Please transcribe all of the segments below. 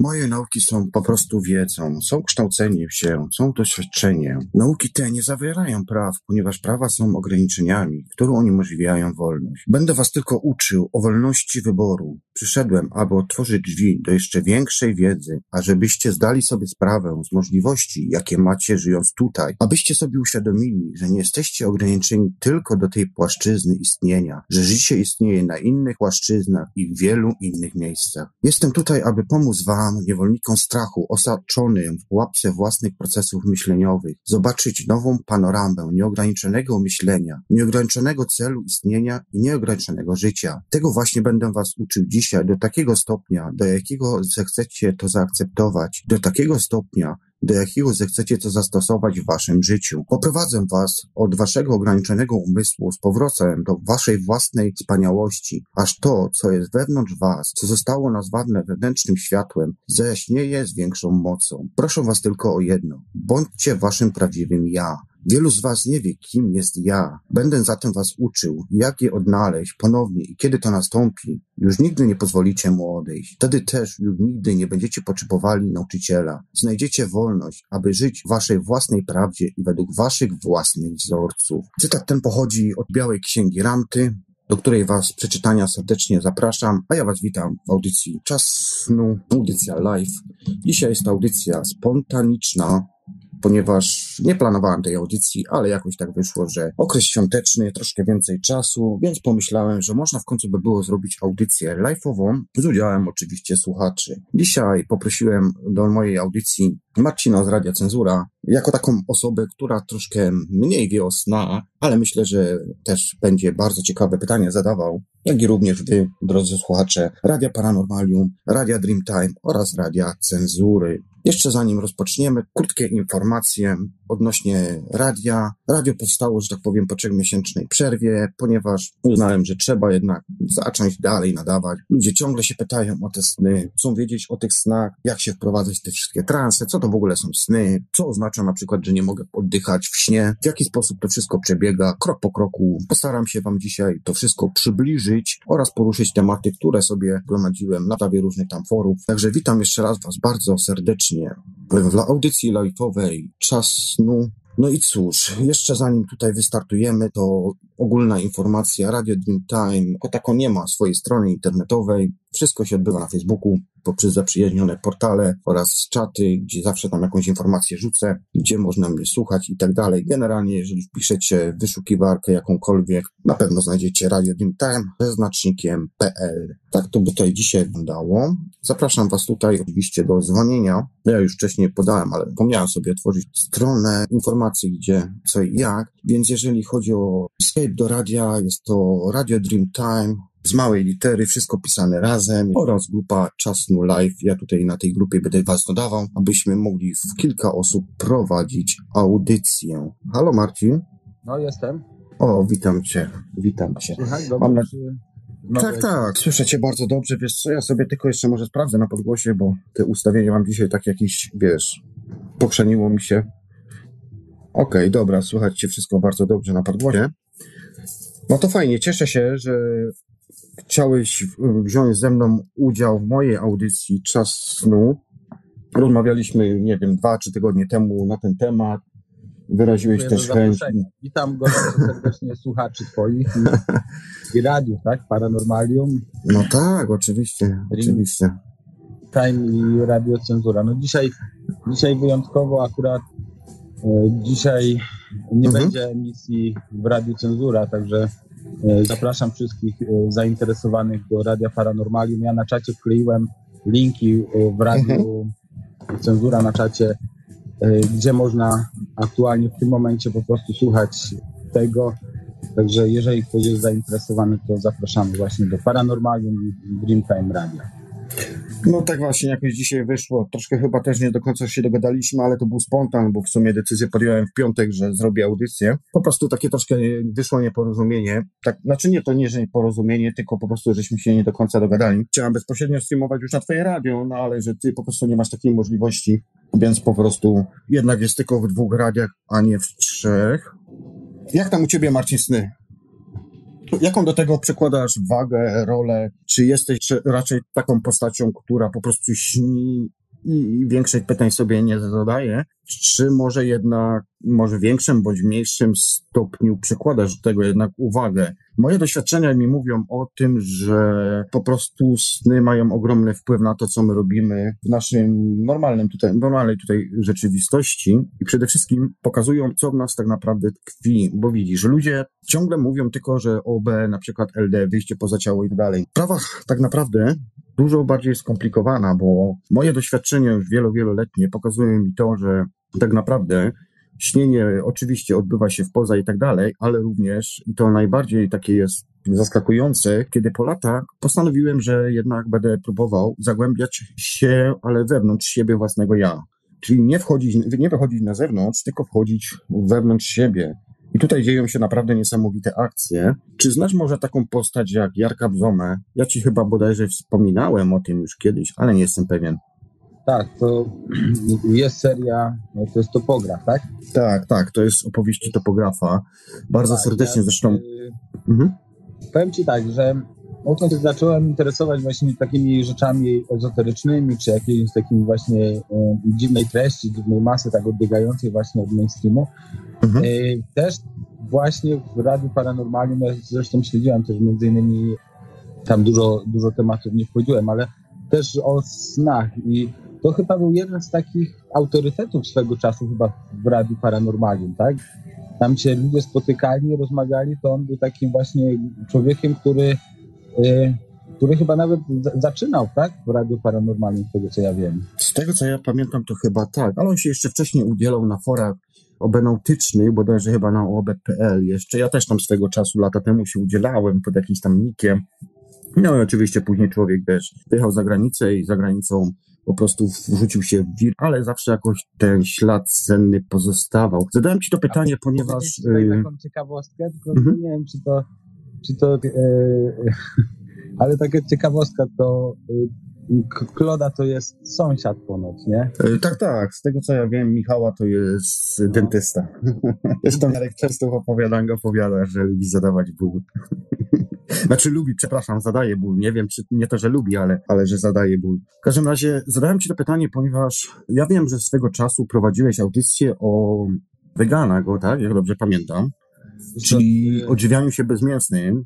Moje nauki są po prostu wiedzą, są kształceniem się, są doświadczeniem. Nauki te nie zawierają praw, ponieważ prawa są ograniczeniami, które uniemożliwiają wolność. Będę was tylko uczył o wolności wyboru. Przyszedłem, aby otworzyć drzwi do jeszcze większej wiedzy, a żebyście zdali sobie sprawę z możliwości, jakie macie żyjąc tutaj, abyście sobie uświadomili, że nie jesteście ograniczeni tylko do tej płaszczyzny istnienia, że życie istnieje na innych płaszczyznach i w wielu innych miejscach. Jestem tutaj, aby pomóc wam, niewolnikom strachu, osaczonym w pułapce własnych procesów myśleniowych, zobaczyć nową panoramę nieograniczonego myślenia, nieograniczonego celu istnienia i nieograniczonego życia. Tego właśnie będę was uczył dzisiaj do takiego stopnia, do jakiego zechcecie to zaakceptować, do takiego stopnia, do jakiego zechcecie to zastosować w waszym życiu. Poprowadzę was od waszego ograniczonego umysłu z powrotem do waszej własnej wspaniałości, aż to, co jest wewnątrz was, co zostało nazwane wewnętrznym światłem, zajaśnieje z większą mocą. Proszę was tylko o jedno. Bądźcie waszym prawdziwym ja. Wielu z was nie wie, kim jest ja. Będę zatem was uczył, jak je odnaleźć ponownie i kiedy to nastąpi. Już nigdy nie pozwolicie mu odejść. Wtedy też już nigdy nie będziecie potrzebowali nauczyciela. Znajdziecie wolność, aby żyć w waszej własnej prawdzie i według waszych własnych wzorców. Cytat ten pochodzi od Białej Księgi Ramty, do której Was przeczytania serdecznie zapraszam, a ja Was witam w audycji Czas Snu, audycja live. Dzisiaj jest audycja spontaniczna, ponieważ nie planowałem tej audycji, ale jakoś tak wyszło, że okres świąteczny, troszkę więcej czasu, więc pomyślałem, że można w końcu by było zrobić audycję live'ową z udziałem oczywiście słuchaczy. Dzisiaj poprosiłem do mojej audycji Marcina z Radia Cenzura, jako taką osobę, która troszkę mniej wie o snach, ale myślę, że też będzie bardzo ciekawe pytanie zadawał, jak i również wy, drodzy słuchacze, Radia Paranormalium, Radia Dreamtime oraz Radia Cenzury. Jeszcze zanim rozpoczniemy, krótkie informacje odnośnie radia. Radio powstało, że tak powiem, po trzechmiesięcznej przerwie, ponieważ uznałem, że trzeba jednak zacząć dalej nadawać. Ludzie ciągle się pytają o te sny, chcą wiedzieć o tych snach, jak się wprowadzać w te wszystkie transe, co to w ogóle są sny, co oznacza na przykład, że nie mogę oddychać w śnie, w jaki sposób to wszystko przebiega, krok po kroku. Postaram się Wam dzisiaj to wszystko przybliżyć oraz poruszyć tematy, które sobie gromadziłem na prawie różnych tam forów. Także witam jeszcze raz Was bardzo serdecznie w audycji live'owej Czas snu. No i cóż, jeszcze zanim tutaj wystartujemy, to ogólna informacja, Radio Dreamtime jako tako nie ma swojej strony internetowej. Wszystko się odbywa na Facebooku poprzez zaprzyjaźnione portale oraz czaty, gdzie zawsze tam jakąś informację rzucę, gdzie można mnie słuchać i tak dalej. Generalnie, jeżeli wpiszecie wyszukiwarkę jakąkolwiek, na pewno znajdziecie Radio Dreamtime ze znacznikiem PL. Tak to by tutaj dzisiaj wyglądało. Zapraszam Was tutaj oczywiście do dzwonienia. Ja już wcześniej podałem, ale pomniałem sobie otworzyć stronę informacji, gdzie, co i jak. Więc jeżeli chodzi o Escape do radia, jest to Radio Dreamtime, z małej litery, wszystko pisane razem oraz grupa Czasnu Live. Ja tutaj na tej grupie będę Was dodawał, abyśmy mogli w kilka osób prowadzić audycję. Halo Marcin? No jestem. O, witam Cię, witam Cię. Słychać dobrze? Mam na... czy... Tak, tak, słyszę Cię bardzo dobrze, wiesz co, ja sobie tylko jeszcze może sprawdzę na podgłosie, bo te ustawienia mam dzisiaj tak jakieś, wiesz, pokrzeniło mi się. Okej, dobra, słychać Cię wszystko bardzo dobrze na podgłosie. No to fajnie, cieszę się, że chciałeś wziąć ze mną udział w mojej audycji Czas Snu. Rozmawialiśmy, nie wiem, dwa, trzy tygodnie temu na ten temat. Wyraziłeś Dziękuję też chęć. Witam gorąco serdecznie słuchaczy Twoich i, i radiów, tak? Paranormalium, No tak, oczywiście, oczywiście. Time i Radio Cenzura. No dzisiaj, dzisiaj wyjątkowo akurat e, dzisiaj nie Mhm. będzie emisji w Radiu Cenzura, także zapraszam wszystkich e, zainteresowanych do Radia Paranormalium. Ja na czacie wkleiłem linki e, w Radiu Cenzura na czacie, e, gdzie można aktualnie w tym momencie po prostu słuchać tego. Także jeżeli ktoś jest zainteresowany, to zapraszamy właśnie do Paranormalium i Dreamtime Radio. No tak właśnie jakoś dzisiaj wyszło. Troszkę chyba też nie do końca się dogadaliśmy, ale to był spontan, bo w sumie decyzję podjąłem w piątek, że zrobię audycję. Po prostu takie troszkę wyszło nieporozumienie. Tak, znaczy nie to nie, że nieporozumienie, tylko po prostu żeśmy się nie do końca dogadali. Chciałem bezpośrednio streamować już na twoje radio, no ale że ty po prostu nie masz takiej możliwości, więc po prostu jednak jest tylko w dwóch radiach, a nie w trzech. Jak tam u ciebie Marcin sny? Jaką do tego przykładasz wagę, rolę? Czy jesteś raczej taką postacią, która po prostu śni i większych pytań sobie nie zadaje, czy może jednak, może większym bądź mniejszym stopniu przykładasz do tego jednak uwagę. Moje doświadczenia mi mówią o tym, że po prostu sny mają ogromny wpływ na to, co my robimy w naszym normalnym tutaj, normalnej tutaj rzeczywistości i przede wszystkim pokazują, co w nas tak naprawdę tkwi, bo widzisz, ludzie ciągle mówią tylko, że OB, na przykład LD, wyjście poza ciało i tak dalej. W prawach tak naprawdę dużo bardziej skomplikowana, bo moje doświadczenia już wielo, wieloletnie pokazują mi to, że tak naprawdę śnienie oczywiście odbywa się w poza i tak dalej, ale również, to najbardziej takie jest zaskakujące, kiedy po latach postanowiłem, że jednak będę próbował zagłębiać się, ale wewnątrz siebie własnego ja. Czyli nie wchodzić, nie wychodzić na zewnątrz, tylko wchodzić wewnątrz siebie. I tutaj dzieją się naprawdę niesamowite akcje. Czy znasz może taką postać jak Jarka Bzomę? Ja ci chyba bodajże wspominałem o tym już kiedyś, ale nie jestem pewien. Tak, to jest seria, to jest topograf, tak? Tak, tak, to jest opowieści topografa. Bardzo tak, serdecznie ja, zresztą. Mhm. Powiem ci tak, że odkąd zacząłem interesować właśnie takimi rzeczami ezoterycznymi, czy jakimiś takimi właśnie e, dziwnej treści, dziwnej masy, tak odbiegającej właśnie od mainstreamu, mhm. e, też właśnie w Radiu Paranormalnym, ja zresztą śledziłem też między innymi, tam dużo, dużo tematów nie wchodziłem, ale też o snach i to chyba był jeden z takich autorytetów swego czasu chyba w Radiu Paranormalium, tak? Tam się ludzie spotykali, rozmawiali, to on był takim właśnie człowiekiem, który, yy, który chyba nawet zaczynał, tak? W Radiu Paranormalium, z tego co ja wiem. Z tego co ja pamiętam, to chyba tak, ale on się jeszcze wcześniej udzielał na forach obenautycznych, bodajże chyba na OB.pl jeszcze. Ja też tam swego czasu, lata temu się udzielałem pod jakimś tam nikiem. No i oczywiście później człowiek też wyjechał za granicę i za granicą po prostu wrzucił się w wir, ale zawsze jakoś ten ślad senny pozostawał. Zadałem ci to pytanie, ponieważ... Y, taką ciekawostkę, tylko mhm. nie wiem, czy to... Czy to yy, ale taka ciekawostka to Kloda to jest sąsiad ponoć, nie? Tak, tak. Z tego co ja wiem, Michała to jest no. dentysta. Zresztą Jarek często w opowiadaniu opowiada, że lubi zadawać ból. Znaczy lubi, przepraszam, zadaje ból. Nie wiem, czy nie to, że lubi, ale, ale że zadaje ból. W każdym razie zadałem ci to pytanie, ponieważ ja wiem, że swego czasu prowadziłeś audycję o weganach, tak? Jak dobrze pamiętam. Czyli odżywianiu się bezmięsnym.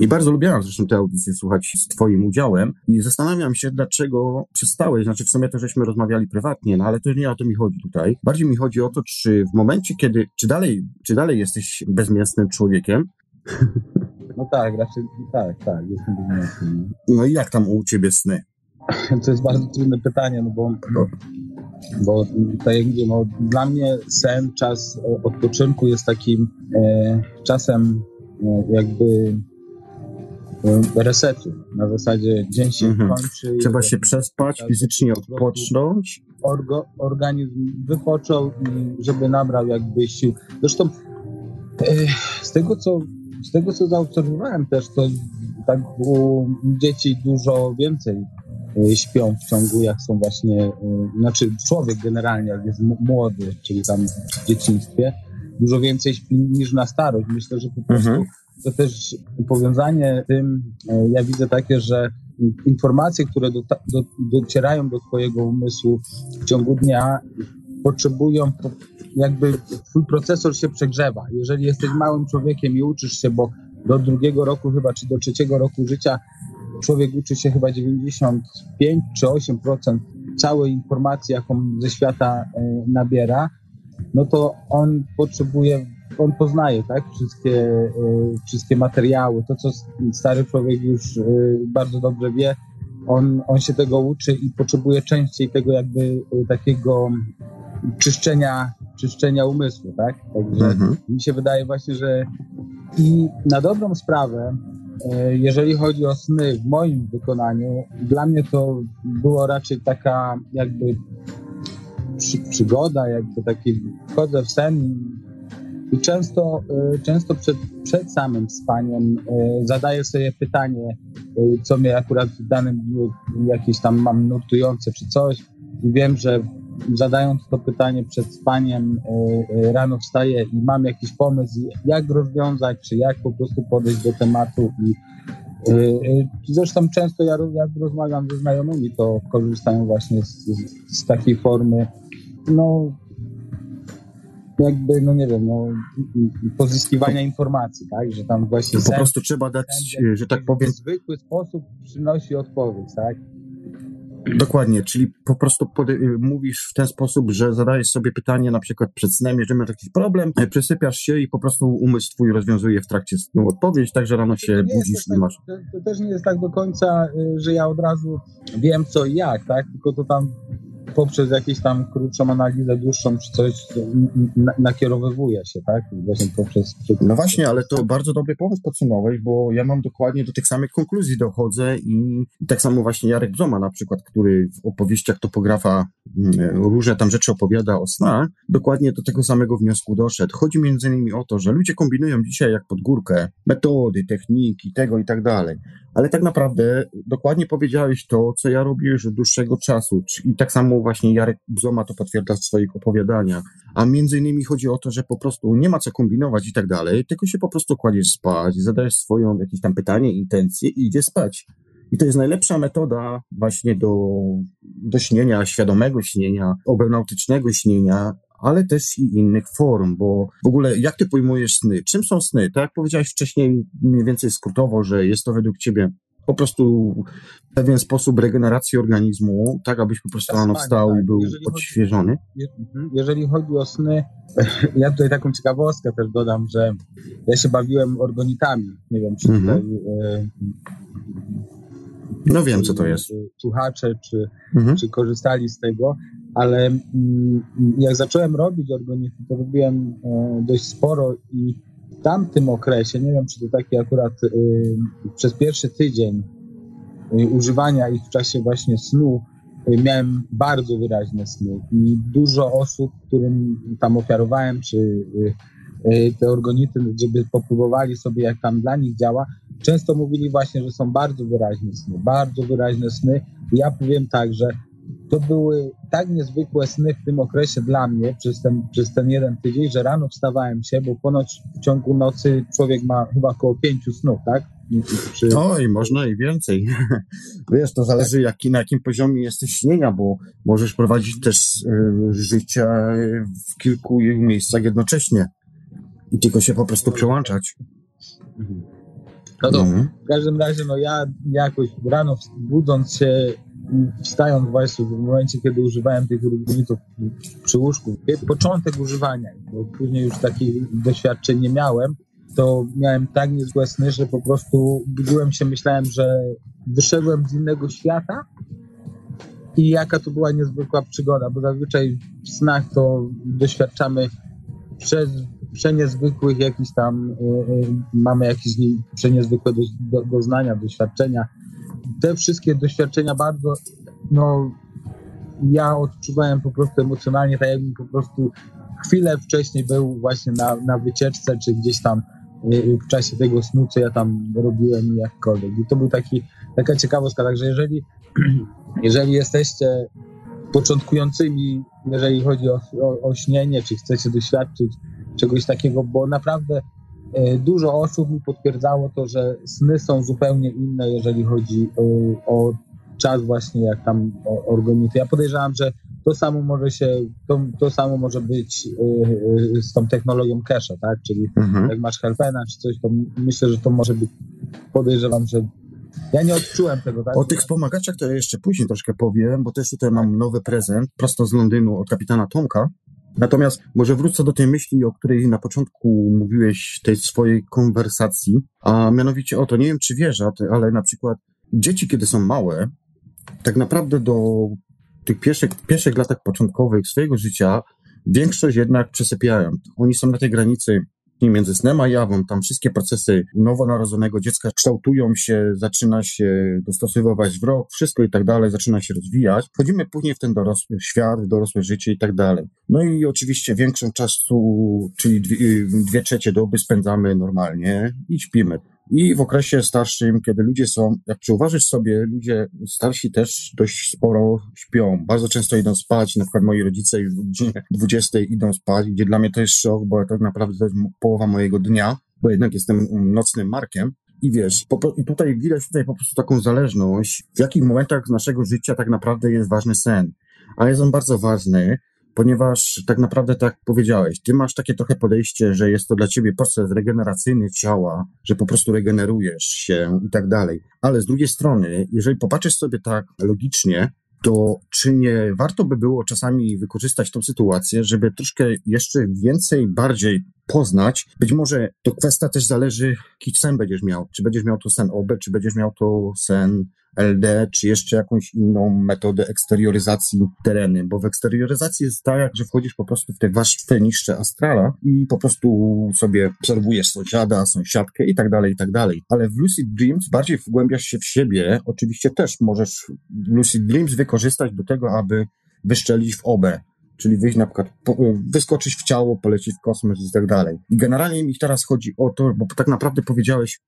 I bardzo lubiłam zresztą te audycje słuchać z Twoim udziałem i zastanawiam się, dlaczego przestałeś. Znaczy, w sumie to żeśmy rozmawiali prywatnie, no ale to nie o to mi chodzi tutaj. Bardziej mi chodzi o to, czy w momencie, kiedy, czy dalej, czy dalej jesteś bezmięsnym człowiekiem, no tak, raczej tak, tak, jestem bezmięsny. No i jak tam u ciebie sny? To jest bardzo trudne pytanie, no bo, bo, bo tak jak mówię, no, dla mnie sen, czas odpoczynku jest takim e, czasem e, jakby e, resetu. Na zasadzie dzień się mhm. kończy. Trzeba się przespać, fizycznie odpocząć. Orgo, organizm wypoczął i żeby nabrał jakby sił. Zresztą e, z tego, co z tego, co zaobserwowałem też, to tak u dzieci dużo więcej y, śpią w ciągu, jak są właśnie, y, znaczy człowiek generalnie, jak jest młody, czyli tam w dzieciństwie, dużo więcej śpi niż na starość. Myślę, że po prostu mhm. to też powiązanie tym, y, ja widzę takie, że informacje, które do, do, docierają do twojego umysłu w ciągu dnia, potrzebują jakby twój procesor się przegrzewa. Jeżeli jesteś małym człowiekiem i uczysz się, bo do drugiego roku chyba, czy do trzeciego roku życia człowiek uczy się chyba 95 czy 8% całej informacji, jaką ze świata e, nabiera, no to on potrzebuje, on poznaje, tak, wszystkie, e, wszystkie materiały, to co stary człowiek już e, bardzo dobrze wie, on, on się tego uczy i potrzebuje częściej tego jakby takiego czyszczenia, czyszczenia umysłu, tak? Także mhm. mi się wydaje właśnie, że i na dobrą sprawę, e, jeżeli chodzi o sny w moim wykonaniu, dla mnie to było raczej taka jakby przy, przygoda, jakby taki wchodzę w sen i często, e, często przed, przed samym spaniem e, zadaję sobie pytanie, co mnie akurat w danym dniu jakieś tam mam nurtujące czy coś i wiem, że zadając to pytanie przed spaniem, rano wstaję i mam jakiś pomysł, jak rozwiązać, czy jak po prostu podejść do tematu i Zresztą często ja, jak rozmawiam ze znajomymi, to korzystają właśnie z, z, z takiej formy, no jakby, no nie wiem, no, pozyskiwania informacji, tak, że tam właśnie... Po prostu trzeba dać, że tak powiem... W zwykły sposób przynosi odpowiedź, tak? Dokładnie, czyli po prostu mówisz w ten sposób, że zadajesz sobie pytanie na przykład przed snem, jeżeli masz jakiś problem, e, przesypiasz się i po prostu umysł twój rozwiązuje w trakcie snu odpowiedź, tak że rano się budzisz i masz. To, to, też nie jest tak do końca, y, że ja od razu wiem co i jak, tak? Tylko to tam poprzez jakąś tam krótszą analizę, dłuższą czy coś nakierowywuje się, tak? Właśnie poprzez... No właśnie, ale to bardzo dobry pomysł podsumować, bo ja mam dokładnie do tych samych konkluzji dochodzę i, tak samo właśnie Jarek Bzoma na przykład, który w opowieściach topografa mm, różne tam rzeczy opowiada o snach, dokładnie do tego samego wniosku doszedł. Chodzi między innymi o to, że ludzie kombinują dzisiaj jak pod górkę metody, techniki, tego i tak dalej, ale tak naprawdę dokładnie powiedziałeś to, co ja robię już od dłuższego czasu i tak samo właśnie Jarek Bzoma to potwierdza w swoich opowiadaniach. A między innymi chodzi o to, że po prostu nie ma co kombinować i tak dalej, tylko się po prostu kładziesz spać, zadajesz swoją jakieś tam pytanie, intencje i idzie spać. I to jest najlepsza metoda właśnie do, do śnienia, świadomego śnienia, obenautycznego śnienia, ale też i innych form, bo w ogóle jak ty pojmujesz sny? Czym są sny? Tak jak powiedziałeś wcześniej, mniej więcej skrótowo, że jest to według ciebie po prostu pewien sposób regeneracji organizmu, tak abyś po prostu rano wstał tak. i był jeżeli odświeżony. Chodzi, jeżeli chodzi o sny, ja tutaj taką ciekawostkę też dodam, że ja się bawiłem organitami. Nie wiem, czy mhm. tutaj e, no wiem, co to jest. Słuchacze, czy, mhm. czy korzystali z tego, ale mm, jak zacząłem robić organity, to robiłem e, dość sporo i w tamtym okresie, nie wiem czy to taki akurat y, przez pierwszy tydzień y, używania ich w czasie właśnie snu, y, miałem bardzo wyraźne sny i dużo osób, którym tam ofiarowałem, czy y, y, te organity, żeby popróbowali sobie, jak tam dla nich działa, często mówili właśnie, że są bardzo wyraźne sny, bardzo wyraźne sny. I ja powiem tak, że to były tak niezwykłe sny w tym okresie dla mnie przez ten, przez ten jeden tydzień, że rano wstawałem się, bo ponoć w ciągu nocy człowiek ma chyba około pięciu snów, tak? Czy... No i można i więcej. Wiesz, to zależy tak. jaki, na jakim poziomie jesteś śnienia, bo możesz prowadzić też y, życie w kilku miejscach jednocześnie i tylko się po prostu przełączać. No to mhm. w każdym razie, no ja jakoś rano budząc się wstając właśnie w momencie, kiedy używałem tych rubinitów przy łóżku, początek używania, bo później już takich doświadczeń nie miałem, to miałem tak niezłe sny, że po prostu budziłem się, myślałem, że wyszedłem z innego świata i jaka to była niezwykła przygoda, bo zazwyczaj w snach to doświadczamy przez przeniezwykłych jakichś tam, y, y, mamy jakieś przeniezwykłe do, do, doznania, doświadczenia, te wszystkie doświadczenia bardzo, no, ja odczuwałem po prostu emocjonalnie, tak jakbym po prostu chwilę wcześniej był właśnie na, na wycieczce, czy gdzieś tam y, w czasie tego snu, co ja tam robiłem jakkolwiek. I to był taki, taka ciekawostka, także jeżeli, jeżeli jesteście początkującymi, jeżeli chodzi o, o, o śnienie, czy chcecie doświadczyć czegoś takiego, bo naprawdę dużo osób mi potwierdzało to, że sny są zupełnie inne, jeżeli chodzi o, o czas właśnie jak tam organity. Ja podejrzewam, że to samo może się, to, to samo może być yy, z tą technologią cache'a, tak? Czyli mhm. jak masz Helpena czy coś, to myślę, że to może być, podejrzewam, że ja nie odczułem tego, tak? O tych wspomagaczach to ja jeszcze później troszkę powiem, bo też tutaj mam nowy prezent prosto z Londynu od kapitana Tomka. Natomiast może wrócę do tej myśli, o której na początku mówiłeś, tej swojej konwersacji, a mianowicie o to, nie wiem czy wiesz, ale na przykład dzieci, kiedy są małe, tak naprawdę do tych pierwszych, pierwszych latach początkowych swojego życia większość jednak przesypiają. Oni są na tej granicy między snem a jawą, tam wszystkie procesy nowonarodzonego dziecka kształtują się, zaczyna się dostosowywać wzrok, wszystko i tak dalej, zaczyna się rozwijać. Wchodzimy później w ten dorosły świat, w dorosłe życie i tak dalej. No i oczywiście większą czasu, czyli dwie, dwie trzecie doby spędzamy normalnie i śpimy. I w okresie starszym, kiedy ludzie są, jak przyuważysz sobie, ludzie starsi też dość sporo śpią. Bardzo często idą spać, na przykład moi rodzice już o godzinie 20 idą spać, gdzie dla mnie to jest szok, bo tak naprawdę to jest połowa mojego dnia, bo jednak jestem nocnym markiem. I wiesz, po, i tutaj widać tutaj po prostu taką zależność, w jakich momentach naszego życia tak naprawdę jest ważny sen. A jest on bardzo ważny, ponieważ tak naprawdę tak powiedziałeś, ty masz takie trochę podejście, że jest to dla ciebie proces regeneracyjny ciała, że po prostu regenerujesz się i tak dalej. Ale z drugiej strony, jeżeli popatrzysz sobie tak logicznie, to czy nie warto by było czasami wykorzystać tą sytuację, żeby troszkę jeszcze więcej, bardziej poznać? Być może to kwestia też zależy, jaki sen będziesz miał. Czy będziesz miał to sen OB, czy będziesz miał to sen LD, czy jeszcze jakąś inną metodę eksterioryzacji tereny, bo w eksterioryzacji jest tak, że wchodzisz po prostu w te warstwy niższe astrala i po prostu sobie obserwujesz sąsiada, sąsiadkę i tak dalej, i tak dalej. Ale w Lucid Dreams bardziej wgłębiasz się w siebie. Oczywiście też możesz Lucid Dreams wykorzystać do tego, aby wyszczelić w obę czyli wyjść na przykład, wyskoczyć w ciało, polecieć w kosmos i tak dalej. I generalnie mi teraz chodzi o to, bo tak naprawdę powiedziałeś,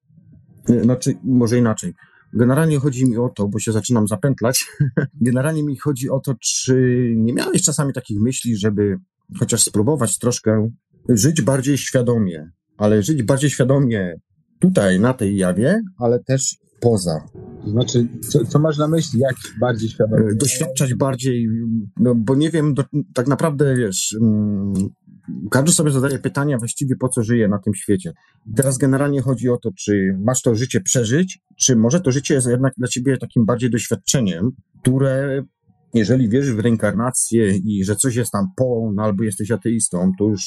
znaczy, może inaczej. Generalnie chodzi mi o to, bo się zaczynam zapętlać. Generalnie mi chodzi o to, czy nie miałeś czasami takich myśli, żeby chociaż spróbować troszkę żyć bardziej świadomie, ale żyć bardziej świadomie tutaj, na tej jawie, ale też poza. Znaczy, co, co masz na myśli, jak bardziej świadomie? Doświadczać bardziej, no bo nie wiem, do, tak naprawdę wiesz, mm, każdy sobie zadaje pytania właściwie po co żyje na tym świecie. Teraz generalnie chodzi o to, czy masz to życie przeżyć, czy może to życie jest jednak dla ciebie takim bardziej doświadczeniem, które jeżeli wierzysz w reinkarnację i że coś jest tam po, no albo jesteś ateistą, to już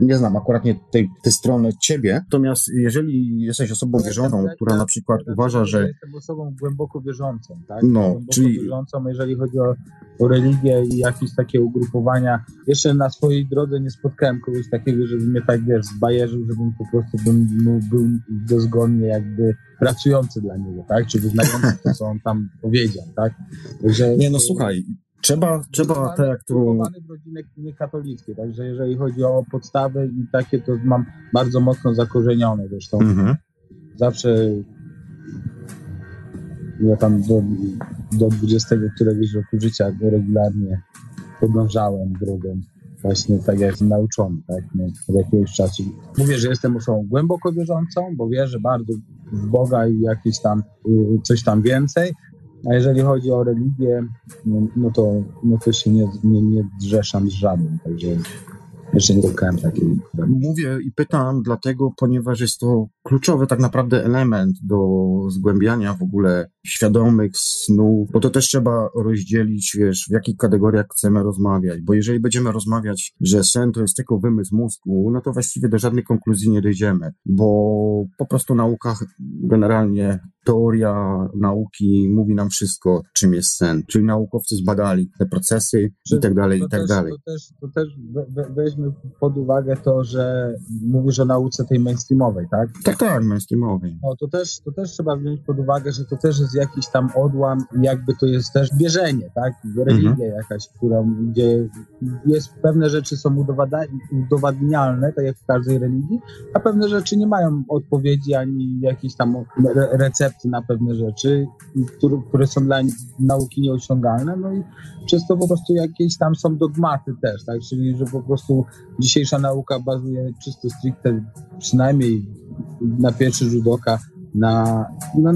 nie znam akurat nie tej, tej strony ciebie, natomiast jeżeli jesteś osobą wierzącą, która na przykład uważa, że... Ja jestem osobą głęboko wierzącą, tak? No, głęboko czyli... wierzącą, jeżeli chodzi o, o religię i jakieś takie ugrupowania. Jeszcze na swojej drodze nie spotkałem kogoś takiego, żeby mnie tak, wiesz, zbajerzył, żebym po prostu bym, no, był dozgodnie jakby pracujący dla niego, tak? Czy wyznający to, co on tam powiedział, tak? Także, nie, no słuchaj, Trzeba, trzeba tak jak tu... w rodzinie katolickiej, także jeżeli chodzi o podstawy i takie, to mam bardzo mocno zakorzenione zresztą. Mhm. Zawsze ja tam do, do 20 któregoś roku życia regularnie podążałem drogą właśnie tak jak jestem nauczony, tak, no, od jakiegoś czasu. Mówię, że jestem osobą głęboko wierzącą, bo wierzę bardzo w Boga i jakieś tam, y, coś tam więcej, a jeżeli chodzi o religię, no, no to, no to się nie, nie, nie zrzeszam z żadnym, także jeszcze nie spotkałem takiej. Mówię i pytam dlatego, ponieważ jest to kluczowy tak naprawdę element do zgłębiania w ogóle świadomych snów, bo to też trzeba rozdzielić, wiesz, w jakich kategoriach chcemy rozmawiać, bo jeżeli będziemy rozmawiać, że sen to jest tylko wymysł mózgu, no to właściwie do żadnej konkluzji nie dojdziemy, bo po prostu nauka generalnie teoria nauki mówi nam wszystko, czym jest sen. Czyli naukowcy zbadali te procesy i tak dalej, i tak też, dalej. To też, to też weźmy pod uwagę to, że mówisz o nauce tej mainstreamowej, tak? Tak, tak, mainstreamowej. No, to też, to też trzeba wziąć pod uwagę, że to też jest jakiś tam odłam jakby to jest też bierzenie, tak? Religia mhm. jakaś, która, gdzie jest, pewne rzeczy są udowadnialne, tak jak w każdej religii, a pewne rzeczy nie mają odpowiedzi ani jakiejś tam recepty na pewne rzeczy, które, które są dla nauki nieosiągalne, no i przez to po prostu jakieś tam są dogmaty też, tak? Czyli, że po prostu dzisiejsza nauka bazuje czysto stricte, przynajmniej na pierwszy rzut oka, na, na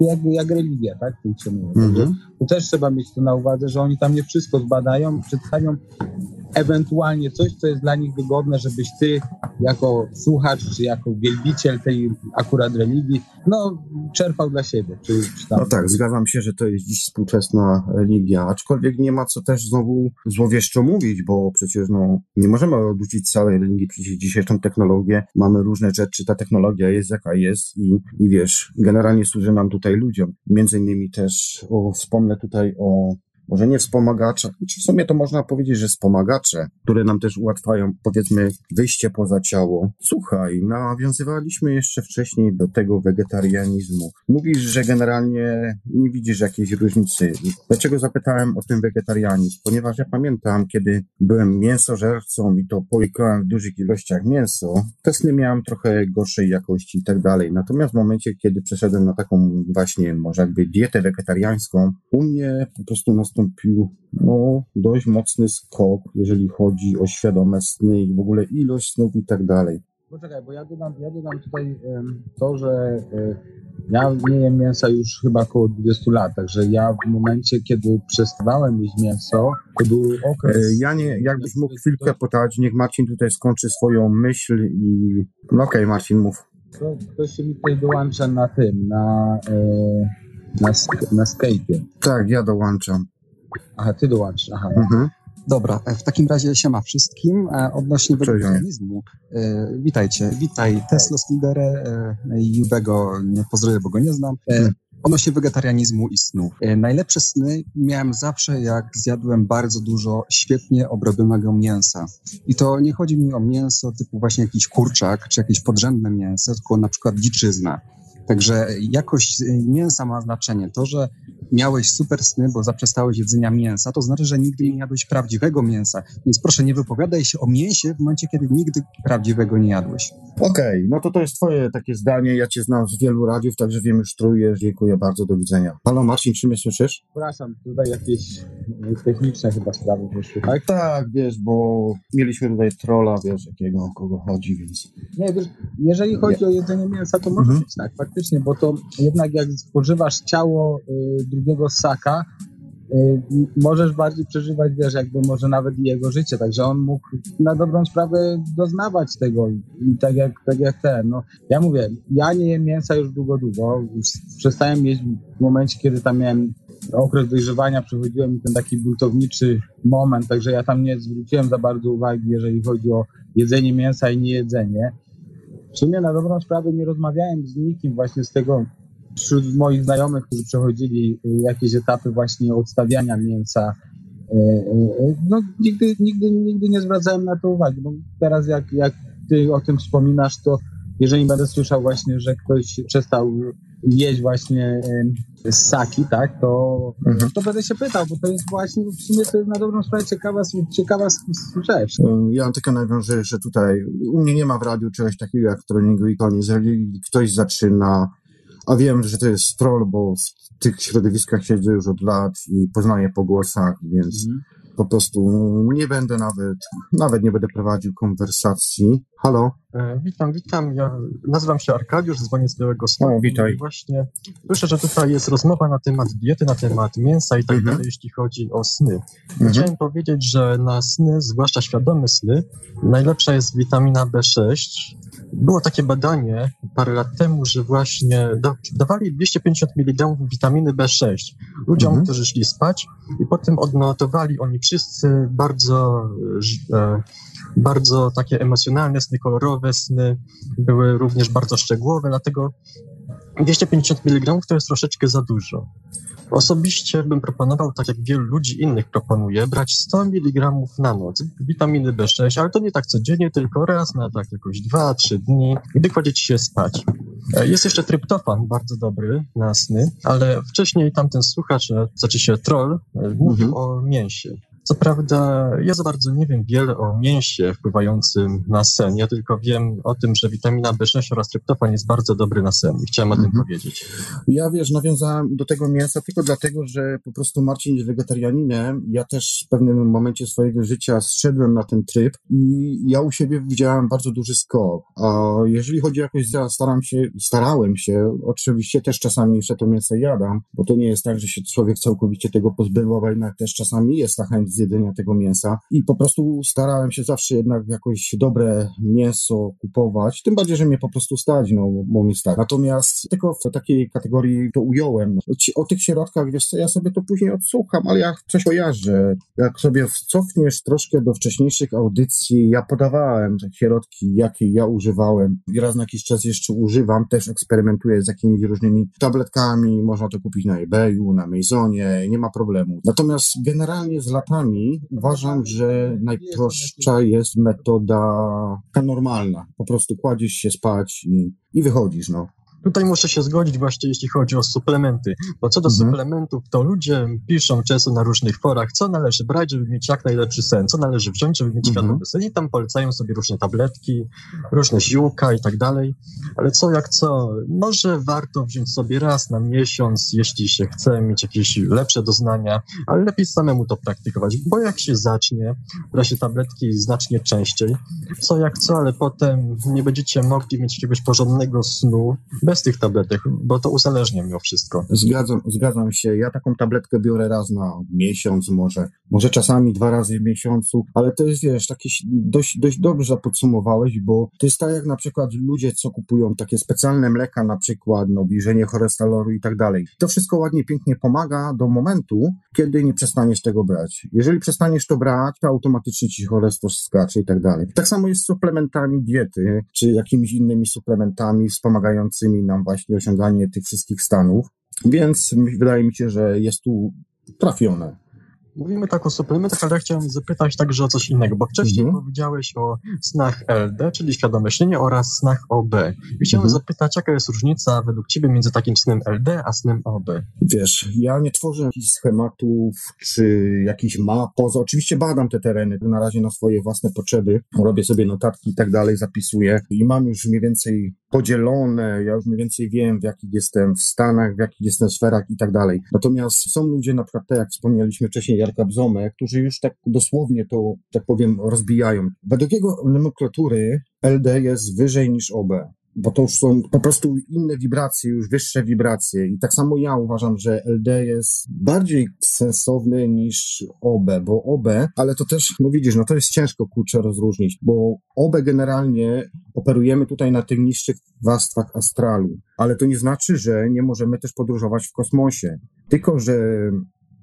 jak, jak religia, tak, funkcjonuje. -hmm. To też trzeba mieć to na uwadze, że oni tam nie wszystko zbadają, przedstawią ewentualnie coś, co jest dla nich wygodne, żebyś ty jako słuchacz, czy jako wielbiciel tej akurat religii, no, czerpał dla siebie. Czy, czy tam... No tak, zgadzam się, że to jest dziś współczesna religia, aczkolwiek nie ma co też znowu złowieszczo mówić, bo przecież no, nie możemy odrzucić całej religii, przecież dzisiejszą technologię, mamy różne rzeczy, ta technologia jest jaka jest i, i wiesz, generalnie służy nam tutaj ludziom. Między innymi też o, wspomnę tutaj o może nie wspomagacze, czy w sumie to można powiedzieć, że wspomagacze, które nam też ułatwiają, powiedzmy, wyjście poza ciało. Słuchaj, nawiązywaliśmy jeszcze wcześniej do tego wegetarianizmu. Mówisz, że generalnie nie widzisz jakiejś różnicy. Dlaczego zapytałem o ten wegetarianizm? Ponieważ ja pamiętam, kiedy byłem mięsożercą i to połykałem w dużych ilościach mięso, te sny miałem trochę gorszej jakości i tak dalej. Natomiast w momencie, kiedy przeszedłem na taką właśnie, może jakby dietę wegetariańską, u mnie po prostu nastąpił no, dość mocny skok, jeżeli chodzi o świadome sny i w ogóle ilość snów i tak dalej. Poczekaj, bo ja dodam, ja dodam tutaj to, że um, ja nie jem mięsa już chyba około 20 lat, także ja w momencie, kiedy przestawałem jeść mięso, to był okres... E, ja nie, jakbyś mógł chwilkę potać, niech Marcin tutaj skończy swoją myśl i... No okej, okay, Marcin, mów. To, ktoś się mi tutaj dołącza na tym, na, e, na, na Skype'ie. Tak, ja dołączam. Aha, ty dołączasz, aha. Mhm. Dobra, e, w takim razie siema wszystkim. E, odnośnie wegetarianizmu, e, witajcie. Witaj Teslos Lidere, Jubego nie pozdrowię, bo go nie znam. Hmm. Odnośnie wegetarianizmu i snów. Najlepsze sny miałem zawsze, jak zjadłem bardzo dużo świetnie obrobionego mięsa. I to nie chodzi mi o mięso typu właśnie jakiś kurczak, czy jakieś podrzędne mięso, tylko na przykład dziczyzna. Także jakość mięsa ma znaczenie. To, że miałeś super sny, bo zaprzestałeś jedzenia mięsa, to znaczy, że nigdy nie jadłeś prawdziwego mięsa. Więc proszę, nie wypowiadaj się o mięsie w momencie, kiedy nigdy prawdziwego nie jadłeś. Okej, okay, no to to jest twoje takie zdanie. Ja cię znam z wielu radiów, także wiem już trujesz. Dziękuję bardzo, do widzenia. Halo Marcin, czy mnie słyszysz? Przepraszam, tutaj jakieś techniczne chyba sprawy wyszły, tak? Tak, wiesz, bo mieliśmy tutaj trola, wiesz, jakiego, o kogo chodzi, więc... Nie, wiesz, jeżeli chodzi nie. o jedzenie mięsa, to może mhm. być tak, faktycznie, bo to jednak jak spożywasz ciało y, drugiego ssaka, y, możesz bardziej przeżywać, wiesz, jakby może nawet jego życie, także on mógł na dobrą sprawę doznawać tego i tak jak, tak jak ten, no, ja mówię, ja nie jem mięsa już długo, długo, przestałem jeść w momencie, kiedy tam miałem okres dojrzewania, przechodziłem ten taki buntowniczy moment, także ja tam nie zwróciłem za bardzo uwagi, jeżeli chodzi o jedzenie mięsa i niejedzenie. W sumie na dobrą sprawę nie rozmawiałem z nikim właśnie z tego, wśród moich znajomych, którzy przechodzili y, jakieś etapy właśnie odstawiania mięsa, y, y, no nigdy, nigdy, nigdy nie zwracałem na to uwagi. Bo teraz jak, jak ty o tym wspominasz, to jeżeli będę słyszał właśnie, że ktoś przestał jeść właśnie ssaki, tak, to, mhm. to będę się pytał, bo to jest właśnie w sumie to jest na dobrą sprawę ciekawa, ciekawa rzecz. Ja tylko nawiążę, że tutaj u mnie nie ma w radiu czegoś takiego jak treningu i koniec. Jeżeli ktoś zaczyna a wiem, że to jest troll, bo w tych środowiskach siedzę już od lat i poznaję po głosach, więc mm. Po prostu nie będę nawet, nawet nie będę prowadził konwersacji. Halo? E, witam, witam. Ja nazywam się Arkadiusz, dzwonię z Białego Stoku. Witaj. Właśnie słyszę, że tutaj jest rozmowa na temat diety, na temat mięsa i tak mhm. dalej, jeśli chodzi o sny. Mhm. Chciałem powiedzieć, że na sny, zwłaszcza świadome sny, najlepsza jest witamina B6, było takie badanie parę lat temu, że właśnie da, dawali 250 mg witaminy B6 ludziom, mhm. którzy szli spać i potem odnotowali oni wszyscy bardzo, e, bardzo takie emocjonalne sny, kolorowe sny, były również bardzo szczegółowe, dlatego 250 mg to jest troszeczkę za dużo. Osobiście bym proponował, tak jak wielu ludzi innych proponuje, brać 100 mg na noc witaminy B6, ale to nie tak codziennie, tylko raz na tak jakoś 2-3 dni, gdy kładziecie się spać. E, jest jeszcze tryptofan, bardzo dobry na sny, ale wcześniej tamten słuchacz, e, znaczy się troll, e, mówił mhm. o mięsie. Co prawda, ja za bardzo nie wiem wiele o mięsie wpływającym na sen. Ja tylko wiem o tym, że witamina B6 oraz tryptofan jest bardzo dobry na sen. I chciałem o tym mhm. powiedzieć. Ja wiesz, nawiązałem do tego mięsa tylko dlatego, że po prostu Marcin jest wegetarianinem. Ja też w pewnym momencie swojego życia zszedłem na ten tryb i ja u siebie widziałem bardzo duży skok. A jeżeli chodzi o jakoś, ja staram się, starałem się, oczywiście też czasami jeszcze to mięso jadam, bo to nie jest tak, że się człowiek całkowicie tego pozbywał, a jednak też czasami jest ta chęć z jedzenia tego mięsa i po prostu starałem się zawsze jednak jakoś dobre mięso kupować, tym bardziej, że mnie po prostu stać, no, bo mi stać. Natomiast tylko w takiej kategorii to ująłem. O tych środkach, wiesz co, ja sobie to później odsłucham, ale ja coś kojarzę. Jak sobie cofniesz troszkę do wcześniejszych audycji, ja podawałem te środki, jakie ja używałem i raz na jakiś czas jeszcze używam, też eksperymentuję z jakimiś różnymi tabletkami, można to kupić na eBayu, na Amazonie, nie ma problemu. Natomiast generalnie z latami uważam, że najprostsza jest metoda normalna. Po prostu kładziesz się spać i, i wychodzisz, no. Tutaj muszę się zgodzić właśnie, jeśli chodzi o suplementy, bo co do mhm. suplementów, to ludzie piszą często na różnych forach, co należy brać, żeby mieć jak najlepszy sen, co należy wziąć, żeby mieć mhm. świadomy sen i tam polecają sobie różne tabletki, różne ziółka i tak dalej, ale co jak co, może warto wziąć sobie raz na miesiąc, jeśli się chce mieć jakieś lepsze doznania, ale lepiej samemu to praktykować, bo jak się zacznie, bra się tabletki znacznie częściej, co jak co, ale potem nie będziecie mogli mieć jakiegoś porządnego snu, bez tych tabletek, bo to uzależnia mimo wszystko. Zgadzam, zgadzam się. Ja taką tabletkę biorę raz na miesiąc może, może czasami dwa razy w miesiącu, ale to jest, wiesz, takie dość, dość dobrze podsumowałeś, bo to jest tak jak na przykład ludzie, co kupują takie specjalne mleka, na przykład no, obniżenie cholesterolu i tak dalej. To wszystko ładnie, pięknie pomaga do momentu, kiedy nie przestaniesz tego brać. Jeżeli przestaniesz to brać, to automatycznie ci cholesterol skacze i tak dalej. Tak samo jest z suplementami diety, czy jakimiś innymi suplementami wspomagającymi nam właśnie osiąganie tych wszystkich stanów, więc wydaje mi się, że jest tu trafione. Mówimy tak o suplementach, ale ja chciałem zapytać także o coś innego, bo wcześniej mhm. powiedziałeś o snach LD, czyli świadome śnienie, oraz snach OB. I chciałem mhm. zapytać, jaka jest różnica według Ciebie między takim snem LD a snem OB? Wiesz, ja nie tworzę jakichś schematów czy jakichś map. Poza, oczywiście badam te tereny na razie na swoje własne potrzeby, robię sobie notatki i tak dalej, zapisuję i mam już mniej więcej podzielone, ja już mniej więcej wiem, w jakich jestem w Stanach, w jakich jestem sferach i tak dalej. Natomiast są ludzie, na przykład tak jak wspomnieliśmy wcześniej, Jarka Bzomę, którzy już tak dosłownie to, tak powiem, rozbijają. Według jego nomenklatury LD jest wyżej niż OB bo to już są po prostu inne wibracje, już wyższe wibracje. I tak samo ja uważam, że LD jest bardziej sensowny niż OB, bo OB, ale to też, no widzisz, no to jest ciężko kurczę rozróżnić, bo OB generalnie operujemy tutaj na tych niższych warstwach astralu, ale to nie znaczy, że nie możemy też podróżować w kosmosie. Tylko, że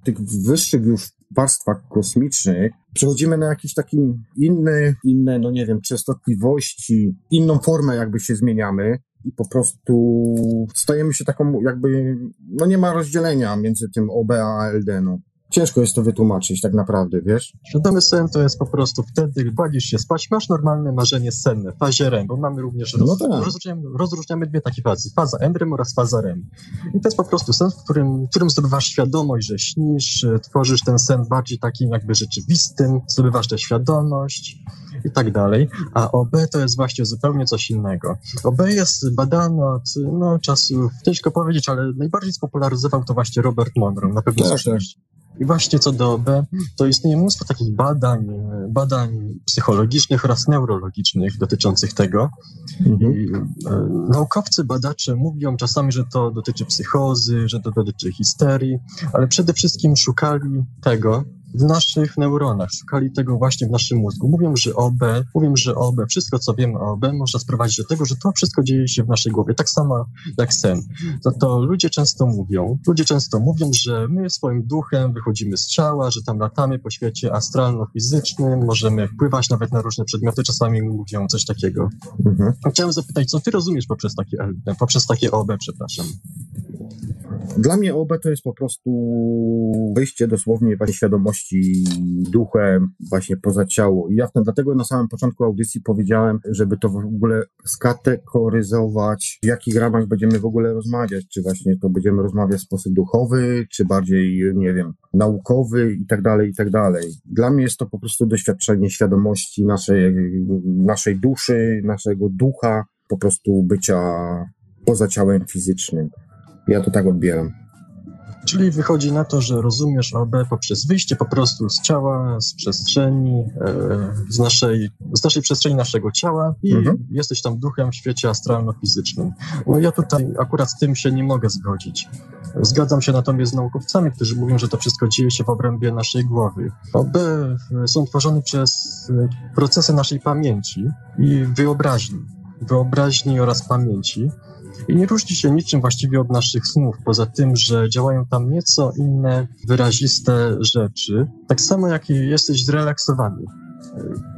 tych wyższych już warstwach kosmicznych przechodzimy na jakiś taki inny, inne, no nie wiem, częstotliwości, inną formę jakby się zmieniamy i po prostu stajemy się taką jakby, no nie ma rozdzielenia między tym OB a LD, no. Ciężko jest to wytłumaczyć tak naprawdę, wiesz? Świadomy sen to jest po prostu wtedy, gdy kładziesz się spać, masz normalne marzenie senne, w fazie REM, bo mamy również roz, no tak. rozróżniamy, rozróżniamy dwie takie fazy, faza NREM oraz faza REM. I to jest po prostu sen, w którym, w którym zdobywasz świadomość, że śnisz, tworzysz ten sen bardziej takim jakby rzeczywistym, zdobywasz tę świadomość i tak dalej, a OB to jest właśnie zupełnie coś innego. OB jest badane od no, czasów, ciężko powiedzieć, ale najbardziej spopularyzował to właśnie Robert Monroe, na pewno tak, tak. I właśnie co do OB, to istnieje mnóstwo takich badań, badań psychologicznych oraz neurologicznych dotyczących tego. Mhm. I, e, naukowcy, badacze mówią czasami, że to dotyczy psychozy, że to dotyczy histerii, ale przede wszystkim szukali tego, w naszych neuronach, szukali tego właśnie w naszym mózgu. Mówią, że OB, mówią, że OB, wszystko co wiemy o OB można sprowadzić do tego, że to wszystko dzieje się w naszej głowie, tak samo jak sen. To, to ludzie często mówią, ludzie często mówią, że my swoim duchem wychodzimy z ciała, że tam latamy po świecie astralno-fizycznym, możemy wpływać nawet na różne przedmioty, czasami mówią coś takiego. Mhm. Chciałem zapytać, co ty rozumiesz poprzez takie, poprzez takie OB, przepraszam? Dla mnie OB to jest po prostu wyjście dosłownie właśnie świadomości duchem właśnie poza ciało. I ja dlatego na samym początku audycji powiedziałem, żeby to w ogóle skategoryzować, w jakich ramach będziemy w ogóle rozmawiać. Czy właśnie to będziemy rozmawiać w sposób duchowy, czy bardziej, nie wiem, naukowy i tak dalej, i tak dalej. Dla mnie jest to po prostu doświadczenie świadomości naszej, naszej duszy, naszego ducha, po prostu bycia poza ciałem fizycznym. Ja to tak odbieram. Czyli wychodzi na to, że rozumiesz OB poprzez wyjście po prostu z ciała, z przestrzeni, e, z, naszej, z naszej przestrzeni naszego ciała i mhm. jesteś tam duchem w świecie astralno-fizycznym. No ja tutaj akurat z tym się nie mogę zgodzić. Zgadzam się natomiast z naukowcami, którzy mówią, że to wszystko dzieje się w obrębie naszej głowy. OB są tworzone przez procesy naszej pamięci i wyobraźni. Wyobraźni oraz pamięci i nie różni się niczym właściwie od naszych snów, poza tym, że działają tam nieco inne, wyraziste rzeczy, tak samo jak jesteś zrelaksowany.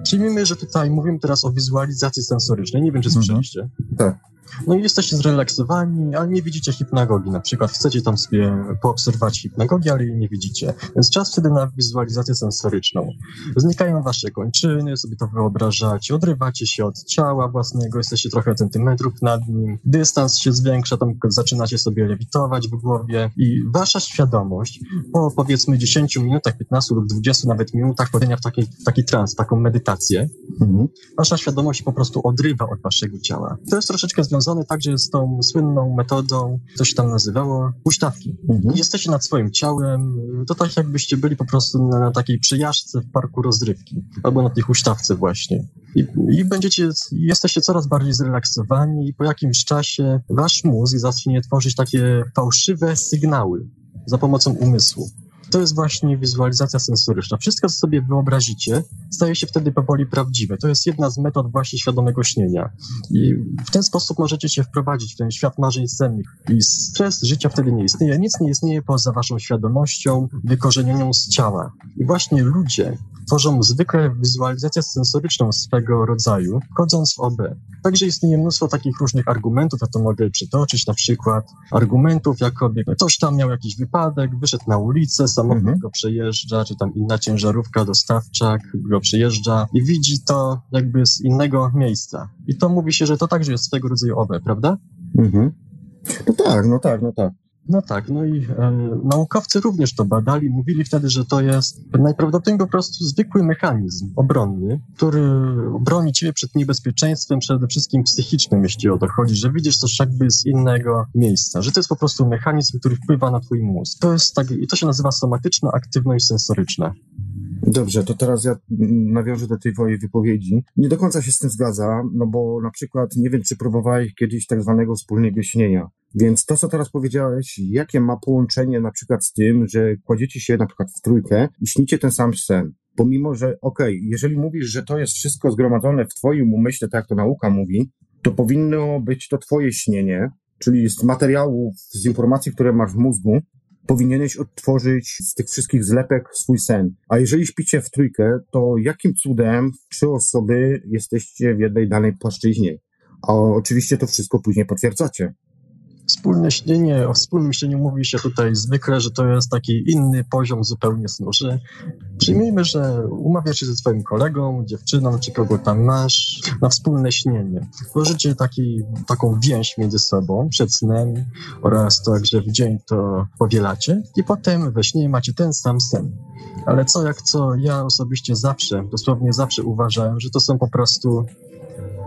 Przyjmijmy, że tutaj mówimy teraz o wizualizacji sensorycznej. Nie wiem, czy mhm. słyszeliście. Tak. No i jesteście zrelaksowani, ale nie widzicie hipnagogi. Na przykład chcecie tam sobie poobserwować hipnagogi, ale jej nie widzicie. Więc czas wtedy na wizualizację sensoryczną. Znikają wasze kończyny, sobie to wyobrażacie, odrywacie się od ciała własnego, jesteście trochę centymetrów nad nim, dystans się zwiększa, tam zaczynacie sobie lewitować w głowie i wasza świadomość po powiedzmy 10 minutach, 15 lub 20 nawet minutach wchodzenia w taki, taki trans, taką medytację, mhm. wasza świadomość po prostu odrywa od waszego ciała. To jest troszeczkę związane także z tą słynną metodą, co się tam nazywało, huśtawki. Mhm. Jesteście nad swoim ciałem, to tak jakbyście byli po prostu na, na takiej przejażdżce w parku rozrywki, albo na tej huśtawce właśnie. I, I, będziecie, jesteście coraz bardziej zrelaksowani i po jakimś czasie wasz mózg zacznie tworzyć takie fałszywe sygnały za pomocą umysłu. To jest właśnie wizualizacja sensoryczna. Wszystko, co sobie wyobrazicie, staje się wtedy powoli prawdziwe. To jest jedna z metod właśnie świadomego śnienia. I w ten sposób możecie się wprowadzić w ten świat marzeń sennych. I stres życia wtedy nie istnieje. Nic nie istnieje poza waszą świadomością, wykorzenioną z ciała. I właśnie ludzie tworzą zwykle wizualizację sensoryczną swego rodzaju, wchodząc w OB. Także istnieje mnóstwo takich różnych argumentów, ja to mogę przytoczyć, na przykład argumentów, jakoby ktoś tam miał jakiś wypadek, wyszedł na ulicę, samochód mhm. go przejeżdża, czy tam inna ciężarówka, dostawczak go przejeżdża i widzi to jakby z innego miejsca. I to mówi się, że to także jest swego rodzaju OB, prawda? Mhm. No tak, no tak, no tak. No tak, no i e, naukowcy również to badali, mówili wtedy, że to jest najprawdopodobniej po prostu zwykły mechanizm obronny, który broni ciebie przed niebezpieczeństwem przede wszystkim psychicznym, jeśli o to chodzi, że widzisz coś jakby z innego miejsca, że to jest po prostu mechanizm, który wpływa na twój mózg. To jest tak, i to się nazywa somatyczna aktywność sensoryczna. Dobrze, to teraz ja nawiążę do tej twojej wypowiedzi. Nie do końca się z tym zgadza, no bo na przykład nie wiem, czy próbowałeś kiedyś tak zwanego wspólnego śnienia. Więc to, co teraz powiedziałeś, jakie ma połączenie na przykład z tym, że kładziecie się na przykład w trójkę i śnicie ten sam sen. Pomimo, że okej, okay, jeżeli mówisz, że to jest wszystko zgromadzone w twoim umyśle, tak jak to nauka mówi, to powinno być to twoje śnienie, czyli z materiałów, z informacji, które masz w mózgu, powinieneś odtworzyć z tych wszystkich zlepek swój sen. A jeżeli śpicie w trójkę, to jakim cudem trzy osoby jesteście w jednej danej płaszczyźnie? A oczywiście to wszystko później potwierdzacie. Wspólne śnienie, o wspólnym śnieniu mówi się tutaj zwykle, że to jest taki inny poziom zupełnie snu, że przyjmijmy, że umawiasz się ze swoim kolegą, dziewczyną, czy kogo tam masz na wspólne śnienie. Tworzycie taki, taką więź między sobą przed snem oraz także w dzień to powielacie i potem we śnie macie ten sam sen. Ale co jak co, ja osobiście zawsze, dosłownie zawsze uważałem, że to są po prostu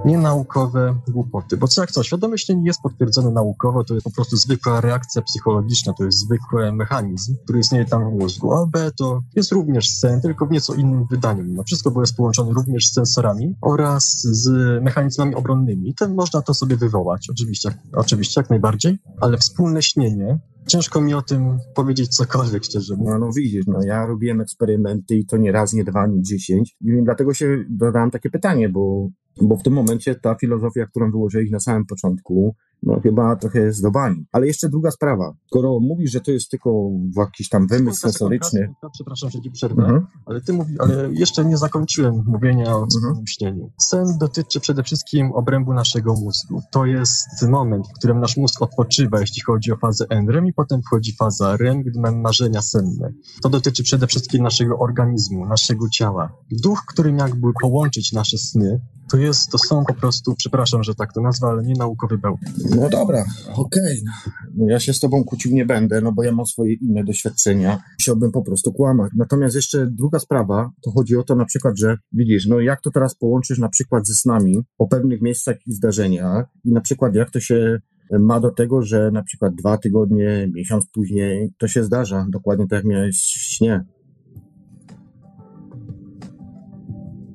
nienaukowe głupoty. Bo co jak co, świadome śnienie jest potwierdzone naukowo, to jest po prostu zwykła reakcja psychologiczna, to jest zwykły mechanizm, który istnieje tam w mózgu. A B to jest również sen, tylko w nieco innym wydaniu. No wszystko było jest połączone również z sensorami oraz z mechanizmami obronnymi. Ten można to sobie wywołać, oczywiście, oczywiście jak najbardziej, ale wspólne śnienie Ciężko mi o tym powiedzieć cokolwiek, szczerze mówiąc. No, no widzisz, no ja robiłem eksperymenty i to nie raz, nie dwa, nie dziesięć. I dlatego się dodałem takie pytanie, bo, bo w tym momencie ta filozofia, którą wyłożyłeś na samym początku, no chyba trochę zdobani. Ale jeszcze druga sprawa. Skoro mówisz, że to jest tylko jakiś tam wymysł sensoryczny... Przepraszam, że ci przerwę, mhm. ale ty mówi, ale jeszcze nie zakończyłem mówienia o mhm. śnieniu. Sen dotyczy przede wszystkim obrębu naszego mózgu. To jest moment, w którym nasz mózg odpoczywa, jeśli chodzi o fazę NREM i potem wchodzi faza REM, gdy mamy marzenia senne. To dotyczy przede wszystkim naszego organizmu, naszego ciała. Duch, którym jakby połączyć nasze sny, to jest, to są po prostu, przepraszam, że tak to nazwę, ale nie naukowy bełt. No dobra, okej. Okay. No ja się z tobą kłócił nie będę, no bo ja mam swoje inne doświadczenia. Chciałbym po prostu kłamać. Natomiast jeszcze druga sprawa, to chodzi o to na przykład, że widzisz, no jak to teraz połączysz na przykład ze snami o pewnych miejscach i zdarzeniach i na przykład jak to się ma do tego, że na przykład dwa tygodnie, miesiąc później to się zdarza, dokładnie tak jak miałeś w śnie.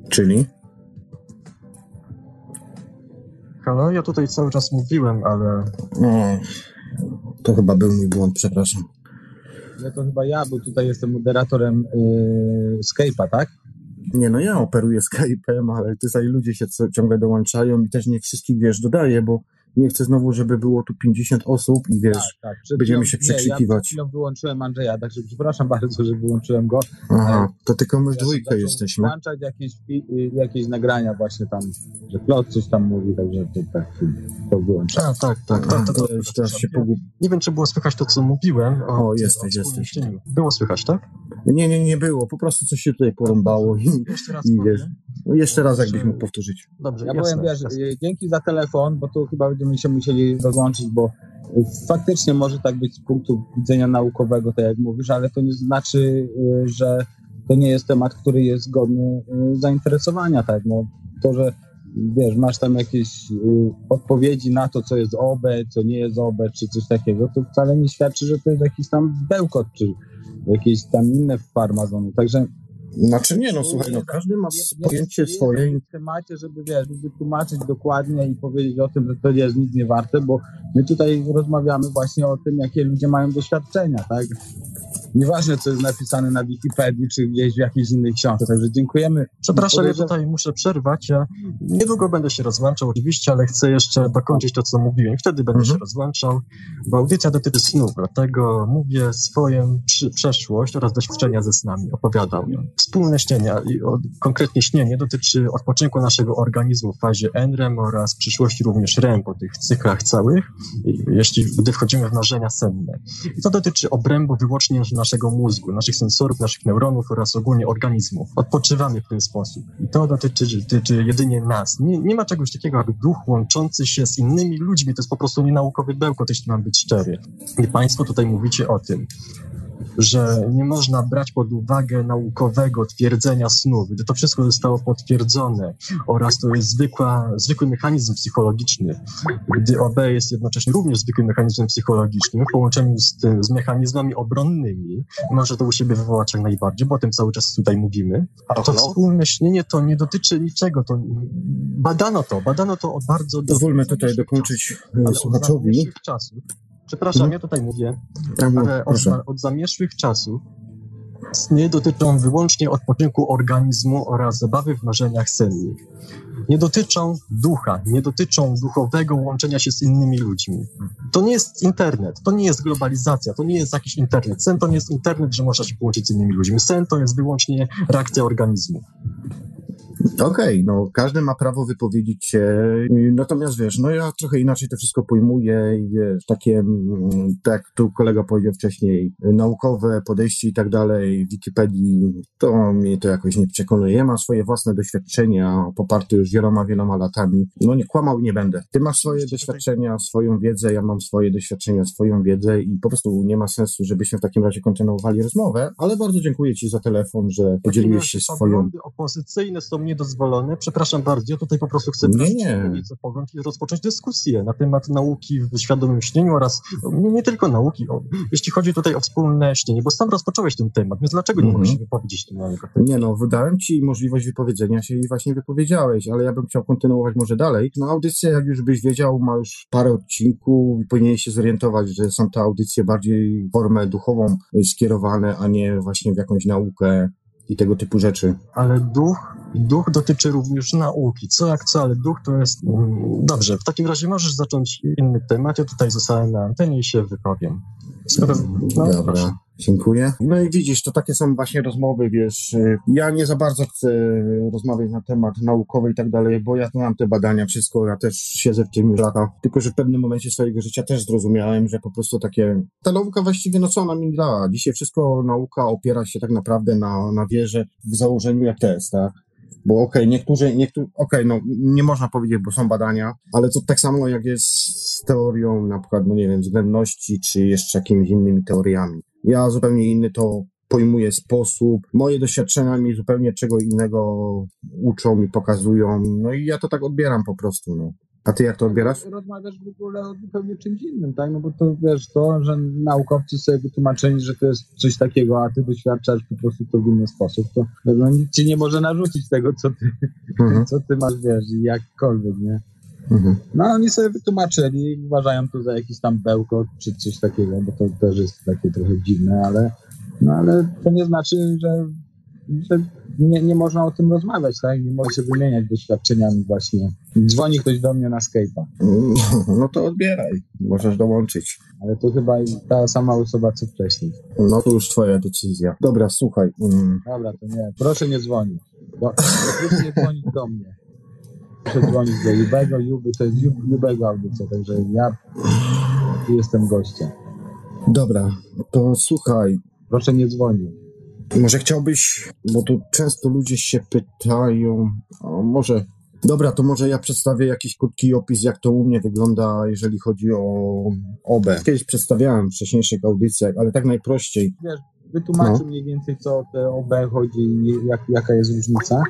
Czyli? Halo, ja tutaj cały czas mówiłem, ale... O, to chyba był mój błąd, przepraszam. Ale to chyba ja, bo tutaj jestem moderatorem yy, Skype'a, tak? Nie, no ja operuję Skype'em, ale tutaj ludzie się ciągle dołączają i też nie wszystkich, wiesz, dodaję, bo nie chcę znowu, żeby było tu 50 osób i wiesz, tak, tak. będziemy się przekrzykiwać. Nie, ja wyłączyłem Andrzeja, także przepraszam bardzo, że wyłączyłem go. Aha, to tylko my w dwójkę jesteśmy. włączać jakieś, jakieś nagrania właśnie tam, że Klot coś tam mówi, także to, tak, to wyłączałem. A, tak, tak. tak to, to, to, to, teraz się pogub... Nie wiem, czy było słychać to, co mówiłem. O, o jesteś, jesteś. Było słychać, tak? Nie, nie, nie było. Po prostu coś się tutaj porąbało. I, jeszcze raz i wiesz, no jeszcze raz jakbyś mógł powtórzyć. Dobrze, ja jasne, powiem, wiesz, jasne. dzięki za telefon, bo tu chyba będziemy się musieli rozłączyć, bo faktycznie może tak być z punktu widzenia naukowego, tak jak mówisz, ale to nie znaczy, że to nie jest temat, który jest godny zainteresowania, tak, no, to, że wiesz, masz tam jakieś odpowiedzi na to, co jest OB, co nie jest OB, czy coś takiego, to wcale nie świadczy, że to jest jakiś tam bełkot, czy jakieś tam inne farmazony, także znaczy nie, no słuchaj, no każdy ma pojęcie swoje. W temacie, żeby wiesz, wytłumaczyć dokładnie i powiedzieć o tym, że to jest nic nie warte, bo my tutaj rozmawiamy właśnie o tym, jakie ludzie mają doświadczenia, tak? Nieważne, co jest napisane na Wikipedii, czy gdzieś w jakiejś innej książce, także dziękujemy. Przepraszam, ja tutaj muszę przerwać. Ja niedługo będę się rozłączał oczywiście, ale chcę jeszcze dokończyć to, co mówiłem. Wtedy będę mhm. się rozłączał, bo audycja dotyczy snów, dlatego mówię swoją przeszłość oraz doświadczenia ze snami, opowiadam ją wspólne śnienia, i konkretnie śnienie dotyczy odpoczynku naszego organizmu w fazie NREM oraz w przyszłości również REM po tych cyklach całych, jeśli gdy wchodzimy w marzenia senne. I to dotyczy obrębu wyłącznie naszego mózgu, naszych sensorów, naszych neuronów oraz ogólnie organizmu. Odpoczywamy w ten sposób. I to dotyczy, dotyczy jedynie nas. Nie, nie ma czegoś takiego jak duch łączący się z innymi ludźmi. To jest po prostu nienaukowy bełkot, jeśli mam być szczery. I Państwo tutaj mówicie o tym że nie można brać pod uwagę naukowego twierdzenia snu, gdy to wszystko zostało potwierdzone oraz to jest zwykła, zwykły mechanizm psychologiczny, gdy OB jest jednocześnie również zwykłym mechanizmem psychologicznym w połączeniu z, z mechanizmami obronnymi, może to u siebie wywołać jak najbardziej, bo o tym cały czas tutaj mówimy, a to wspólne śnienie to nie dotyczy niczego, to badano to, badano to od bardzo... Pozwólmy tutaj dokończyć e, słuchaczowi. czasów. Przepraszam, hmm? ja tutaj mówię, ale od, od zamierzchłych czasów sny dotyczą wyłącznie odpoczynku organizmu oraz zabawy w marzeniach sennych. Nie dotyczą ducha, nie dotyczą duchowego łączenia się z innymi ludźmi. To nie jest internet, to nie jest globalizacja, to nie jest jakiś internet. Sen to nie jest internet, że można się połączyć z innymi ludźmi. Sen to jest wyłącznie reakcja organizmu. Okej, okay, no każdy ma prawo wypowiedzieć się, natomiast wiesz, no ja trochę inaczej to wszystko pojmuję i wiesz, takie, mm, tak tu kolega powiedział wcześniej, naukowe podejście i tak dalej, Wikipedii, to mnie to jakoś nie przekonuje. Ja mam swoje własne doświadczenia poparte już wieloma, wieloma latami. No nie kłamał nie będę. Ty masz swoje doświadczenia, swoją wiedzę, ja mam swoje doświadczenia, swoją wiedzę i po prostu nie ma sensu, żebyśmy w takim razie kontynuowali rozmowę, ale bardzo dziękuję Ci za telefon, że podzieliłeś się swoją... opozycyjne są niedozwolone. Przepraszam bardzo, ja tutaj po prostu chcę nie, nie. co pogląd i rozpocząć dyskusję na temat nauki w świadomym śnieniu oraz nie, nie tylko nauki, o, jeśli chodzi tutaj o wspólne śnienie, bo sam rozpocząłeś ten temat, więc dlaczego nie mm -hmm. mogę się wypowiedzieć tym Nie no, wydałem Ci możliwość wypowiedzenia się i właśnie wypowiedziałeś, ale ja bym chciał kontynuować może dalej. No audycja, jak już byś wiedział, ma już parę odcinków i powinieneś się zorientować, że są to audycje bardziej w formę duchową skierowane, a nie właśnie w jakąś naukę i tego typu rzeczy. Ale duch, duch dotyczy również nauki. Co jak co, ale duch to jest... Mm, dobrze, w takim razie możesz zacząć inny temat. Ja tutaj zostałem na antenie i się wypowiem. Skoro... No, Dobra. Proszę. Dziękuję. No i widzisz, to takie są właśnie rozmowy, wiesz, y, ja nie za bardzo chcę rozmawiać na temat naukowy i tak dalej, bo ja mam te badania, wszystko, ja też siedzę w tym już lata, tylko że w pewnym momencie swojego życia też zrozumiałem, że po prostu takie, ta nauka właściwie, no co ona mi da? Dzisiaj wszystko nauka opiera się tak naprawdę na, na wierze w założeniu jak test, tak? Bo okej, okay, niektórzy, niektórzy, okej, okay, no nie można powiedzieć, bo są badania, ale to tak samo jak jest z teorią na przykład, no nie wiem, względności, czy jeszcze jakimiś innymi teoriami. Ja zupełnie inny to pojmuję sposób. Moje doświadczenia mi zupełnie czego innego uczą i pokazują. No i ja to tak odbieram po prostu. No. A ty jak to odbierasz? Rozmawiasz w ogóle o zupełnie czymś innym, tak? No bo to wiesz, to, że naukowcy sobie wytłumaczyli, że to jest coś takiego, a ty doświadczasz po prostu to w inny sposób, to no, nikt ci nie może narzucić tego, co ty, mhm. co ty masz, wiesz, jakkolwiek, nie? Mhm. No oni sobie wytłumaczyli uważają to za jakiś tam bełkot czy coś takiego, bo to też jest takie trochę dziwne, ale, no, ale to nie znaczy, że, że nie, nie można o tym rozmawiać, tak? Nie można się wymieniać doświadczeniami właśnie. Dzwoni ktoś do mnie na Skype'a. No to odbieraj, możesz dołączyć. Ale to chyba ta sama osoba, co wcześniej. No to już twoja decyzja. Dobra, słuchaj. Mm. Dobra, to nie. Proszę nie dzwonić. proszę nie dzwonić do mnie. Proszę dzwonić do Jubego. Juby to jest Jubego audycja, także ja jestem gościem. Dobra, to słuchaj. Proszę nie dzwonić. Może chciałbyś, bo tu często ludzie się pytają, o może Dobra, to może ja przedstawię jakiś krótki opis, jak to u mnie wygląda, jeżeli chodzi o OB. Kiedyś przedstawiałem w wcześniejszych audycjach, ale tak najprościej. Wiesz, wytłumaczył no. mniej więcej, co o te OB chodzi i jak, jaka jest różnica.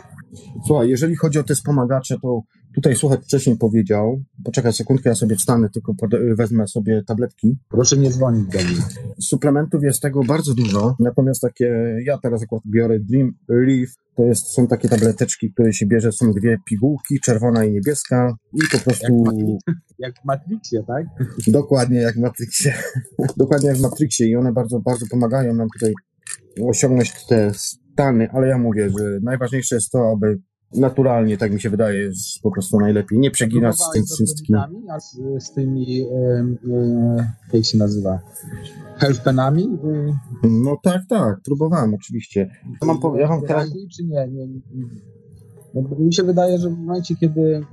Słuchaj, jeżeli chodzi o te wspomagacze, to tutaj słuchaj wcześniej powiedział, poczekaj sekundkę, ja sobie wstanę, tylko wezmę sobie tabletki. Proszę nie dzwonić do mnie. Suplementów jest tego bardzo dużo, natomiast takie, ja teraz akurat biorę Dream Relief, to jest, są takie tableteczki, które się bierze, są dwie pigułki, czerwona i niebieska i po prostu... Jak, jak w Matrixie, tak? Dokładnie jak w Matrixie. Dokładnie jak w Matrixie i one bardzo, bardzo pomagają nam tutaj osiągnąć te stany, ale ja mówię, że najważniejsze jest to, aby naturalnie, tak mi się wydaje, jest po prostu najlepiej. Nie przeginać z tym wszystkim. A z, z tymi, jak się nazywa, helpenami? No tak, tak, próbowałem oczywiście. Ja mam, ja mam teraz... Czy nie? nie. No, mi się wydaje, że w momencie, kiedy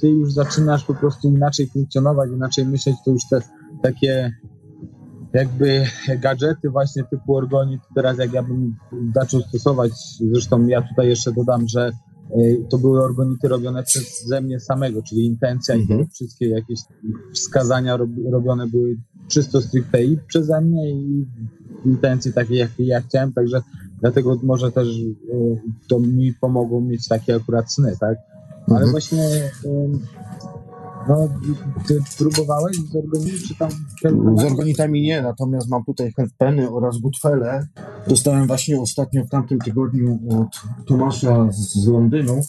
ty już zaczynasz po prostu inaczej funkcjonować, inaczej myśleć, to już te takie jakby gadżety właśnie typu organit, teraz jak ja bym zaczął stosować, zresztą ja tutaj jeszcze dodam, że to były organity robione przeze mnie samego, czyli intencja mhm. i wszystkie jakieś wskazania robione były czysto stricte i przeze mnie i intencji takiej, jakiej ja chciałem, także dlatego może też e, to mi pomogło mieć takie akurat sny, tak? Ale mhm. właśnie no, ty próbowałeś z organitami, czy tam... Z organitami nie, natomiast mam tutaj helpeny oraz gutfele. Dostałem właśnie ostatnio w tamtym tygodniu od Tomasza z Londynu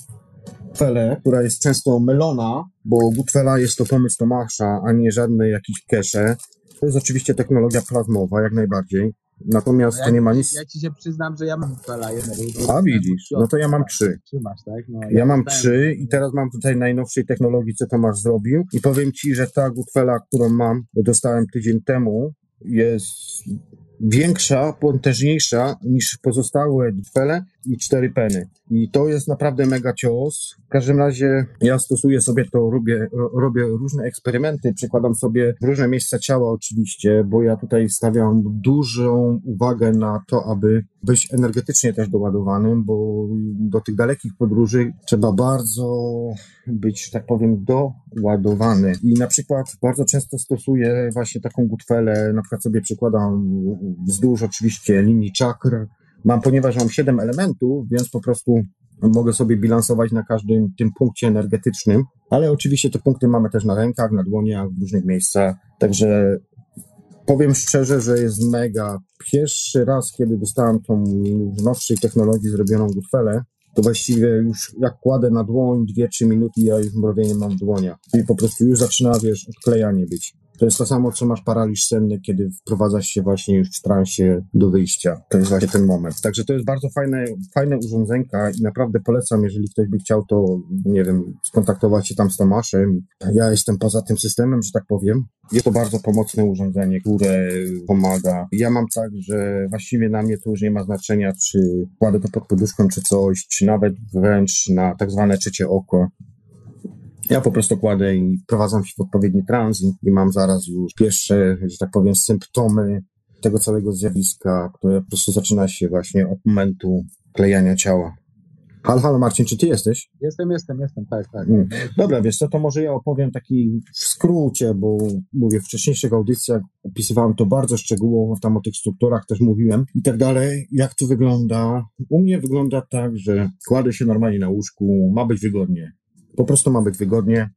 Gutfele, która jest często mylona, bo Gutfela jest to pomysł Tomasza, a nie żadne jakiś kesze. To jest oczywiście technologia plazmowa, jak najbardziej. Natomiast no ja, to nie ma nic. Ja ci się przyznam, że ja mam Gutfela jednego. A widzisz, no to ja mam trzy. Trzymasz, tak? No, ja, ja mam trzy i teraz mam tutaj najnowszej technologii, co Tomasz zrobił. I powiem ci, że ta Gutfela, którą mam, bo dostałem tydzień temu, jest większa, potężniejsza niż pozostałe Gutfele i cztery peny. I to jest naprawdę mega cios. W każdym razie ja stosuję sobie to, robię, robię różne eksperymenty, przykładam sobie różne miejsca ciała oczywiście, bo ja tutaj stawiam dużą uwagę na to, aby być energetycznie też doładowanym, bo do tych dalekich podróży trzeba bardzo być, tak powiem, doładowany. I na przykład bardzo często stosuję właśnie taką gutwelę, na przykład sobie przykładam wzdłuż oczywiście linii czakr, mam, ponieważ mam siedem elementów, więc po prostu mogę sobie bilansować na każdym tym punkcie energetycznym, ale oczywiście te punkty mamy też na rękach, na dłoniach, w różnych miejscach, także powiem szczerze, że jest mega. Pierwszy raz, kiedy dostałem tą nowszej technologii zrobioną Gutfelę, to właściwie już jak kładę na dłoń 2-3 minuty, ja już mrowienie mam w dłoniach. I po prostu już zaczyna, wiesz, odklejanie być. To jest to samo, co masz paraliż senny, kiedy wprowadzasz się właśnie już w transie do wyjścia. To jest właśnie ten moment. Także to jest bardzo fajne, fajne urządzenka i naprawdę polecam, jeżeli ktoś by chciał, to nie wiem, skontaktować się tam z Tomaszem. Ja jestem poza tym systemem, że tak powiem. Jest to bardzo pomocne urządzenie, które pomaga. Ja mam tak, że właściwie na mnie to już nie ma znaczenia, czy kładę to pod poduszką, czy coś, czy nawet wręcz na tak zwane trzecie oko. Ja po prostu kładę i prowadzam się w odpowiedni tranzyt i mam zaraz już pierwsze, że tak powiem, symptomy tego całego zjawiska, które po prostu zaczyna się właśnie od momentu klejania ciała. Halo, halo Marcin, czy ty jesteś? Jestem, jestem, jestem, tak, tak. Mm. Dobra, wiesz co, to może ja opowiem taki w skrócie, bo mówię, w wcześniejszych audycjach opisywałem to bardzo szczegółowo, tam o tych strukturach też mówiłem i tak dalej. Jak to wygląda? U mnie wygląda tak, że kładę się normalnie na łóżku, ma być wygodnie. Po prostu ma być wygodnie.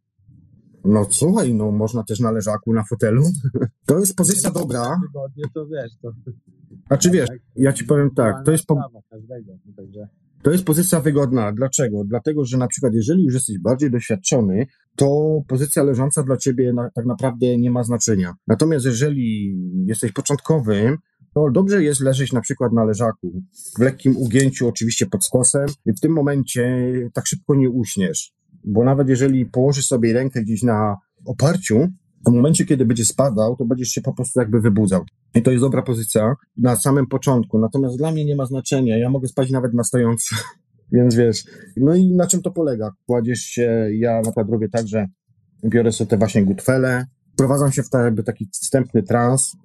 No słuchaj, no można też na leżaku, na fotelu. To jest pozycja dobra. Tygodnie to wiesz, to... Znaczy wiesz, ja ci powiem tak, to jest, po, no to jest pozycja wygodna. Dlaczego? Dlatego, że na przykład jeżeli już jesteś bardziej doświadczony, to pozycja leżąca dla ciebie na, tak naprawdę nie ma znaczenia. Natomiast jeżeli jesteś początkowym, to dobrze jest leżeć na przykład na leżaku, w lekkim ugięciu, oczywiście pod skosem. I w tym momencie tak szybko nie uśniesz. Bo nawet jeżeli położysz sobie rękę gdzieś na oparciu, to w momencie, kiedy będzie spadał, to będziesz się po prostu jakby wybudzał. I to jest dobra pozycja na samym początku. Natomiast dla mnie nie ma znaczenia. Ja mogę spać nawet na stojąco. Więc wiesz, no i na czym to polega? Kładziesz się, ja na przykład robię tak, że biorę sobie te właśnie gutfele, wprowadzam się w ta, taki wstępny trans,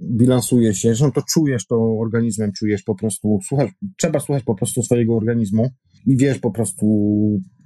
bilansuję się, że to czujesz to organizmem, czujesz po prostu, słuchasz, trzeba słuchać po prostu swojego organizmu i wiesz po prostu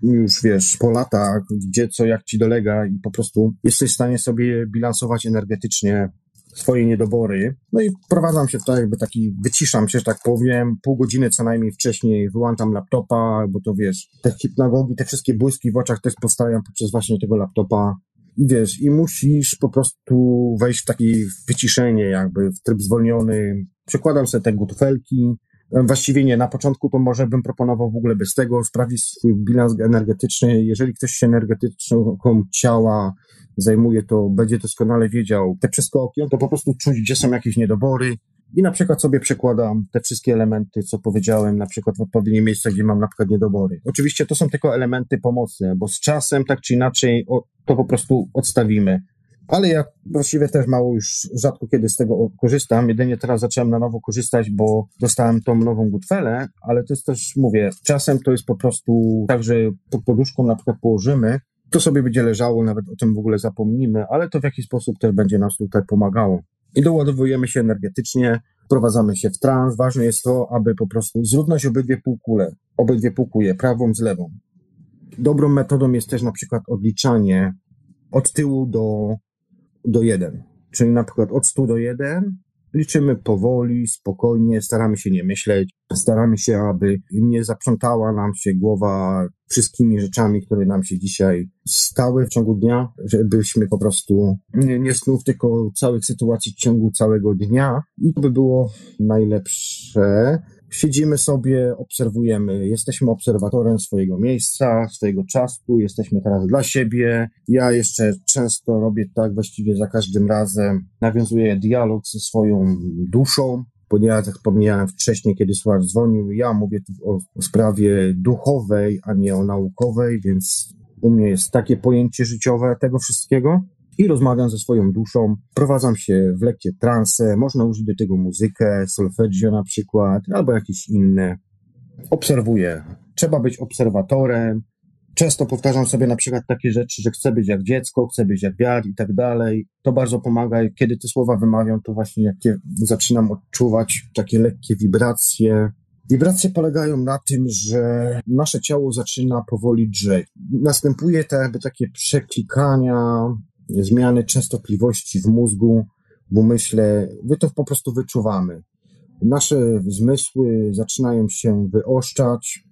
już wiesz po latach, gdzie co, jak ci dolega i po prostu jesteś w stanie sobie bilansować energetycznie swoje niedobory. No i wprowadzam się w to jakby taki, wyciszam się, że tak powiem, pół godziny co najmniej wcześniej wyłączam laptopa, bo to wiesz, te hipnagogi, te wszystkie błyski w oczach też powstają poprzez właśnie tego laptopa. I wiesz, i musisz po prostu wejść w takie wyciszenie, jakby w tryb zwolniony. Przekładam sobie te gutufelki. Właściwie nie, na początku to może bym proponował w ogóle bez tego sprawdzić swój bilans energetyczny. Jeżeli ktoś się energetyczną ciała zajmuje, to będzie doskonale wiedział te przeskoki, to po prostu czuć, gdzie są jakieś niedobory. I na przykład sobie przekładam te wszystkie elementy, co powiedziałem, na przykład w odpowiednie miejsca, gdzie mam na przykład niedobory. Oczywiście to są tylko elementy pomocne, bo z czasem tak czy inaczej o, to po prostu odstawimy. Ale ja właściwie też mało już rzadko kiedy z tego korzystam. Jedynie teraz zacząłem na nowo korzystać, bo dostałem tą nową gutwelę, ale to jest też, mówię, czasem to jest po prostu tak, że pod poduszką na przykład położymy, to sobie będzie leżało, nawet o tym w ogóle zapomnimy, ale to w jakiś sposób też będzie nas tutaj pomagało. I doładowujemy się energetycznie, wprowadzamy się w trans. Ważne jest to, aby po prostu zrównać obydwie półkule, obydwie półkule, prawą z lewą. Dobrą metodą jest też na przykład odliczanie od tyłu do, do 1. Czyli na przykład od 100 do 1 liczymy powoli, spokojnie, staramy się nie myśleć, staramy się, aby nie zaprzątała nam się głowa wszystkimi rzeczami, które nam się dzisiaj stały w ciągu dnia, żebyśmy po prostu nie, nie snów tylko całych sytuacji w ciągu całego dnia i to by było najlepsze. Siedzimy sobie, obserwujemy, jesteśmy obserwatorem swojego miejsca, swojego czasu, jesteśmy teraz dla siebie. Ja jeszcze często robię tak właściwie za każdym razem, nawiązuję dialog ze swoją duszą, ponieważ jak wspomniałem wcześniej, kiedy Słuchacz dzwonił, ja mówię tu o, o sprawie duchowej, a nie o naukowej, więc u mnie jest takie pojęcie życiowe tego wszystkiego i rozmawiam ze swoją duszą, wprowadzam się w lekkie transe, można użyć do tego muzykę, solfeggio na przykład, albo jakieś inne. Obserwuję. Trzeba być obserwatorem. Często powtarzam sobie na przykład takie rzeczy, że chcę być jak dziecko, chcę być jak wiatr i tak dalej. To bardzo pomaga. Kiedy te słowa wymawiam, to właśnie zaczynam odczuwać takie lekkie wibracje. Wibracje polegają na tym, że nasze ciało zaczyna powoli drzeć. Następuje te jakby takie przeklikania, zmiany częstotliwości w mózgu, w umyśle, my to po prostu wyczuwamy. Nasze zmysły zaczynają się wyoszczać,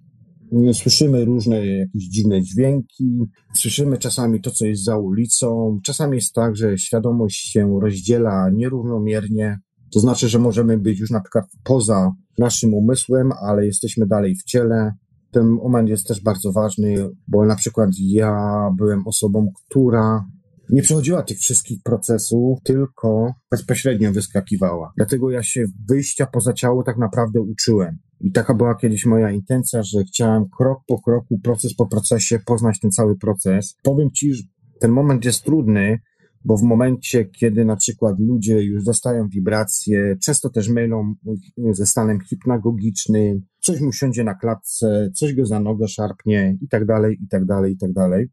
słyszymy różne jakieś dziwne dźwięki, słyszymy czasami to, co jest za ulicą. Czasami jest tak, że świadomość się rozdziela nierównomiernie. To znaczy, że możemy być już na przykład poza naszym umysłem, ale jesteśmy dalej w ciele. Ten moment jest też bardzo ważny, bo na przykład ja byłem osobą, która nie przechodziła tych wszystkich procesów, tylko bezpośrednio wyskakiwała. Dlatego ja się wyjścia poza ciało tak naprawdę uczyłem. I taka była kiedyś moja intencja, że chciałem krok po kroku, proces po procesie poznać ten cały proces. Powiem Ci, że ten moment jest trudny, bo w momencie, kiedy na przykład ludzie już dostają wibracje, często też mylą ze stanem hipnagogicznym, coś mu siądzie na klatce, coś go za nogę szarpnie i tak dalej, i tak dalej, i tak dalej.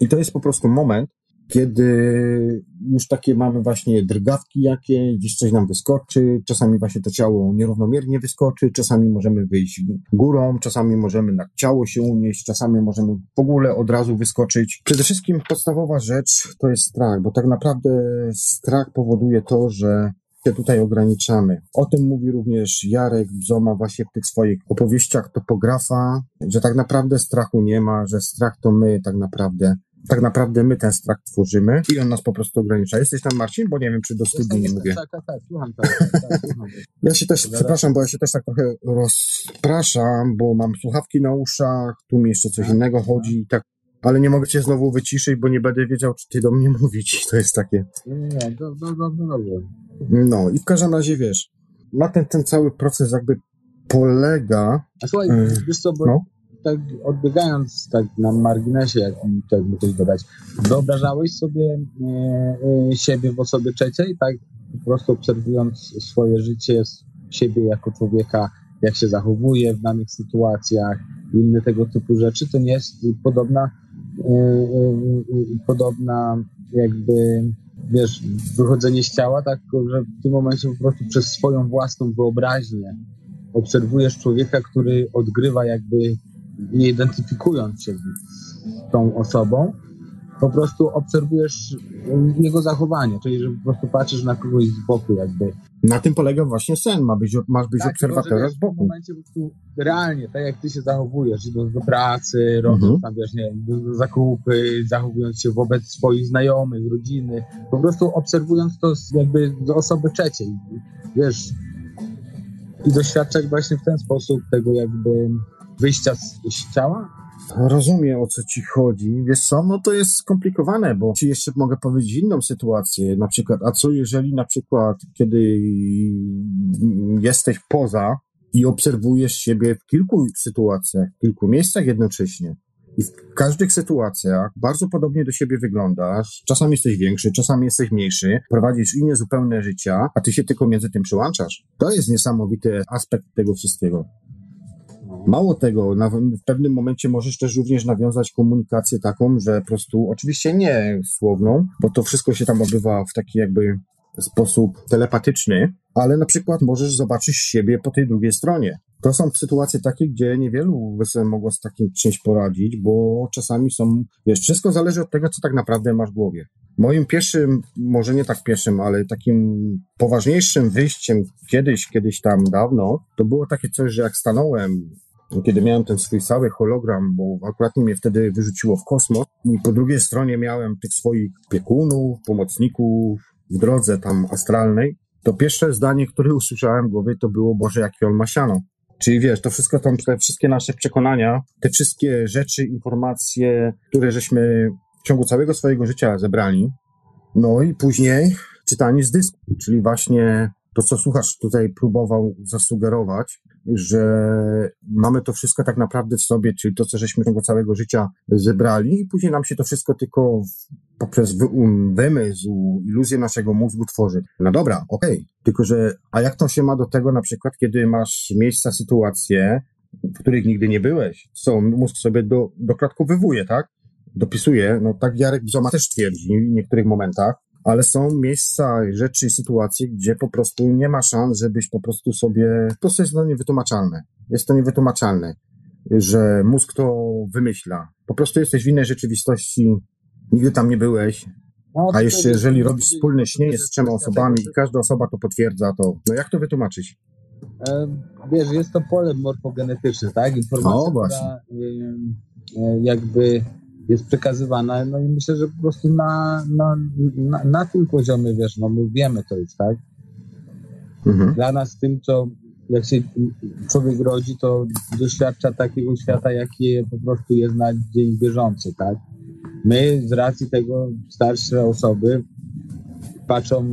I to jest po prostu moment, kiedy już takie mamy właśnie drgawki jakie, gdzieś coś nam wyskoczy, czasami właśnie to ciało nierównomiernie wyskoczy, czasami możemy wyjść górą, czasami możemy na ciało się unieść, czasami możemy w ogóle od razu wyskoczyć. Przede wszystkim podstawowa rzecz to jest strach, bo tak naprawdę strach powoduje to, że się tutaj ograniczamy. O tym mówi również Jarek Bzoma właśnie w tych swoich opowieściach topografa, że tak naprawdę strachu nie ma, że strach to my tak naprawdę tak naprawdę my ten strach tworzymy i on nas po prostu ogranicza. Jesteś tam, Marcin? Bo nie wiem, czy do studiu nie mówię. Tak, tak, tak, słucham, tak, tak, tak, słucham. Ja się też, przepraszam, bo ja się też tak trochę rozpraszam, bo mam słuchawki na uszach, tu mi jeszcze coś innego chodzi i tak, ale nie mogę cię znowu wyciszyć, bo nie będę wiedział, czy ty do mnie mówić. To jest takie. Nie, nie, do, do, do, do. No i w każdym razie wiesz, na ten, ten cały proces jakby polega. A słuchaj, Mm. wiesz co, bo No. Tak odbiegając tak na marginesie, jak jakby coś dodać, wyobrażałeś sobie e, e, siebie w osobie trzeciej, tak? Po prostu obserwując swoje życie, siebie jako człowieka, jak się zachowuje w danych sytuacjach, inne tego typu rzeczy, to nie jest podobna e, e, podobna jakby wiesz, wychodzenie z ciała, tak, że w tym momencie po prostu przez swoją własną wyobraźnię obserwujesz człowieka, który odgrywa jakby, nie identyfikując się z tą osobą, po prostu obserwujesz jego zachowanie, czyli że po prostu patrzysz na kogoś z boku jakby. Na tym polega właśnie sen. Ma być, masz być Tak, obserwatorem z W boku. tym momencie po prostu realnie, tak jak ty się zachowujesz, idąc do pracy, robiąc Mhm. tam, wiesz, nie do zakupy, zachowując się wobec swoich znajomych, rodziny, po prostu obserwując to z, jakby z osoby trzeciej, wiesz, i doświadczać właśnie w ten sposób tego jakby wyjścia z, z ciała. Rozumiem, o co ci chodzi. Wiesz co, no to jest skomplikowane, bo ci jeszcze mogę powiedzieć inną sytuację. Na przykład, a co jeżeli na przykład, kiedy jesteś poza i obserwujesz siebie w kilku sytuacjach, w kilku miejscach jednocześnie. I w każdych sytuacjach bardzo podobnie do siebie wyglądasz. Czasami jesteś większy, czasami jesteś mniejszy, prowadzisz inne zupełne życia, a ty się tylko między tym przyłączasz. To jest niesamowity aspekt tego wszystkiego. Mało tego, na, w pewnym momencie możesz też również nawiązać komunikację taką, że po prostu, oczywiście nie słowną, bo to wszystko się tam odbywa w taki jakby sposób telepatyczny, ale na przykład możesz zobaczyć siebie po tej drugiej stronie. To są sytuacje takie, gdzie niewielu by sobie mogło z takim czymś poradzić, bo czasami są, wiesz, wszystko zależy od tego, co tak naprawdę masz w głowie. Moim pierwszym, może nie tak pierwszym, ale takim poważniejszym wyjściem kiedyś, kiedyś tam dawno, to było takie coś, że jak stanąłem kiedy miałem ten swój cały hologram, bo akurat mnie wtedy wyrzuciło w kosmos. I po drugiej stronie miałem tych swoich opiekunów, pomocników w drodze tam astralnej, to pierwsze zdanie, które usłyszałem w głowie, to było Boże, jaki on ma siano. Czyli wiesz, to wszystko tam, te wszystkie nasze przekonania, te wszystkie rzeczy, informacje, które żeśmy w ciągu całego swojego życia zebrali, no i później czytanie z dysku, czyli właśnie to, co słuchacz tutaj próbował zasugerować, że mamy to wszystko tak naprawdę w sobie, czyli to, co żeśmy ciągu całego życia zebrali i później nam się to wszystko tylko poprzez um, wymysł, iluzję naszego mózgu tworzy. No dobra, okej, tylko że, a jak to się ma do tego na przykład, kiedy masz miejsca, sytuacje, w których nigdy nie byłeś, co mózg sobie do, dokładkowywuje, tak? Dopisuje, no tak Jarek Bzoma też twierdzi w niektórych momentach, ale są miejsca, rzeczy i sytuacje, gdzie po prostu nie ma szans, żebyś po prostu sobie, po prostu jest to niewytłumaczalne. Jest to niewytłumaczalne, że mózg to wymyśla. Po prostu jesteś w innej rzeczywistości, nigdy tam nie byłeś, No, a to jeszcze to- jeżeli to- robisz wspólne śnienie z trzema osobami i każda osoba to potwierdza, to no jak to wytłumaczyć? Wiesz, jest to pole morfogenetyczne, tak? Informacja, O, właśnie. która e, jakby jest przekazywana, no i myślę, że po prostu na, na, na, na tym poziomie, wiesz, no my wiemy to już, tak? Mhm. Dla nas tym, co jak się człowiek rodzi, to doświadcza takiego świata, jaki po prostu jest na dzień bieżący, tak? My z racji tego starsze osoby patrzą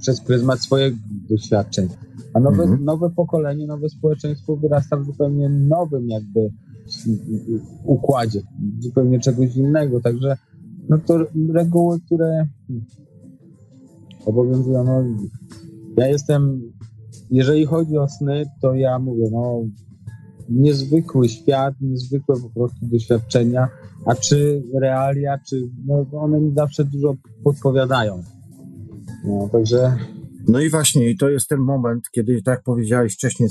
przez pryzmat swoich doświadczeń. A nowe, Mhm. nowe pokolenie, nowe społeczeństwo wyrasta w zupełnie nowym jakby układzie, zupełnie czegoś innego. Także no to reguły, które obowiązują. No, ja jestem, jeżeli chodzi o sny, to ja mówię, no niezwykły świat, niezwykłe po prostu doświadczenia, a czy realia, czy no, one mi zawsze dużo podpowiadają. No, także No i właśnie, i to jest ten moment, kiedy, tak jak powiedziałeś wcześniej,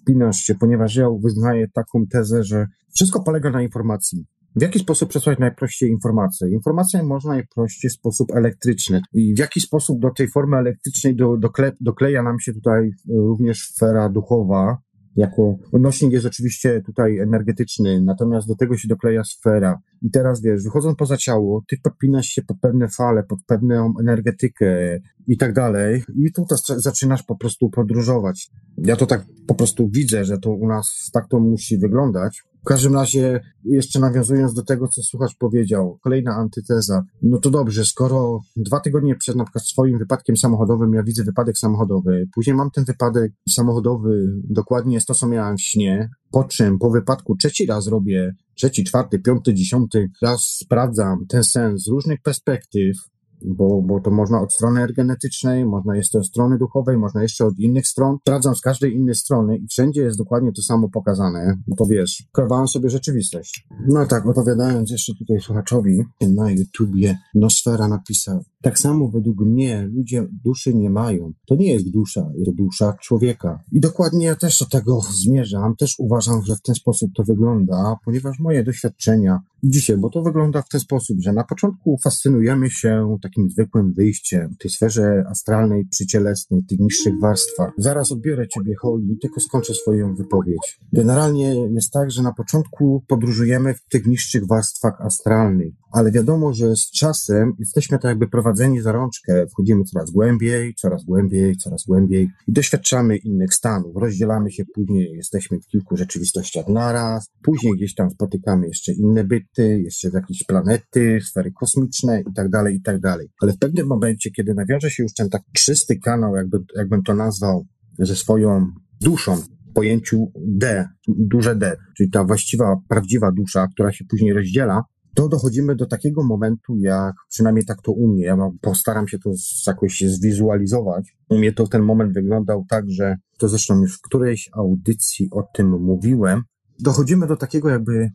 wpinasz się, ponieważ ja wyznaję taką tezę, że wszystko polega na informacji. W jaki sposób przesłać najprościej informację? Informację można najprościej w sposób elektryczny. I w jaki sposób do tej formy elektrycznej do, dokle, dokleja nam się tutaj y, również sfera duchowa, jako odnośnik jest oczywiście tutaj energetyczny, natomiast do tego się dokleja sfera. I teraz wiesz, wychodząc poza ciało, ty podpinasz się pod pewne fale, pod pewną energetykę i tak dalej, i tu zaczynasz po prostu podróżować. Ja to tak po prostu widzę, że to u nas tak to musi wyglądać. W każdym razie, jeszcze nawiązując do tego, co słuchacz powiedział, kolejna antyteza. No to dobrze, skoro dwa tygodnie przed na przykład swoim wypadkiem samochodowym ja widzę wypadek samochodowy, później mam ten wypadek samochodowy, dokładnie jest to, co miałem w śnie, po czym po wypadku trzeci raz robię, trzeci, czwarty, piąty, dziesiąty raz sprawdzam ten sens z różnych perspektyw, bo, bo to można od strony energetycznej, można jeszcze od strony duchowej, można jeszcze od innych stron. Sprawdzam z każdej innej strony i wszędzie jest dokładnie to samo pokazane. No to wiesz, sobie rzeczywistość. No tak, opowiadając jeszcze tutaj słuchaczowi na YouTubie, Nosfera napisał, tak samo według mnie ludzie duszy nie mają. To nie jest dusza, jest dusza człowieka. I dokładnie ja też do tego zmierzam, też uważam, że w ten sposób to wygląda, ponieważ moje doświadczenia dzisiaj, bo to wygląda w ten sposób, że na początku fascynujemy się takim zwykłym wyjściem, tej sferze astralnej, przycielesnej, tych niższych warstwach. Zaraz odbiorę ciebie, Holly, tylko skończę swoją wypowiedź. Generalnie jest tak, że na początku podróżujemy w tych niższych warstwach astralnych, ale wiadomo, że z czasem jesteśmy tak jakby prowadzeni za rączkę, wchodzimy coraz głębiej, coraz głębiej, coraz głębiej i doświadczamy innych stanów. Rozdzielamy się później, jesteśmy w kilku rzeczywistościach naraz, później gdzieś tam spotykamy jeszcze inne byty, jeszcze jakieś planety, sfery kosmiczne i tak dalej, i tak dalej. Ale w pewnym momencie, kiedy nawiąże się już ten tak czysty kanał, jakby, jakbym to nazwał, ze swoją duszą, pojęciu D, duże D, czyli ta właściwa, prawdziwa dusza, która się później rozdziela, to dochodzimy do takiego momentu, jak przynajmniej tak to u mnie. Ja postaram się to jakoś zwizualizować. U mnie to ten moment wyglądał tak, że to zresztą już w którejś audycji o tym mówiłem. Dochodzimy do takiego jakby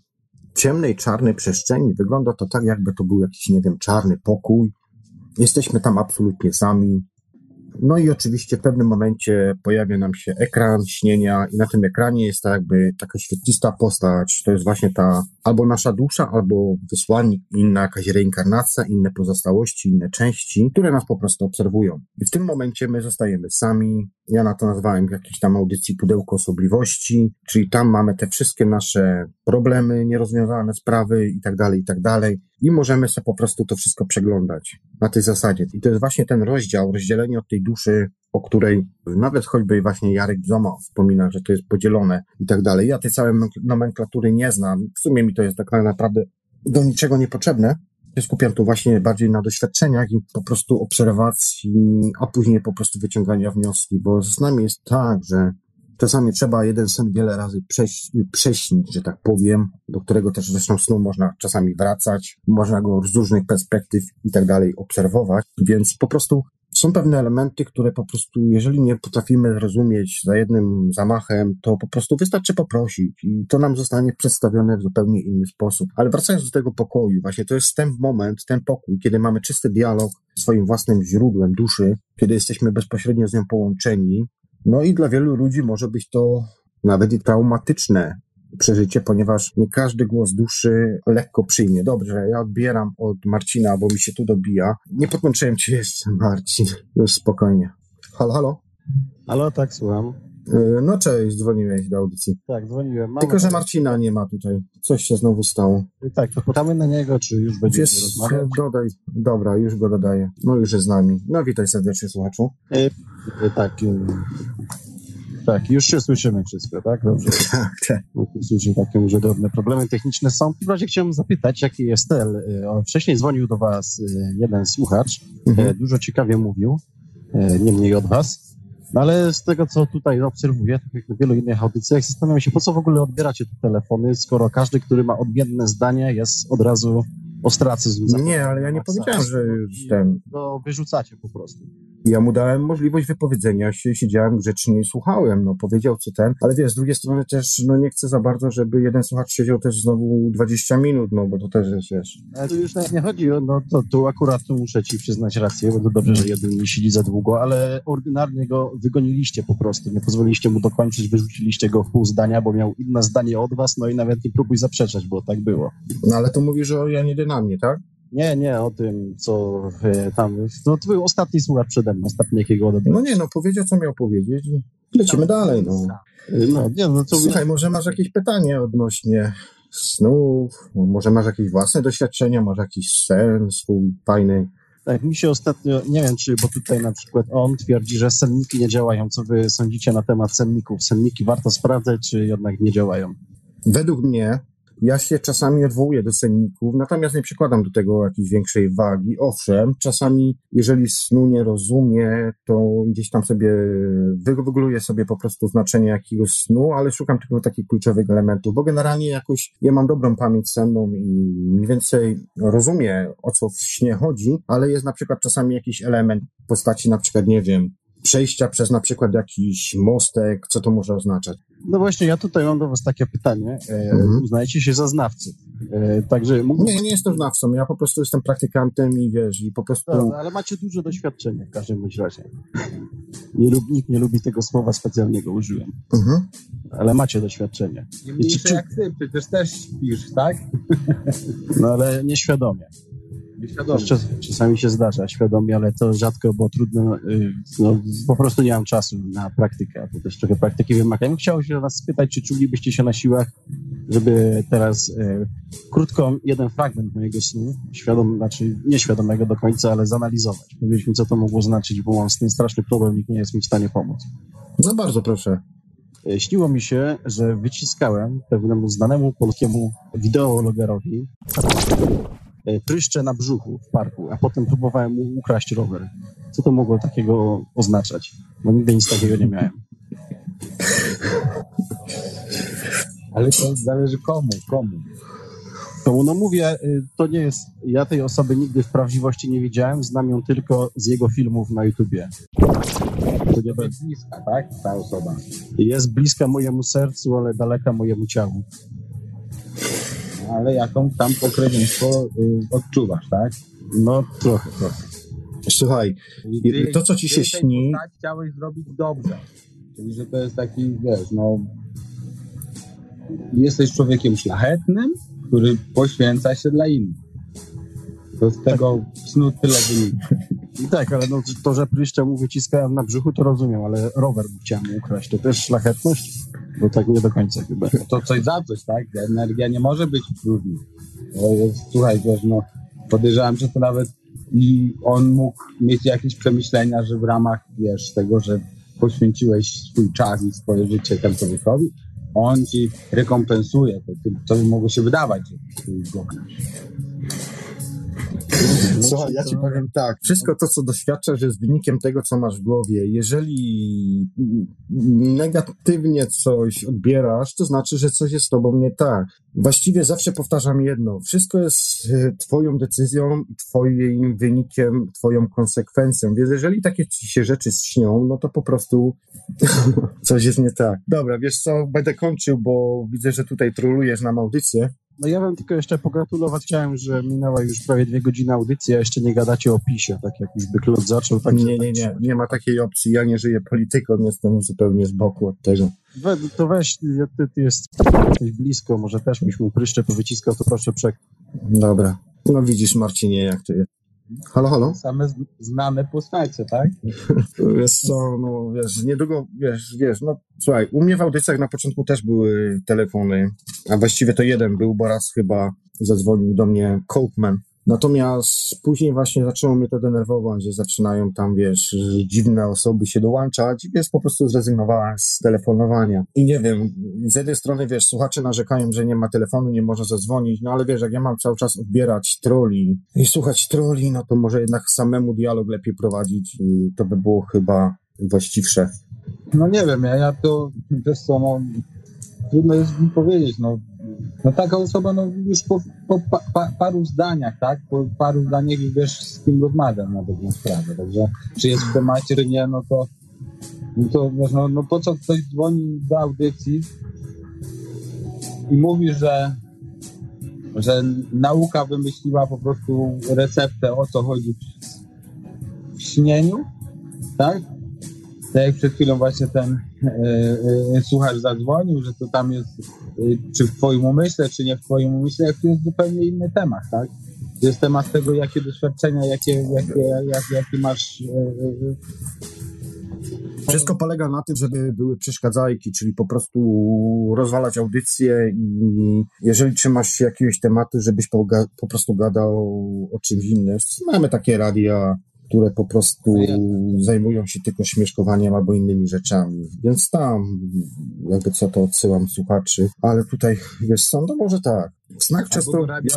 ciemnej, czarnej przestrzeni. Wygląda to tak, jakby to był jakiś, nie wiem, czarny pokój. Jesteśmy tam absolutnie sami. No i oczywiście w pewnym momencie pojawia nam się ekran śnienia i na tym ekranie jest ta jakby taka świetlista postać. To jest właśnie ta albo nasza dusza, albo wysłannik, inna jakaś reinkarnacja, inne pozostałości, inne części, które nas po prostu obserwują. I w tym momencie my zostajemy sami. Ja na to nazwałem jakiejś tam audycji pudełko osobliwości, czyli tam mamy te wszystkie nasze problemy, nierozwiązane sprawy i tak dalej, i tak dalej. I możemy sobie po prostu to wszystko przeglądać na tej zasadzie. I to jest właśnie ten rozdział, rozdzielenie od tej duszy, o której nawet choćby właśnie Jarek Zoma wspomina, że to jest podzielone i tak dalej. Ja tej całej nomenklatury nie znam. W sumie mi to jest tak naprawdę do niczego niepotrzebne. Ja skupiam tu właśnie bardziej na doświadczeniach i po prostu obserwacji, a później po prostu wyciągania wnioski, bo z nami jest tak, że czasami trzeba jeden sen wiele razy prześ, prześnić, że tak powiem, do którego też zresztą snu można czasami wracać, można go z różnych perspektyw i tak dalej obserwować, więc po prostu są pewne elementy, które po prostu, jeżeli nie potrafimy zrozumieć za jednym zamachem, to po prostu wystarczy poprosić i to nam zostanie przedstawione w zupełnie inny sposób. Ale wracając do tego pokoju, właśnie to jest ten moment, ten pokój, kiedy mamy czysty dialog swoim własnym źródłem duszy, kiedy jesteśmy bezpośrednio z nią połączeni. No i dla wielu ludzi może być to nawet i traumatyczne, przeżycie, ponieważ nie każdy głos duszy lekko przyjmie. Dobrze, ja odbieram od Marcina, bo mi się tu dobija. Nie podłączyłem cię jeszcze, Marcin. Już spokojnie. Halo, halo? Halo, tak, słucham. E, no cześć, dzwoniłeś do audycji. Tak, dzwoniłem. Mamy Tylko, że Marcina nie ma tutaj. Coś się znowu stało. Tak, to poczamy na niego, czy już będziemy Wiesz, rozmawiać? dodaj. Dobra, już go dodaję. No już jest z nami. No witaj serdecznie, słuchaczu. E, e tak, e, tak, już się słyszymy wszystko, tak? Dobrze. Tak, tak. Słyszę takie może drobne problemy techniczne są. W razie chciałem zapytać, jaki jest cel. E, wcześniej dzwonił do Was jeden słuchacz, mhm. dużo ciekawie mówił, nie mniej od Was. No ale z tego, co tutaj obserwuję, tak jak w wielu innych audycjach, zastanawiam się, po co w ogóle odbieracie te telefony, skoro każdy, który ma odmienne zdanie, jest od razu ostracyzm. Nie, ale ja nie powiedziałem, że ten... To wyrzucacie po prostu. Ja mu dałem możliwość wypowiedzenia się, siedziałem grzecznie i słuchałem, no powiedział co ten, ale wiesz, z drugiej strony też, no nie chcę za bardzo, żeby jeden słuchacz siedział też znowu 20 minut, no bo to też jest, wiesz. Ale tu już nie chodzi o, no to tu akurat tu muszę ci przyznać rację, bo to dobrze, że jeden nie siedzi za długo, ale ordynarnie go wygoniliście po prostu, nie pozwoliliście mu dokończyć, wyrzuciliście go w pół zdania, bo miał inne zdanie od was, no i nawet nie próbuj zaprzeczać, bo tak było. No ale to mówisz o Janie Dynamie, tak? Nie, nie, o tym, co e, tam. To był ostatni słuchacz przede mną, ostatni jakiego odebrałem. No nie, no powiedział, co miał powiedzieć i lecimy dalej, no. E, No, nie, no to Słuchaj, może masz jakieś pytanie odnośnie snów, może masz jakieś własne doświadczenia, może jakiś sen swój fajny. Tak, mi się ostatnio, nie wiem czy, bo tutaj na przykład on twierdzi, że senniki nie działają. Co wy sądzicie na temat senników? Senniki warto sprawdzać, czy jednak nie działają? Według mnie, ja się czasami odwołuję do senników, natomiast nie przykładam do tego jakiejś większej wagi. Owszem, czasami, jeżeli snu nie rozumie, to gdzieś tam sobie wygoogluję sobie po prostu znaczenie jakiegoś snu, ale szukam tylko takich kluczowych elementów, bo generalnie jakoś ja mam dobrą pamięć senną i mniej więcej rozumiem, o co w śnie chodzi, ale jest na przykład czasami jakiś element postaci na przykład, nie wiem, przejścia przez na przykład jakiś mostek, co to może oznaczać. No właśnie, ja tutaj mam do was takie pytanie. E, Mhm. Uznajecie się za znawców. E, także mógłbym... Nie, nie jestem znawcą, ja po prostu jestem praktykantem i wiesz, i po prostu... Dobra, ale macie duże doświadczenie w każdym bądź razie. Nie lub, nikt nie lubi tego słowa specjalnego użyłem, Mhm. ale macie doświadczenie. Nie mniejsze czy- jak ty, przecież też śpisz, tak? No ale nieświadomie. Czas, czasami się zdarza świadomie, ale to rzadko, bo trudno, y, no, po prostu nie mam czasu na praktykę, a to też trochę praktyki wymaga. Ja bym chciał się was spytać, czy czulibyście się na siłach, żeby teraz y, krótko jeden fragment mojego snu, świadom, znaczy nieświadomego do końca, ale zanalizować. Powiedzieć mi, co to mogło znaczyć, bo mam z tym straszny problem, nikt nie jest mi w stanie pomóc. No bardzo proszę. E, Śniło mi się, że wyciskałem pewnemu znanemu polskiemu wideologerowi e, pryszcze na brzuchu w parku, a potem próbowałem mu ukraść rower. Co to mogło takiego oznaczać? Bo nigdy nic takiego nie miałem. Ale to zależy komu, komu. To no mówię, y, to nie jest. Ja tej osoby nigdy w prawdziwości nie widziałem, znam ją tylko z jego filmów na YouTubie. To nie Jest bliska, tak? Ta osoba. jest bliska mojemu sercu, ale daleka mojemu ciału. Ale jaką tam pokrewieństwo y, odczuwasz, tak? No trochę, trochę. Słuchaj, ty- to, co ci się śni- chciałeś zrobić dobrze. Czyli, że to jest taki, wiesz, no... Jesteś człowiekiem szlachetnym, który poświęca się dla innych. To z tego snu tyle wynika. Tak, ale no, to, że pryszcze mu wyciskałem na brzuchu, to rozumiem, ale rower chciałem ukraść. To też szlachetność? Bo tak nie do końca chyba. To coś za coś, tak? Energia nie może być jest, słuchaj, wiesz, no, podejrzewam, że to nawet i on mógł mieć jakieś przemyślenia, że w ramach, wiesz, tego, że poświęciłeś swój czas i swoje życie temu człowiekowi, on ci rekompensuje. To, to, to mogło się wydawać, że go Słuchaj, ja ci powiem tak, wszystko to, co doświadczasz, jest wynikiem tego, co masz w głowie. Jeżeli negatywnie coś odbierasz, to znaczy, że coś jest z tobą nie tak. Właściwie zawsze powtarzam jedno. Wszystko jest e, twoją decyzją, twoim wynikiem, twoją konsekwencją. Więc jeżeli takie ci się rzeczy śnią, no to po prostu coś jest nie tak. Dobra, wiesz co, będę kończył, bo widzę, że tutaj trolujesz nam audycję. No ja bym tylko jeszcze pogratulować chciałem, że minęła już prawie dwie godziny audycji, a jeszcze nie gadacie o PiSie, tak jak już by Klot zaczął. Tak Nie, nie, nie, nie ma takiej opcji. Ja nie żyję polityką, jestem zupełnie z boku od tego. We, to weź, ty, ty jest jesteś blisko, może też byś mu pryszcze powyciskał, to proszę przek... Dobra. No widzisz, Marcinie, jak to jest. Halo, halo? Same znane postacie, tak? Wiesz co, no wiesz, niedługo, wiesz, wiesz, no słuchaj, u mnie w audycjach na początku też były telefony, a właściwie to jeden był, bo raz chyba zadzwonił do mnie Copeman. Natomiast później właśnie zaczęło mnie to denerwować, że zaczynają tam, wiesz, dziwne osoby się dołączać, więc po prostu zrezygnowałem z telefonowania. I nie wiem, z jednej strony, wiesz, słuchacze narzekają, że nie ma telefonu, nie można zadzwonić, no ale wiesz, jak ja mam cały czas odbierać troli i słuchać troli, no to może jednak samemu dialog lepiej prowadzić i to by było chyba właściwsze. No nie wiem, ja, ja to, wiesz co, no, trudno jest mi powiedzieć, no, no taka osoba, no już po, po pa, pa, paru zdaniach, tak, po paru zdaniach już wiesz, z kim rozmawiam na dobrą sprawę, także czy jest w temacie, czy nie, no to, no to wiesz, no, no po co ktoś dzwoni do audycji i mówi, że że nauka wymyśliła po prostu receptę, o co chodzi w, w śnieniu, tak? Tak jak przed chwilą właśnie ten słuchacz zadzwonił, że to tam jest e, czy w twoim umyśle, czy nie w twoim umyśle, to jest zupełnie inny temat, tak? To jest temat tego, jakie doświadczenia, jakie, jakie, jakie, jakie masz e, wszystko polega na tym, żeby były przeszkadzajki, czyli po prostu rozwalać audycję i jeżeli trzymasz się jakiegoś tematu, żebyś po, po prostu gadał o czymś innym. Mamy takie radia, które po prostu no zajmują się tylko śmieszkowaniem albo innymi rzeczami. Więc tam, jakby co to odsyłam słuchaczy. Ale tutaj, wiesz co, no może tak. Znak często...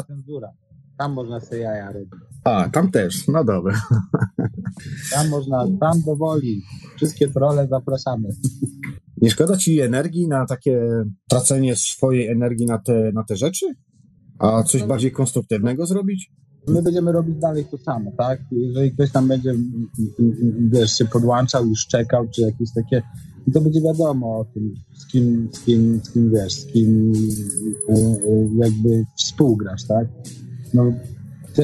Cenzura. Tam można sobie jaja robić. A, tam też, no dobra. Tam można, tam dowoli. Wszystkie trole zapraszamy. Nie szkoda ci energii na takie tracenie swojej energii na te, na te rzeczy? A coś bardziej konstruktywnego zrobić? My będziemy robić dalej to samo, tak? Jeżeli ktoś tam będzie, wiesz, się podłączał i szczekał, czy jakieś takie, to będzie wiadomo o tym, z kim, z kim, z kim wiesz, z kim jakby współgrasz, tak? No, te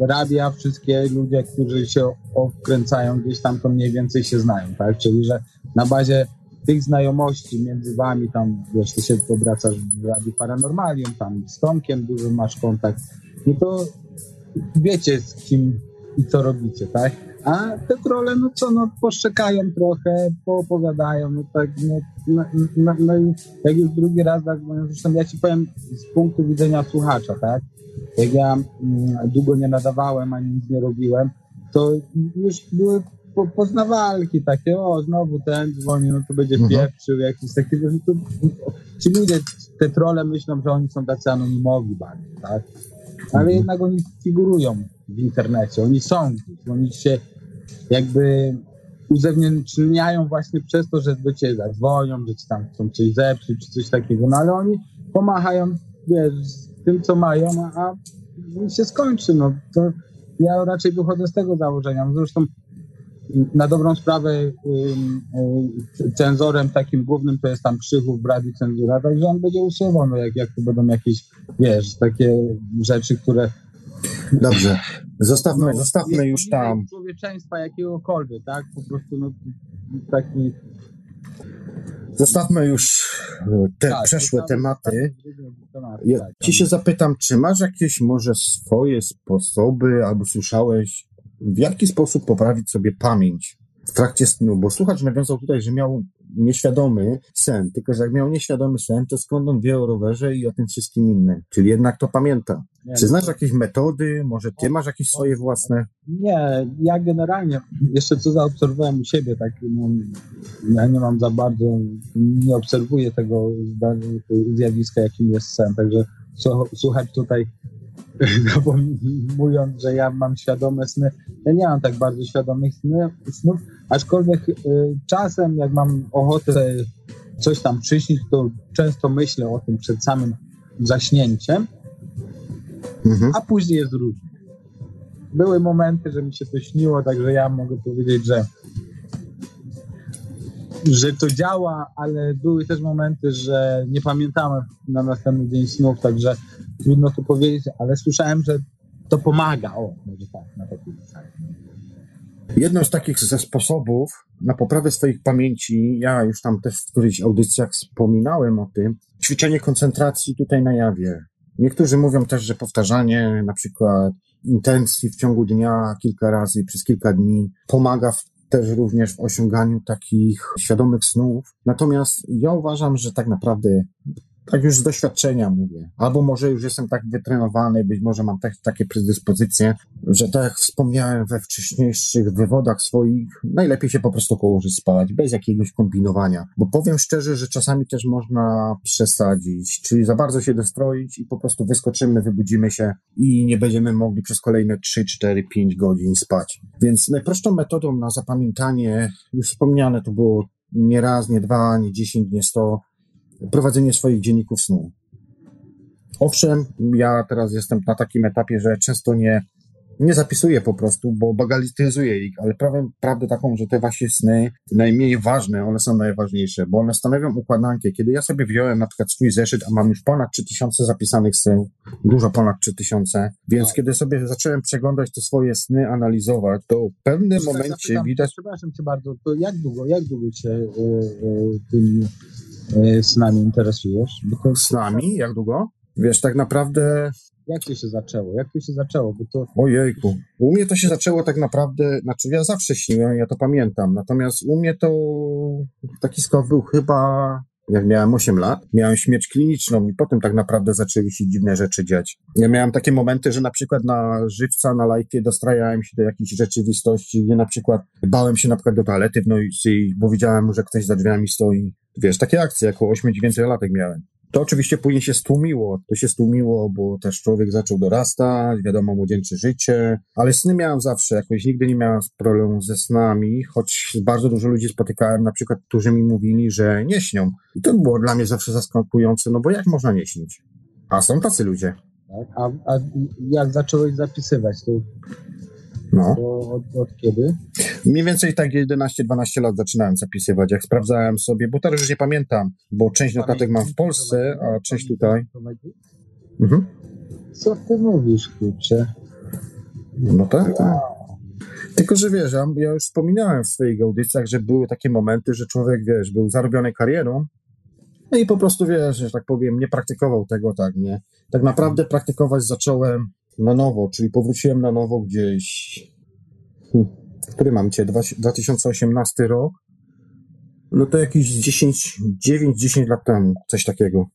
radia, wszystkie ludzie, którzy się okręcają gdzieś tam, to mniej więcej się znają, tak? Czyli, że na bazie tych znajomości między wami, tam, wiesz, ty się obracasz w Radiu Paranormalium, tam z Tomkiem dużo masz kontakt, no to wiecie z kim i co robicie, tak? A te trole, no co, no poszczekają trochę, poopowiadają, no tak, no, no, no, no i jak już drugi raz, tak, no, zresztą ja ci powiem z punktu widzenia słuchacza, tak? Jak ja mm, długo nie nadawałem, ani nic nie robiłem, to już były po, poznawalki takie, o, znowu ten dzwoni, no to będzie mhm. pieprzył, jakiś taki, to, ci ludzie, te trole myślą, że oni są tacy anonimowi bardziej, tak? Ale mhm. jednak oni figurują w internecie, oni są oni się jakby uzewnętrzniają właśnie przez to, że do ciebie zadzwonią, że ci tam chcą coś zepsuć, czy coś takiego, no ale oni pomachają, wiesz, tym, co mają, a, a się skończy. No. To ja raczej wychodzę z tego założenia. No zresztą na dobrą sprawę cenzorem takim głównym to jest tam Krzychów, Brady Cenzura, także on będzie usuwał, no jak, jak to będą jakieś, wiesz, takie rzeczy, które... Dobrze, zostawmy, no, zostawmy już tam... Człowieczeństwa jakiegokolwiek, tak? Po prostu no, taki Zostawmy już e, te tak, przeszłe tematy. Ja tak, ci się zapytam, czy masz jakieś może swoje sposoby, albo słyszałeś, w jaki sposób poprawić sobie pamięć w trakcie snu? Bo słuchacz nawiązał tutaj, że miał nieświadomy sen, tylko że jak miał nieświadomy sen, to skąd on wie o rowerze i o tym wszystkim innym? Czyli jednak to pamięta. Nie, Czy znasz jakieś metody? Może ty masz jakieś swoje własne? Nie, ja generalnie, jeszcze co zaobserwowałem u siebie, tak, no, ja nie mam za bardzo, nie obserwuję tego zjawiska, jakim jest sen, także słuchać tutaj no mówiąc, że ja mam świadome sny, ja nie mam tak bardzo świadomych snów, aczkolwiek y, czasem jak mam ochotę coś tam przyśnić, to często myślę o tym przed samym zaśnięciem, mhm. a później jest różnie. Były momenty, że mi się to śniło, także ja mogę powiedzieć, że że to działa, ale były też momenty, że nie pamiętałem na następny dzień snów, także trudno to powiedzieć, ale słyszałem, że to pomaga. O, może tak, na z takich ze sposobów na poprawę swoich pamięci, ja już tam też w którychś audycjach wspominałem o tym, ćwiczenie koncentracji tutaj na jawie. Niektórzy mówią też, że powtarzanie na przykład intencji w ciągu dnia kilka razy przez kilka dni pomaga w też również w osiąganiu takich świadomych snów. Natomiast ja uważam, że tak naprawdę tak już z doświadczenia mówię. Albo może już jestem tak wytrenowany, być może mam tak, takie predyspozycje, że tak jak wspomniałem we wcześniejszych wywodach swoich, najlepiej się po prostu położyć spać, bez jakiegoś kombinowania. Bo powiem szczerze, że czasami też można przesadzić, czyli za bardzo się dostroić i po prostu wyskoczymy, wybudzimy się i nie będziemy mogli przez kolejne 3, 4, 5 godzin spać. Więc najprostszą metodą na zapamiętanie, już wspomniane to było nie raz, nie dwa, nie dziesięć, nie sto, prowadzenie swoich dzienników snu. Owszem, ja teraz jestem na takim etapie, że często nie, nie zapisuję po prostu, bo bagalityzuję ich, ale prawdę, prawdę taką, że te właśnie sny, najmniej ważne, one są najważniejsze, bo one stanowią układankę. Kiedy ja sobie wziąłem na przykład swój zeszyt, a mam już ponad 3000 zapisanych snów, dużo ponad 3000, więc kiedy sobie zacząłem przeglądać te swoje sny, analizować, to w pewnym momencie zapytam, widać... Przepraszam cię bardzo, to jak długo, jak długo się y, y, tym z nami interesujesz? Z nami? Jak długo? Wiesz, tak naprawdę Jak to się zaczęło? Jak to się zaczęło? Bo to... Ojejku. U mnie to się zaczęło tak naprawdę, znaczy ja zawsze śniłem, ja to pamiętam, natomiast u mnie to taki skok był chyba jak miałem 8 lat, miałem śmierć kliniczną i potem tak naprawdę zaczęły się dziwne rzeczy dziać. Ja miałem takie momenty, że na przykład na żywca, na live'ie dostrajałem się do jakiejś rzeczywistości, gdzie na przykład bałem się na przykład do toalety w nocy, bo widziałem, że ktoś za drzwiami stoi. Wiesz, takie akcje jako 8-9 latek miałem. To oczywiście później się stłumiło. To się stłumiło, bo też człowiek zaczął dorastać, wiadomo, młodzieńcze życie, ale sny miałem zawsze. Jakoś nigdy nie miałem problemu ze snami, choć bardzo dużo ludzi spotykałem, na przykład, którzy mi mówili, że nie śnią. I to było dla mnie zawsze zaskakujące, no bo jak można nie śnić? A są tacy ludzie. Tak? A, a jak zacząłeś zapisywać? To no. Od, od, kiedy? Mniej więcej tak 11-12 lat zaczynałem zapisywać. Jak sprawdzałem sobie, bo teraz już nie pamiętam, bo część notatek mam w Polsce, a część tutaj. Mhm. Co ty mówisz, kurczę? No tak, tak. Tylko, że wiesz, ja już wspominałem w swoich audycjach, że były takie momenty, że człowiek, wiesz, był zarobiony karierą, no i po prostu, wiesz, że tak powiem, nie praktykował tego tak, nie. Tak naprawdę praktykować zacząłem na nowo, czyli powróciłem na nowo gdzieś. Hmm, który mam cię? 2018 rok. No to jakieś 10, 9-10 lat temu, coś takiego.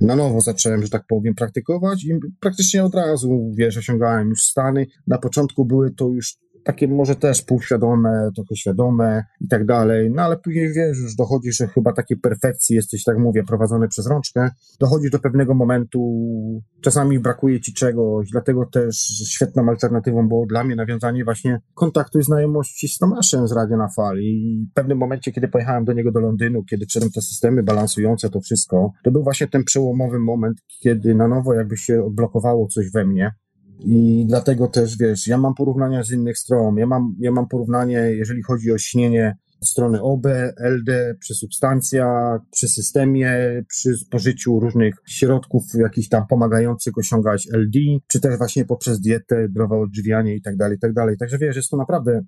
Na nowo zacząłem, że tak powiem, praktykować i praktycznie od razu, wiesz, osiągałem już stany. Na początku były to już takie może też półświadome, trochę świadome i tak dalej, no ale później wiesz, już dochodzisz, że chyba takiej perfekcji jesteś, tak mówię, prowadzony przez rączkę, dochodzisz do pewnego momentu, czasami brakuje ci czegoś, dlatego też świetną alternatywą było dla mnie nawiązanie właśnie kontaktu i znajomości z Tomaszem z Radia na Fali. I w pewnym momencie, kiedy pojechałem do niego do Londynu, kiedy wszedłem te systemy balansujące to wszystko, to był właśnie ten przełomowy moment, kiedy na nowo jakby się odblokowało coś we mnie, i dlatego też, wiesz, ja mam porównania z innych stron. Ja mam, ja mam porównanie, jeżeli chodzi o śnienie strony OB, LD, przy substancjach, przy systemie, przy spożyciu różnych środków jakichś tam pomagających osiągać LD, czy też właśnie poprzez dietę, zdrowe odżywianie i tak dalej, i tak dalej. Także wiesz, jest to naprawdę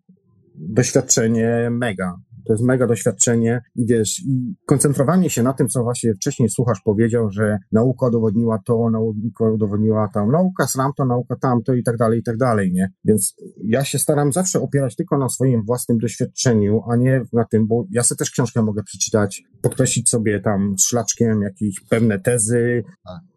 doświadczenie mega. To jest mega doświadczenie i wiesz, i koncentrowanie się na tym, co właśnie wcześniej słuchasz powiedział, że nauka udowodniła to, nauka udowodniła tam, nauka to, nauka tamto i tak dalej, i tak dalej, nie? Więc ja się staram zawsze opierać tylko na swoim własnym doświadczeniu, a nie na tym, bo ja sobie też książkę mogę przeczytać, podkreślić sobie tam szlaczkiem jakieś pewne tezy,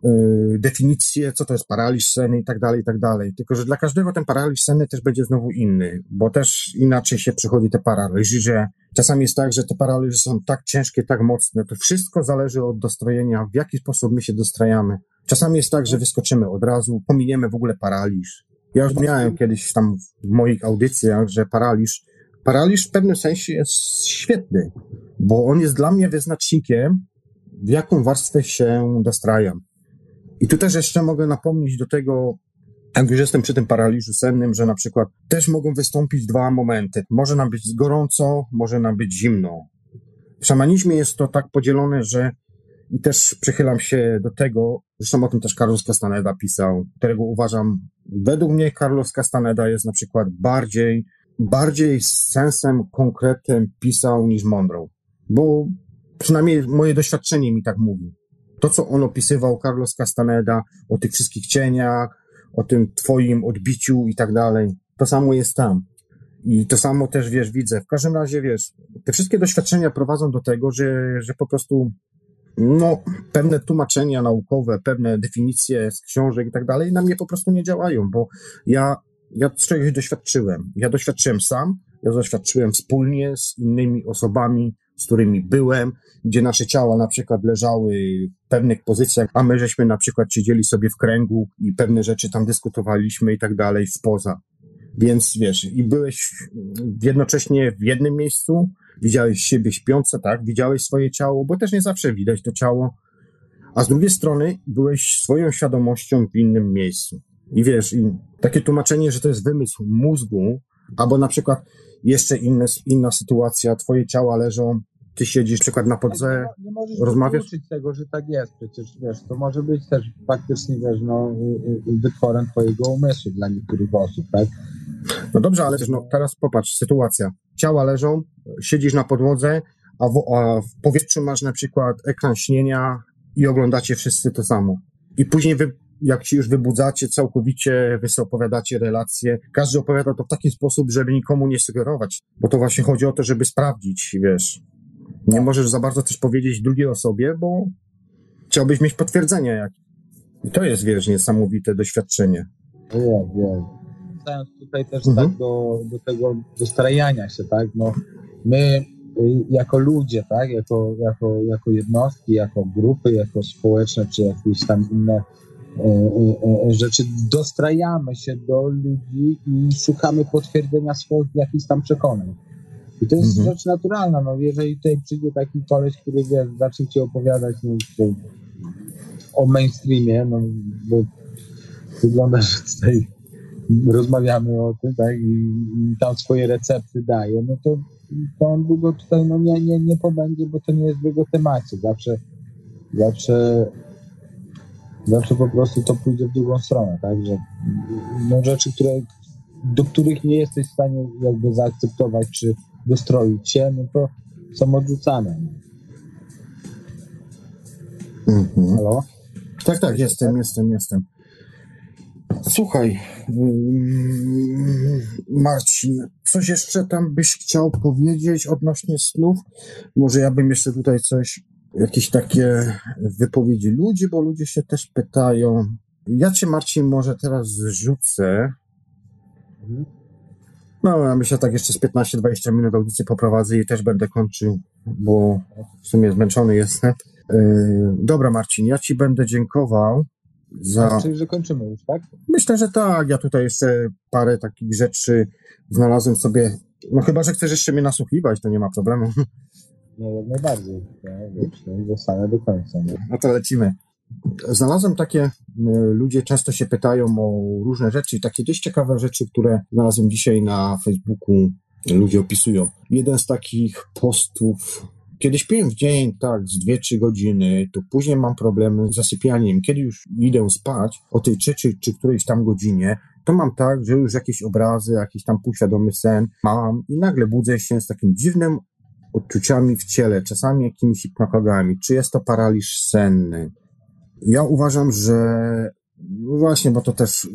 yy, definicje, co to jest paraliż seny i tak dalej, i tak dalej. Tylko, że dla każdego ten paraliż seny też będzie znowu inny, bo też inaczej się przychodzi te paraliże, Czasami jest tak, że te paraliże są tak ciężkie, tak mocne. To wszystko zależy od dostrojenia, w jaki sposób my się dostrajamy. Czasami jest tak, że wyskoczymy od razu, pominiemy w ogóle paraliż. Ja już miałem kiedyś tam w moich audycjach, że paraliż, paraliż w pewnym sensie jest świetny, bo on jest dla mnie wyznacznikiem, w jaką warstwę się dostrajam. I tu też jeszcze mogę napomnieć do tego, jak już jestem przy tym paraliżu sennym, że na przykład też mogą wystąpić dwa momenty. Może nam być gorąco, może nam być zimno. W szamanizmie jest to tak podzielone, że i też przychylam się do tego, zresztą o tym też Carlos Castaneda pisał, którego uważam, według mnie Carlos Castaneda jest na przykład bardziej, bardziej z sensem, konkretem pisał niż Monroe. Bo przynajmniej moje doświadczenie mi tak mówi. To, co on opisywał, Carlos Castaneda, o tych wszystkich cieniach, o tym twoim odbiciu i tak dalej. To samo jest tam. I to samo też, wiesz, widzę. W każdym razie, wiesz, te wszystkie doświadczenia prowadzą do tego, że, że po prostu, no, pewne tłumaczenia naukowe, pewne definicje z książek i tak dalej na mnie po prostu nie działają, bo ja, ja czegoś doświadczyłem. Ja doświadczyłem sam, ja doświadczyłem wspólnie z innymi osobami, z którymi byłem, gdzie nasze ciała na przykład leżały w pewnych pozycjach, a my żeśmy na przykład siedzieli sobie w kręgu i pewne rzeczy tam dyskutowaliśmy i tak dalej, w poza. Więc wiesz, i byłeś jednocześnie w jednym miejscu, widziałeś siebie śpiące, tak, widziałeś swoje ciało, bo też nie zawsze widać to ciało, a z drugiej strony byłeś swoją świadomością w innym miejscu. I wiesz, i takie tłumaczenie, że to jest wymysł mózgu, albo na przykład jeszcze inne, inna sytuacja, twoje ciała leżą, ty siedzisz przykład na podze, nie, nie możesz rozmawiasz? Nie tego, że tak jest, przecież wiesz, to może być też faktycznie, wiesz, no, y, y, wytworem twojego umysłu dla niektórych osób, tak? No dobrze, ale wiesz, no teraz popatrz, sytuacja. Ciała leżą, siedzisz na podłodze, a w, a w powietrzu masz na przykład ekran śnienia i oglądacie wszyscy to samo. I później wy jak się już wybudzacie całkowicie, wy sobie opowiadacie relacje, każdy opowiada to w taki sposób, żeby nikomu nie sugerować, bo to właśnie chodzi o to, żeby sprawdzić, wiesz. Nie możesz za bardzo też powiedzieć drugiej osobie, bo chciałbyś mieć potwierdzenie jak. I to jest, wiesz, niesamowite doświadczenie. Nie, nie. Wracając tutaj też mhm. tak do, do tego dostrajania się, tak, no my y, jako ludzie, tak, jako, jako, jako jednostki, jako grupy, jako społeczne, czy jakieś tam inne rzeczy, dostrajamy się do ludzi i szukamy potwierdzenia swoich jakichś tam przekonań. I to jest mhm. rzecz naturalna, no jeżeli tutaj przyjdzie taki koleś, który wie, zacznie ci opowiadać no, o mainstreamie, no bo wygląda, że tutaj rozmawiamy o tym, tak, i, i tam swoje recepty daje, no to, to on długo tutaj no, nie, nie, nie pobędzie, bo to nie jest w jego temacie. Zawsze, zawsze, zawsze po prostu to pójdzie w drugą stronę, tak, że no, rzeczy, które, do których nie jesteś w stanie jakby zaakceptować, czy dostroić się, no to są odrzucane. Mhm. Halo? Tak, tak, jestem, jestem, jestem. Słuchaj, mm, Marcin, coś jeszcze tam byś chciał powiedzieć odnośnie snów? Może ja bym jeszcze tutaj coś, jakieś takie wypowiedzi ludzi, bo ludzie się też pytają. Ja cię, Marcin, może teraz zrzucę. No, ja myślę tak jeszcze z 15-20 minut audycji poprowadzę i też będę kończył, bo w sumie zmęczony jestem. Yy, dobra, Marcin, ja ci będę dziękował za... Czyli, że kończymy już, tak? Myślę, że tak. Ja tutaj jeszcze parę takich rzeczy znalazłem sobie. No chyba, że chcesz jeszcze mnie nasłuchiwać, to nie ma problemu. Nie, jak najbardziej. Wiesz, zostanę do końca. No to lecimy. Znalazłem takie, y, ludzie często się pytają o różne rzeczy takie dość ciekawe rzeczy, które znalazłem dzisiaj na Facebooku, ludzie opisują. Jeden z takich postów kiedy śpię w dzień, tak, z 2-3 godziny, to później mam problemy z zasypianiem. Kiedy już idę spać o tej trzeciej czy którejś tam godzinie, to mam tak, że już jakieś obrazy, jakiś tam półświadomy sen mam i nagle budzę się z takim dziwnym odczuciami w ciele, czasami jakimiś hipnokogami. Czy jest to paraliż senny? Ja uważam, że no właśnie, bo to też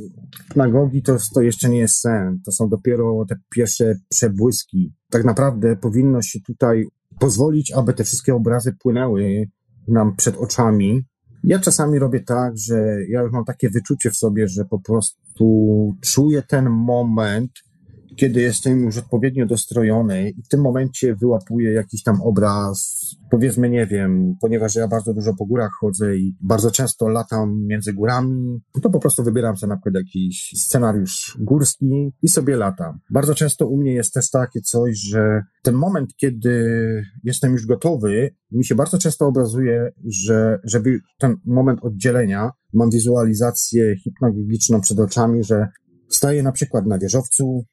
nagogi to, to jeszcze nie jest sen. To są dopiero te pierwsze przebłyski. Tak naprawdę powinno się tutaj pozwolić, aby te wszystkie obrazy płynęły nam przed oczami. Ja czasami robię tak, że ja już mam takie wyczucie w sobie, że po prostu czuję ten moment, kiedy jestem już odpowiednio dostrojony i w tym momencie wyłapuję jakiś tam obraz, powiedzmy, nie wiem, ponieważ ja bardzo dużo po górach chodzę i bardzo często latam między górami, to po prostu wybieram sobie na przykład jakiś scenariusz górski i sobie latam. Bardzo często u mnie jest też takie coś, że ten moment, kiedy jestem już gotowy, mi się bardzo często obrazuje, że żeby ten moment oddzielenia, mam wizualizację hipnogiczną przed oczami, że Staję na przykład na wieżowcu,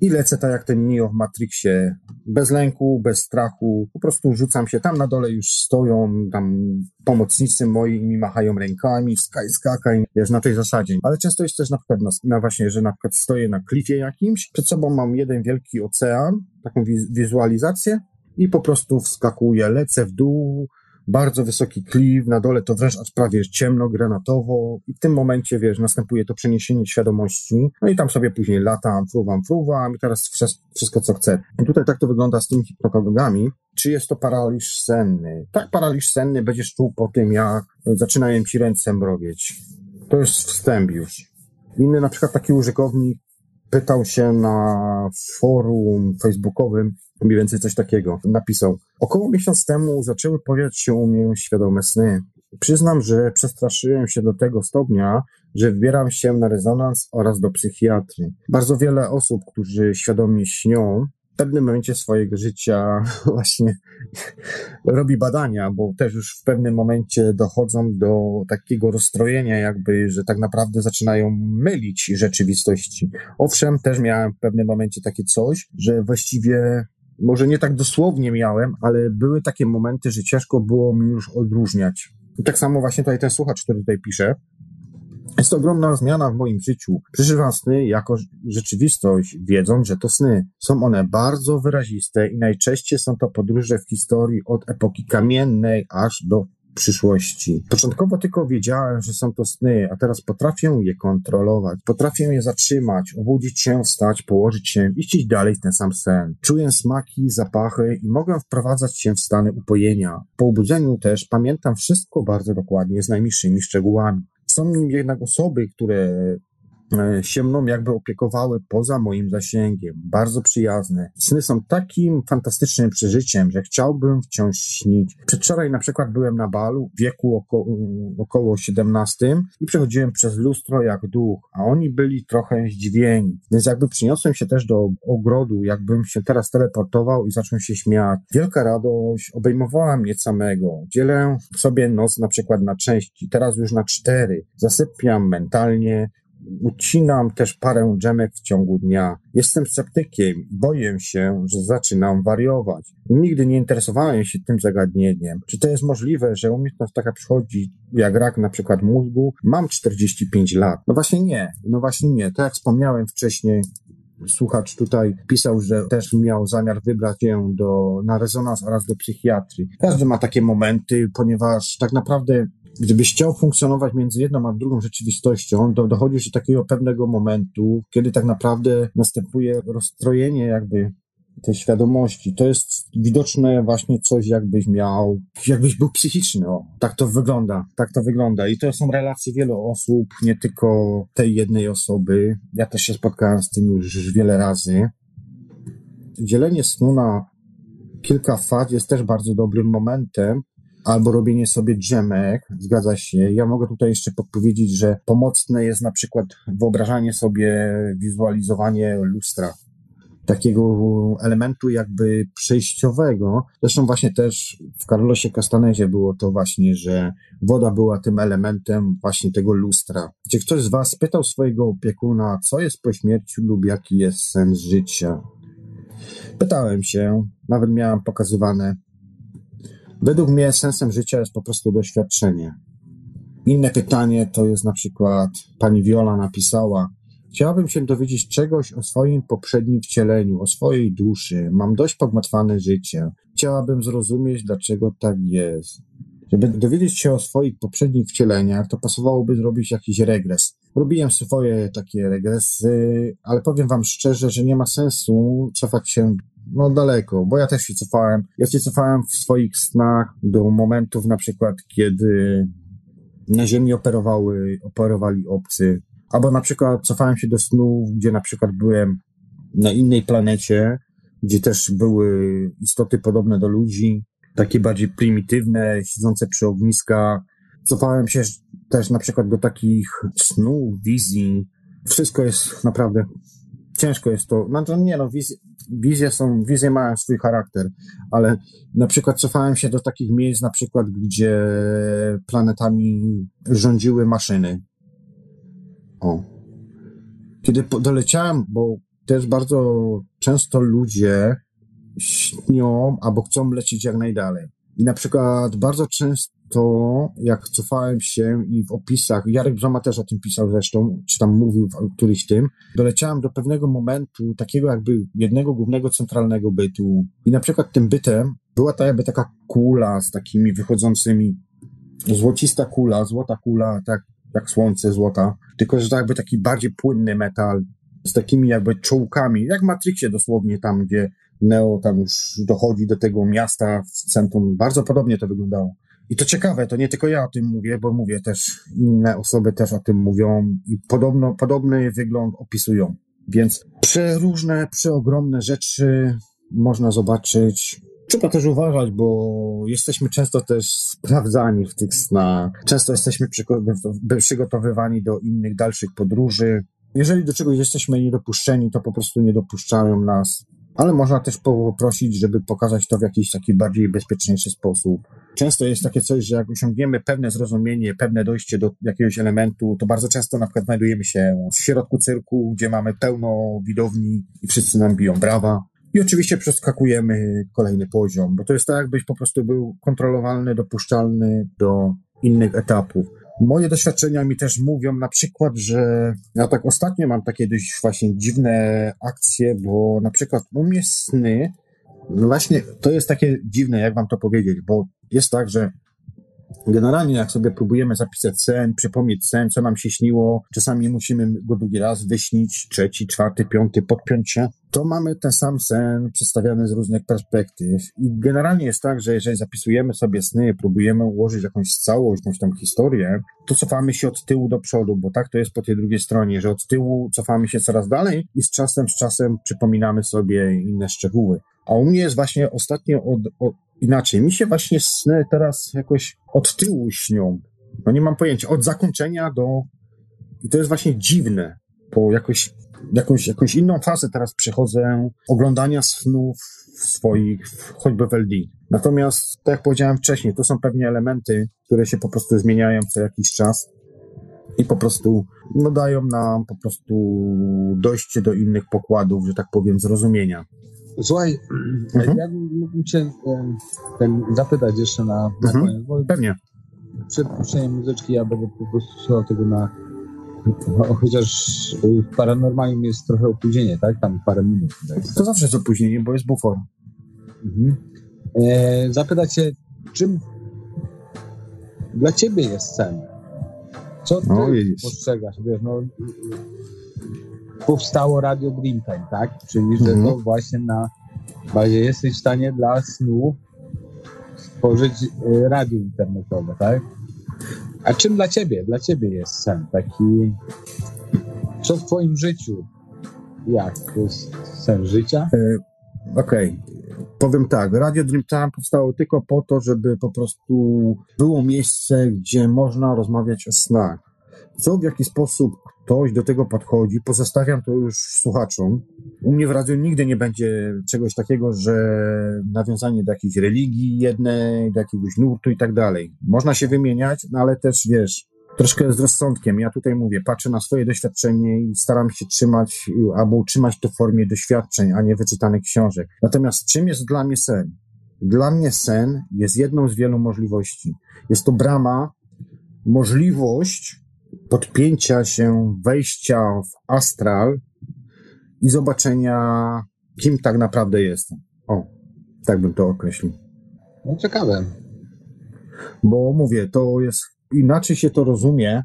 i lecę tak jak ten Neo w Matrixie, bez lęku, bez strachu, po prostu rzucam się, tam na dole już stoją, tam pomocnicy moi mi machają rękami, skaj, skakaj, wiesz, na tej zasadzie. Ale często jest też na przykład na, na właśnie, że na przykład stoję na klifie jakimś, przed sobą mam jeden wielki ocean, taką wizualizację i po prostu wskakuję, lecę w dół, bardzo wysoki klif, na dole to wręcz aż prawie ciemno, granatowo i w tym momencie, wiesz, następuje to przeniesienie świadomości, no i tam sobie później latam, fruwam, fruwam i teraz wszystko, co chcę. I tutaj tak to wygląda z tymi hipnopagogami. Czy jest to paraliż senny? Tak, paraliż senny będziesz czuł po tym, jak zaczynają ci ręce mrowieć. To jest wstęp już. Inny na przykład taki użytkownik pytał się na forum facebookowym, mniej więcej coś takiego. Napisał, około miesiąc temu zaczęły pojawiać się u mnie świadome sny. Przyznam, że przestraszyłem się do tego stopnia, że wybieram się na rezonans oraz do psychiatry. Bardzo wiele osób, którzy świadomie śnią, w pewnym momencie swojego życia właśnie robi badania, bo też już w pewnym momencie dochodzą do takiego rozstrojenia, jakby, że tak naprawdę zaczynają mylić rzeczywistości. Owszem, też miałem w pewnym momencie takie coś, że właściwie może nie tak dosłownie miałem, ale były takie momenty, że ciężko było mi już odróżniać. I tak samo właśnie tutaj ten słuchacz, który tutaj pisze, jest to ogromna zmiana w moim życiu. Przeżywam sny jako rzeczywistość, wiedząc, że to sny. Są one bardzo wyraziste i najczęściej są to podróże w historii od epoki kamiennej aż do przyszłości. Początkowo tylko wiedziałem, że są to sny, a teraz potrafię je kontrolować. Potrafię je zatrzymać, obudzić się, wstać, położyć się iść dalej w ten sam sen. Czuję smaki, zapachy i mogę wprowadzać się w stany upojenia. Po obudzeniu też pamiętam wszystko bardzo dokładnie, z najmniejszymi szczegółami. Są nim jednak osoby, które się mną jakby opiekowały poza moim zasięgiem. Bardzo przyjazne. Sny są takim fantastycznym przeżyciem, że chciałbym wciąż śnić. Przedwczoraj na przykład byłem na balu w wieku oko, około 17 i przechodziłem przez lustro jak duch, a oni byli trochę zdziwieni. Więc jakby przyniosłem się też do ogrodu, jakbym się teraz teleportował i zaczął się śmiać. Wielka radość obejmowała mnie samego. Dzielę sobie noc na przykład na części, teraz już na cztery. Zasypiam mentalnie, ucinam też parę dżemek w ciągu dnia. Jestem sceptykiem boję się, że zaczynam wariować. Nigdy nie interesowałem się tym zagadnieniem. Czy to jest możliwe, że umiejętność taka przychodzi jak rak na przykład mózgu? Mam 45 lat. No właśnie nie. No właśnie nie. Tak jak wspomniałem wcześniej, słuchacz tutaj pisał, że też miał zamiar wybrać się do, na rezonans oraz do psychiatrii. Każdy ma takie momenty, ponieważ tak naprawdę gdybyś chciał funkcjonować między jedną a drugą rzeczywistością, to dochodzi się do takiego pewnego momentu, kiedy tak naprawdę następuje rozstrojenie jakby tej świadomości. To jest widoczne właśnie coś, jakbyś miał, jakbyś był psychiczny. O, tak to wygląda, tak to wygląda. I to są relacje wielu osób, nie tylko tej jednej osoby. Ja też się spotkałem z tym już wiele razy. Dzielenie snu na kilka faz jest też bardzo dobrym momentem, albo robienie sobie dżemek, zgadza się. Ja mogę tutaj jeszcze podpowiedzieć, że pomocne jest na przykład wyobrażanie sobie, wizualizowanie lustra. Takiego elementu jakby przejściowego. Zresztą właśnie też w Carlosie Castanezie było to właśnie, że woda była tym elementem właśnie tego lustra. Czy ktoś z Was pytał swojego opiekuna, co jest po śmierci lub jaki jest sens życia? Pytałem się, nawet miałem pokazywane Według mnie sensem życia jest po prostu doświadczenie. Inne pytanie to jest na przykład, pani Viola napisała, Chciałabym się dowiedzieć czegoś o swoim poprzednim wcieleniu, o swojej duszy. Mam dość pogmatwane życie. Chciałabym zrozumieć, dlaczego tak jest. Żeby dowiedzieć się o swoich poprzednich wcieleniach, to pasowałoby zrobić jakiś regres. Robiłem swoje takie regresy, ale powiem wam szczerze, że nie ma sensu cofać się no daleko, bo ja też się cofałem. Ja się cofałem w swoich snach do momentów na przykład, kiedy na Ziemi operowały, operowali obcy. Albo na przykład cofałem się do snów, gdzie na przykład byłem na innej planecie, gdzie też były istoty podobne do ludzi, takie bardziej prymitywne, siedzące przy ogniskach. Cofałem się też na przykład do takich snów, wizji. Wszystko jest naprawdę ciężko jest to. Znaczy, nie no, wizje, wizje są, wizje mają swój charakter, ale na przykład cofałem się do takich miejsc, na przykład, gdzie planetami rządziły maszyny. O. Kiedy doleciałem, bo też bardzo często ludzie śnią albo chcą lecieć jak najdalej. I na przykład bardzo często, jak cofałem się i w opisach, Jarek Brzoma też o tym pisał zresztą, czy tam mówił w któryś tym, doleciałem do pewnego momentu, takiego jakby jednego głównego centralnego bytu. I na przykład tym bytem była ta jakby taka kula z takimi wychodzącymi, złocista kula, złota kula, tak jak słońce złota, tylko że to jakby taki bardziej płynny metal, z takimi jakby czołkami, jak Matrixie dosłownie tam, gdzie Neo tam już dochodzi do tego miasta w centrum. Bardzo podobnie to wyglądało. I to ciekawe, to nie tylko ja o tym mówię, bo mówię też, inne osoby też o tym mówią i podobno, podobny wygląd opisują. Więc przeróżne, przeogromne rzeczy można zobaczyć. Trzeba też uważać, bo jesteśmy często też sprawdzani w tych snach. Często jesteśmy przygotowywani do innych dalszych podróży. Jeżeli do czegoś jesteśmy niedopuszczeni, to po prostu nie dopuszczają nas ale można też poprosić, żeby pokazać to w jakiś taki bardziej bezpieczniejszy sposób. Często jest takie coś, że jak osiągniemy pewne zrozumienie, pewne dojście do jakiegoś elementu, to bardzo często na przykład znajdujemy się w środku cyrku, gdzie mamy pełno widowni i wszyscy nam biją brawa. I oczywiście przeskakujemy kolejny poziom, bo to jest tak, jakbyś po prostu był kontrolowalny, dopuszczalny do innych etapów. Moje doświadczenia mi też mówią na przykład, że ja tak ostatnio mam takie dość właśnie dziwne akcje, bo na przykład u mnie sny, no właśnie to jest takie dziwne, jak wam to powiedzieć, bo jest tak, że Generalnie, jak sobie próbujemy zapisać sen, przypomnieć sen, co nam się śniło, czasami musimy go drugi raz wyśnić, trzeci, czwarty, piąty, podpiąć się, to mamy ten sam sen przedstawiany z różnych perspektyw. I generalnie jest tak, że jeżeli zapisujemy sobie sny, próbujemy ułożyć jakąś całość, jakąś tam historię, to cofamy się od tyłu do przodu, bo tak to jest po tej drugiej stronie, że od tyłu cofamy się coraz dalej i z czasem, z czasem przypominamy sobie inne szczegóły. A u mnie jest właśnie ostatnio od, od inaczej. Mi się właśnie sny teraz jakoś od tyłu śnią. No nie mam pojęcia. Od zakończenia do... I to jest właśnie dziwne, bo jakoś, jakąś, jakąś inną fazę teraz przechodzę oglądania snów swoich, choćby w LD. Natomiast, tak jak powiedziałem wcześniej, to są pewnie elementy, które się po prostu zmieniają co jakiś czas i po prostu no, dają nam po prostu dojście do innych pokładów, że tak powiem, zrozumienia. Słuchaj, mhm. ja mógłbym cię zapytać jeszcze na, na mhm. koniec, bo Pewnie. Przed puszczeniem muzyczki ja będę po prostu słuchał tego na no, chociaż w paranormalium jest trochę opóźnienie, tak? Tam parę minut. Tak? To zawsze jest opóźnienie, bo jest bufor. Mhm. E, zapytać się, czym dla ciebie jest sen? Co ty no, postrzegasz? Wiesz, no, powstało Radio Dreamtime, tak? Czyli, że mhm. to właśnie na bazie jesteś w stanie dla snu stworzyć y, radio internetowe, tak? A czym dla ciebie? Dla ciebie jest sen taki... Co w twoim życiu? Jak? To jest sen życia? E, Okej. Okay. Powiem tak, Radio Dreamtime powstało tylko po to, żeby po prostu było miejsce, gdzie można rozmawiać o snach. Co, w jaki sposób ktoś do tego podchodzi, pozostawiam to już słuchaczom. U mnie w radiu nigdy nie będzie czegoś takiego, że nawiązanie do jakiejś religii jednej, do jakiegoś nurtu i tak dalej. Można się wymieniać, no ale też wiesz, troszkę z rozsądkiem. Ja tutaj mówię, patrzę na swoje doświadczenie i staram się trzymać albo utrzymać to w formie doświadczeń, a nie wyczytanych książek. Natomiast czym jest dla mnie sen? Dla mnie sen jest jedną z wielu możliwości. Jest to brama, możliwość podpięcia się, wejścia w astral i zobaczenia, kim tak naprawdę jestem. O, tak bym to określił. No ciekawe. Bo mówię, to jest, inaczej się to rozumie,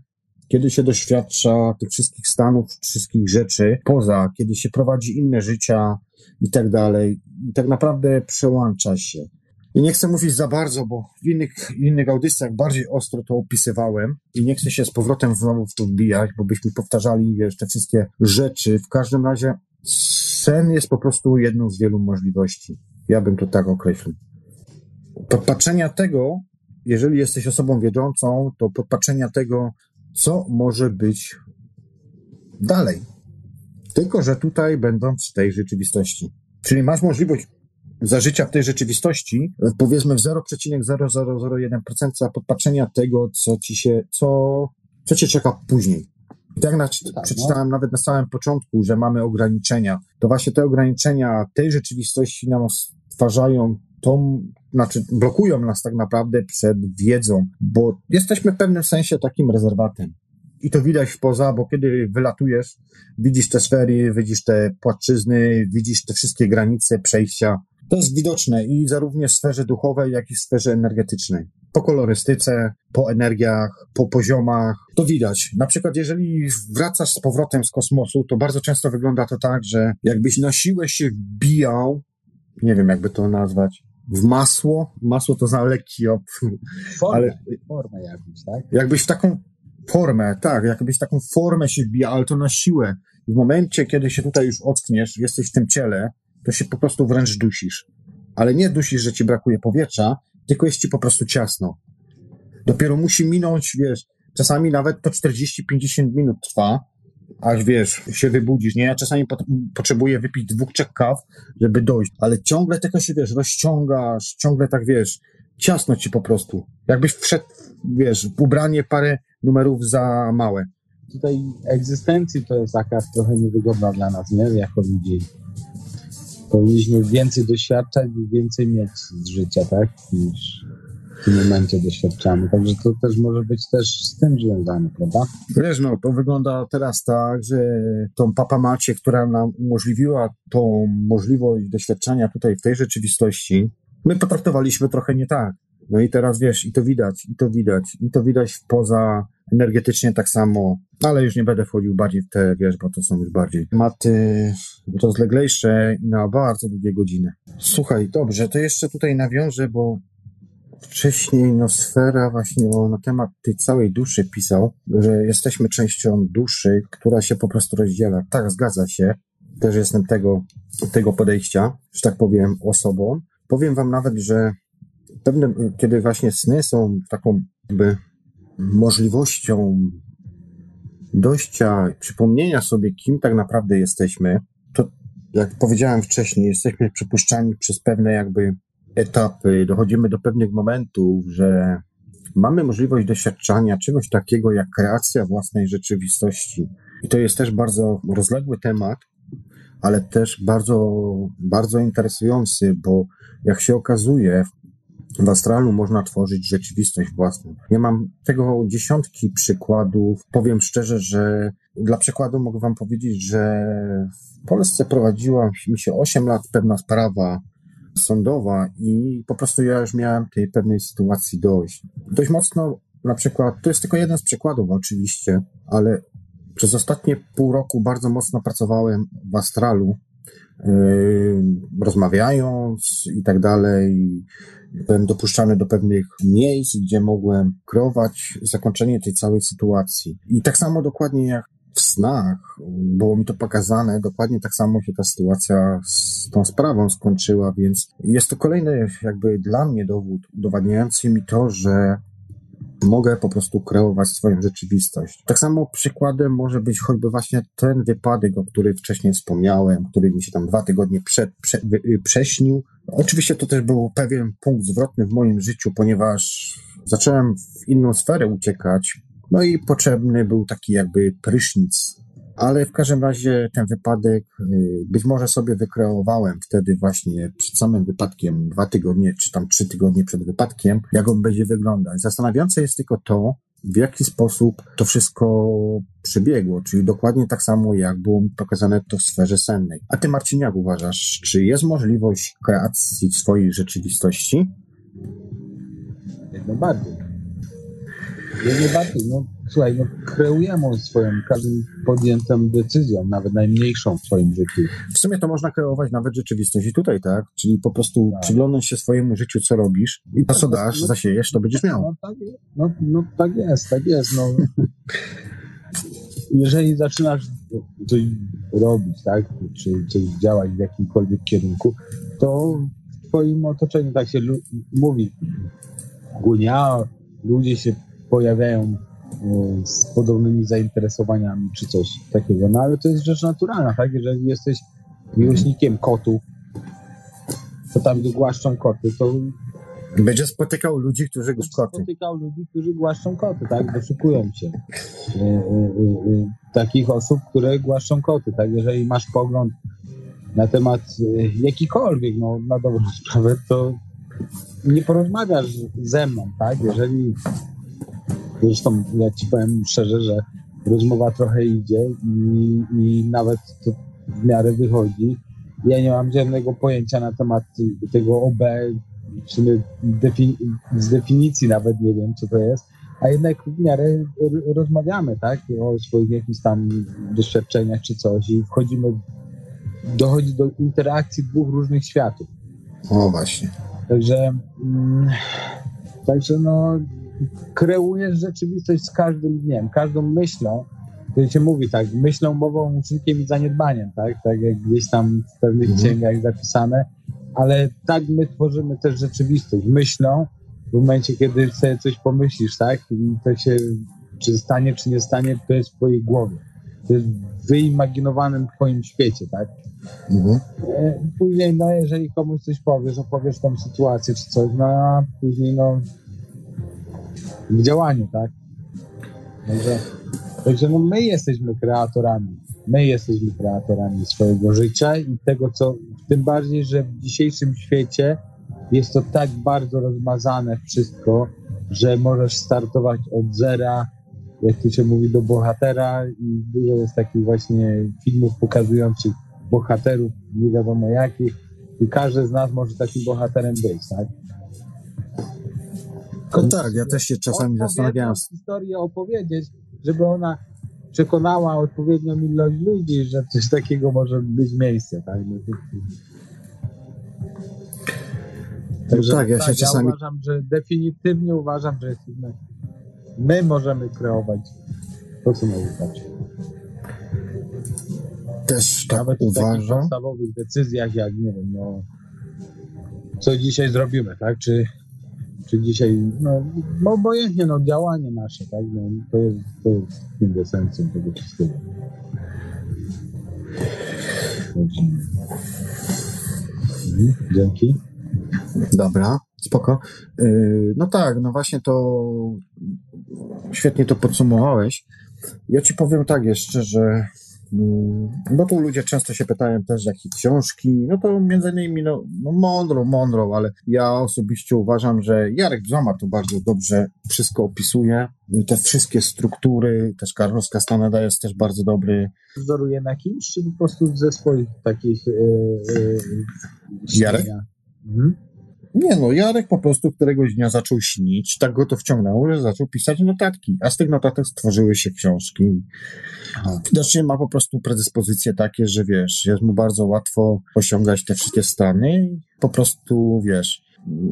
kiedy się doświadcza tych wszystkich stanów, wszystkich rzeczy poza, kiedy się prowadzi inne życia i tak dalej. I tak naprawdę przełącza się. I nie chcę mówić za bardzo, bo w innych, innych audycjach bardziej ostro to opisywałem i nie chcę się z powrotem znowu w to wbijać, bo byśmy powtarzali wiesz, te wszystkie rzeczy. W każdym razie sen jest po prostu jedną z wielu możliwości. Ja bym to tak określił. Podpatrzenia tego, jeżeli jesteś osobą wiedzącą, to podpatrzenia tego, co może być dalej. Tylko, że tutaj będąc w tej rzeczywistości. Czyli masz możliwość za życia w tej rzeczywistości, powiedzmy w 0,0001% podpatrzenia tego, co ci się, co, co cię czeka później. I tak na, tak, no. przeczytałem nawet na samym początku, że mamy ograniczenia. To właśnie te ograniczenia tej rzeczywistości nam stwarzają tą, znaczy blokują nas tak naprawdę przed wiedzą, bo jesteśmy w pewnym sensie takim rezerwatem. I to widać poza, bo kiedy wylatujesz, widzisz te sfery, widzisz te płaszczyzny, widzisz te wszystkie granice, przejścia, to jest widoczne i zarówno w sferze duchowej, jak i w sferze energetycznej. Po kolorystyce, po energiach, po poziomach. To widać. Na przykład, jeżeli wracasz z powrotem z kosmosu, to bardzo często wygląda to tak, że jakbyś na siłę się wbijał, nie wiem jakby to nazwać, w masło. Masło to za lekki op. Formę, ale, formę jakbyś, tak? Jakbyś w taką formę, tak, jakbyś w taką formę się wbijał, ale to na siłę. W momencie, kiedy się tutaj już ockniesz, jesteś w tym ciele, to się po prostu wręcz dusisz. Ale nie dusisz, że ci brakuje powietrza, tylko jest ci po prostu ciasno. Dopiero musi minąć, wiesz, czasami nawet to 40-50 minut trwa, aż wiesz, się wybudzisz, nie? Ja czasami pot potrzebuję wypić dwóch, trzech kaw, żeby dojść, ale ciągle tylko się, wiesz, rozciągasz, ciągle tak, wiesz, ciasno ci po prostu. Jakbyś wszedł, wiesz, w ubranie parę numerów za małe. Tutaj egzystencji to jest taka trochę niewygodna dla nas, nie? Jako ludzi powinniśmy więcej doświadczać i więcej mieć z życia, tak? Niż w tym momencie doświadczamy. Także to też może być też z tym związane, prawda? Wiesz, no, to wygląda teraz tak, że tą Papa Macie, która nam umożliwiła tą możliwość doświadczania tutaj w tej rzeczywistości, my potraktowaliśmy trochę nie tak. No i teraz wiesz, i to widać, i to widać, i to widać poza energetycznie tak samo, ale już nie będę wchodził bardziej w te, wiesz, bo to są już bardziej tematy rozleglejsze i na bardzo długie godziny. Słuchaj, dobrze, to jeszcze tutaj nawiążę, bo wcześniej Nosfera właśnie o, na temat tej całej duszy pisał, że jesteśmy częścią duszy, która się po prostu rozdziela. Tak, zgadza się. Też jestem tego, tego podejścia, że tak powiem, osobą. Powiem wam nawet, że pewne, kiedy właśnie sny są taką jakby możliwością dojścia, przypomnienia sobie, kim tak naprawdę jesteśmy, to jak powiedziałem wcześniej, jesteśmy przypuszczani przez pewne jakby etapy, dochodzimy do pewnych momentów, że mamy możliwość doświadczania czegoś takiego jak kreacja własnej rzeczywistości. I to jest też bardzo rozległy temat, ale też bardzo, bardzo interesujący, bo jak się okazuje, w astralu można tworzyć rzeczywistość własną. Ja mam tego dziesiątki przykładów. Powiem szczerze, że dla przykładu mogę Wam powiedzieć, że w Polsce prowadziła mi się 8 lat pewna sprawa sądowa i po prostu ja już miałem tej pewnej sytuacji dojść. Dość mocno, na przykład, to jest tylko jeden z przykładów oczywiście, ale przez ostatnie pół roku bardzo mocno pracowałem w astralu, yy, rozmawiając i tak dalej. Byłem dopuszczany do pewnych miejsc, gdzie mogłem kreować zakończenie tej całej sytuacji. I tak samo dokładnie jak w snach było mi to pokazane, dokładnie tak samo się ta sytuacja z tą sprawą skończyła, więc jest to kolejny jakby dla mnie dowód udowadniający mi to, że mogę po prostu kreować swoją rzeczywistość. Tak samo przykładem może być choćby właśnie ten wypadek, o którym wcześniej wspomniałem, który mi się tam dwa tygodnie przed, prze, prześnił. Oczywiście to też był pewien punkt zwrotny w moim życiu, ponieważ zacząłem w inną sferę uciekać, no i potrzebny był taki jakby prysznic. Ale w każdym razie ten wypadek y, być może sobie wykreowałem wtedy właśnie przed samym wypadkiem, dwa tygodnie czy tam trzy tygodnie przed wypadkiem, jak on będzie wyglądać. Zastanawiające jest tylko to, w jaki sposób to wszystko przebiegło, czyli dokładnie tak samo, jak było pokazane to w sferze sennej. A ty, Marcin, jak uważasz, czy jest możliwość kreacji swojej rzeczywistości? Jak najbardziej. Jak najbardziej, no słuchaj, no kreujemy swoją, każdą podjętą decyzją, nawet najmniejszą w swoim życiu. W sumie to można kreować nawet rzeczywistość i tutaj, tak? Czyli po prostu tak. przyglądnąć się swojemu życiu, co robisz i to, co dasz, no, zasiejesz, to będziesz miał. No tak, no, no tak jest, tak jest, no. Jeżeli zaczynasz coś robić, tak, czy coś działać w jakimkolwiek kierunku, to w twoim otoczeniu tak się mówi, gunia, ludzie się pojawiają e, z podobnymi zainteresowaniami czy coś takiego. No ale to jest rzecz naturalna, tak? Jeżeli jesteś miłośnikiem kotów, to tam, gdzie głaszczą koty, to będzie spotykał ludzi, którzy Będzie koty. spotykał ludzi, którzy głaszczą koty, tak? Doszukują się y, y, y, takich osób, które głaszczą koty, tak? Jeżeli masz pogląd na temat jakikolwiek, no na dobrą sprawę, to nie porozmawiasz ze mną, tak? Jeżeli Zresztą ja ci powiem szczerze, że rozmowa trochę idzie i, i nawet to w miarę wychodzi. Ja nie mam żadnego pojęcia na temat tego OB, w sumie defini z definicji nawet nie wiem, co to jest, a jednak w miarę rozmawiamy, tak, o swoich jakichś tam doświadczeniach czy coś i wchodzimy, dochodzi do interakcji dwóch różnych światów. O właśnie. Także, mm, także no, kreujesz rzeczywistość z każdym dniem, każdą myślą, to się mówi tak, myślą, mową, uczynkiem i zaniedbaniem, tak? Tak jak gdzieś tam w pewnych mhm. księgach zapisane, ale tak my tworzymy też rzeczywistość. Myślą, w momencie, kiedy sobie coś pomyślisz, tak? I to się, czy stanie, czy nie stanie, to jest w twojej głowie. To jest w wyimaginowanym twoim świecie, tak? Mhm. E, później, no, jeżeli komuś coś powiesz, opowiesz tą sytuację, czy coś, no, a później, no, w działaniu, tak? Także, także no my jesteśmy kreatorami. My jesteśmy kreatorami swojego życia i tego, co tym bardziej, że w dzisiejszym świecie jest to tak bardzo rozmazane wszystko, że możesz startować od zera, jak to się mówi, do bohatera i dużo jest takich właśnie filmów pokazujących bohaterów, nie wiadomo jakich i każdy z nas może takim bohaterem być, tak? No tak, ja też się czasami zastanawiałem. historię opowiedzieć, żeby ona przekonała odpowiednią ilość ludzi, że coś takiego może być miejsce. Tak? No, Także tak, ja tak, się czasami... Ja uważam, że definitywnie uważam, że jesteśmy, my możemy kreować to, co nauczać. Też tak Nawet uważam. w podstawowych decyzjach, jak nie wiem, no, co dzisiaj zrobimy, tak? Czy, czy dzisiaj, no, no obojętnie, no, działanie nasze, tak? No, to jest, to jest kwintesencją tego wszystkiego. Mhm, dzięki. Dobra, spoko. Yy, no tak, no właśnie to świetnie to podsumowałeś. Ja ci powiem tak jeszcze, że bo tu ludzie często się pytają też, jakie książki, no to między innymi, no, no mądrą, mądrą, ale ja osobiście uważam, że Jarek Bzoma to bardzo dobrze wszystko opisuje, te wszystkie struktury, też Carlos Castaneda jest też bardzo dobry. Wzoruje na kimś, czy po prostu ze swoich takich yy, yy, Jarek? Mhm. Nie no, Jarek po prostu któregoś dnia zaczął śnić, tak go to wciągnęło, że zaczął pisać notatki, a z tych notatek stworzyły się książki. Widocznie ma po prostu predyspozycje takie, że wiesz, jest mu bardzo łatwo osiągać te wszystkie stany i po prostu, wiesz,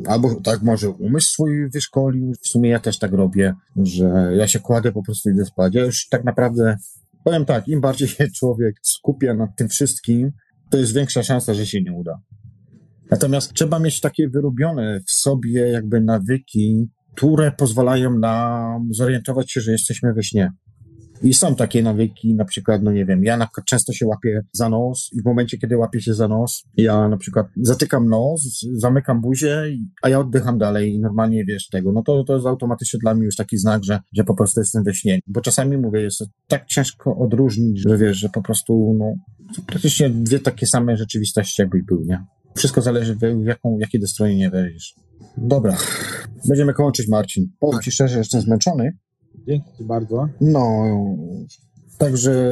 albo tak może umysł swój wyszkolił, w sumie ja też tak robię, że ja się kładę po prostu idę spać. Ja już tak naprawdę, powiem tak, im bardziej się człowiek skupia nad tym wszystkim, to jest większa szansa, że się nie uda. Natomiast trzeba mieć takie wyrobione w sobie jakby nawyki, które pozwalają nam zorientować się, że jesteśmy we śnie. I są takie nawyki, na przykład, no nie wiem, ja na przykład często się łapię za nos i w momencie, kiedy łapię się za nos, ja na przykład zatykam nos, zamykam buzię, a ja oddycham dalej i normalnie wiesz tego, no to, to jest automatycznie dla mnie już taki znak, że, że po prostu jestem we śnie. Bo czasami mówię, jest tak ciężko odróżnić, że wiesz, że po prostu, no, praktycznie dwie takie same rzeczywistości jakby były, nie? Wszystko zależy, w jaką, jakie dostrojenie wejdziesz. Dobra, będziemy kończyć, Marcin. Powiem Ci szczerze, jestem zmęczony. Dzięki Ci bardzo. No, także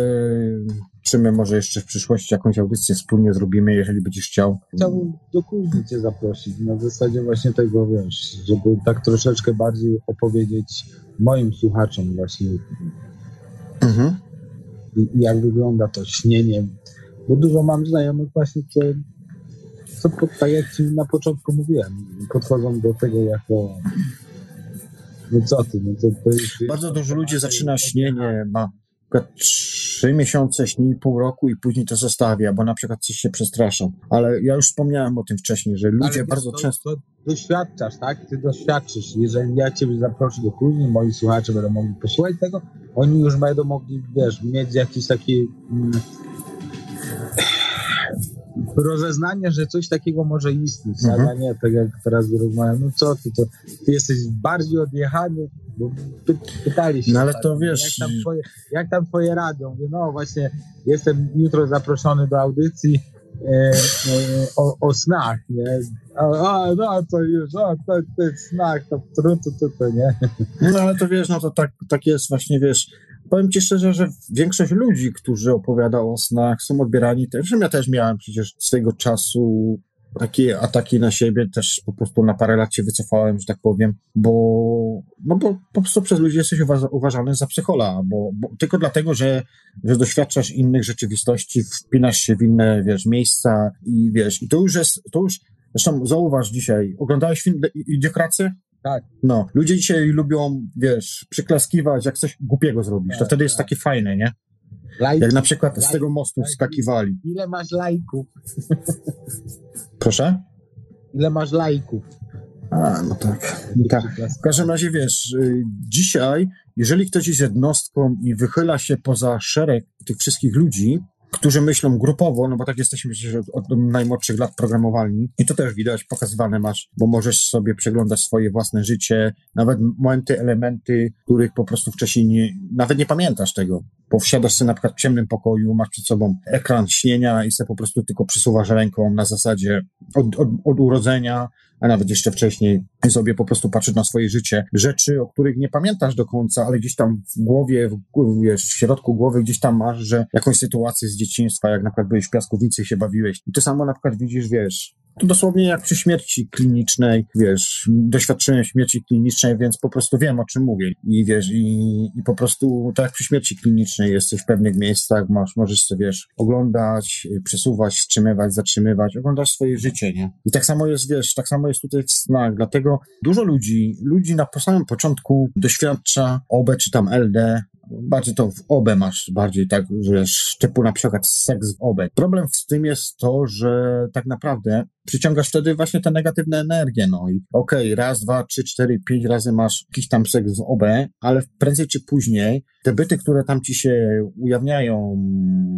czy my może jeszcze w przyszłości jakąś audycję wspólnie zrobimy, jeżeli będziesz chciał. Chciałbym do kuźni Cię zaprosić, na zasadzie właśnie tego, wiesz, żeby tak troszeczkę bardziej opowiedzieć moim słuchaczom właśnie Mhm. jak wygląda to śnienie, bo dużo mam znajomych właśnie, co co tak jak ci na początku mówiłem, podchodzą do tego jako no co ty, no to, to jest, Bardzo dużo ludzi zaczyna śnienie, ma trzy miesiące śni, pół roku i później to zostawia, bo na przykład coś się przestraszą. Ale ja już wspomniałem o tym wcześniej, że ludzie Ale bardzo to, często... To doświadczasz, tak? Ty doświadczysz. Jeżeli ja ciebie zaproszę do kuźni, moi słuchacze będą mogli posłuchać tego, oni już będą mogli, wiesz, mieć jakiś taki... Mm, rozeznanie, że coś takiego może istnieć, mhm. a nie tak jak teraz rozmawiam, no co ty, to ty jesteś bardziej odjechany, bo py, pytali się, no ale tak, to wiesz, jak tam, twoje, jak tam twoje radio? Mówię, no właśnie, jestem jutro zaproszony do audycji e, e, o, o snach, nie? A, a, no to już, o, to, to jest snach, to to, to, nie? No ale to wiesz, no to tak, tak jest właśnie, wiesz, powiem ci szczerze, że większość ludzi, którzy opowiada o snach, są odbierani też. Ja też miałem przecież swego czasu takie ataki na siebie, też po prostu na parę lat się wycofałem, że tak powiem, bo, no bo po prostu przez ludzi jesteś uwa uważany za psychola, bo, bo, tylko dlatego, że, że doświadczasz innych rzeczywistości, wpinasz się w inne, wiesz, miejsca i wiesz, i to już jest, to już, zresztą zauważ dzisiaj, oglądałeś film Idiokrację? Tak. No, ludzie dzisiaj lubią, wiesz, przyklaskiwać, jak coś głupiego zrobisz. Tak, to wtedy tak. jest takie fajne, nie? Lajki, Jak na przykład z lajki, tego mostu lajki. wskakiwali. Ile masz lajków? Proszę? Ile masz lajków? A, no tak. tak. W każdym razie wiesz, y, dzisiaj, jeżeli ktoś jest jednostką i wychyla się poza szereg tych wszystkich ludzi, którzy myślą grupowo, no bo tak jesteśmy przecież od, od najmłodszych lat programowalni i to też widać, pokazywane masz, bo możesz sobie przeglądać swoje własne życie, nawet momenty, elementy, których po prostu wcześniej nie, nawet nie pamiętasz tego, bo wsiadasz sobie na przykład w ciemnym pokoju, masz przed sobą ekran śnienia i sobie po prostu tylko przysuwasz ręką na zasadzie od, od, od urodzenia, a nawet jeszcze wcześniej sobie po prostu patrzysz na swoje życie. Rzeczy, o których nie pamiętasz do końca, ale gdzieś tam w głowie, w, wiesz, w środku głowy gdzieś tam masz, że jakąś sytuację z dzieciństwa, jak na przykład byłeś w piaskownicy i się bawiłeś. I to samo na przykład widzisz, wiesz, To dosłownie jak przy śmierci klinicznej, wiesz, doświadczyłem śmierci klinicznej, więc po prostu wiem, o czym mówię. I wiesz, i, i po prostu tak jak przy śmierci klinicznej jesteś w pewnych miejscach, masz, możesz sobie, wiesz, oglądać, przesuwać, wstrzymywać, zatrzymywać, oglądasz swoje życie, nie? I tak samo jest, wiesz, tak samo jest tutaj w snach, dlatego dużo ludzi, ludzi na samym początku doświadcza OB czy tam LD, bardziej to w obę masz, bardziej tak, że typu na przykład seks w obę. Problem z tym jest to, że tak naprawdę przyciągasz wtedy właśnie te negatywne energie, no i okej, okay, raz, dwa, trzy, cztery, pięć razy masz jakiś tam seks w OB, ale prędzej czy później te byty, które tam ci się ujawniają,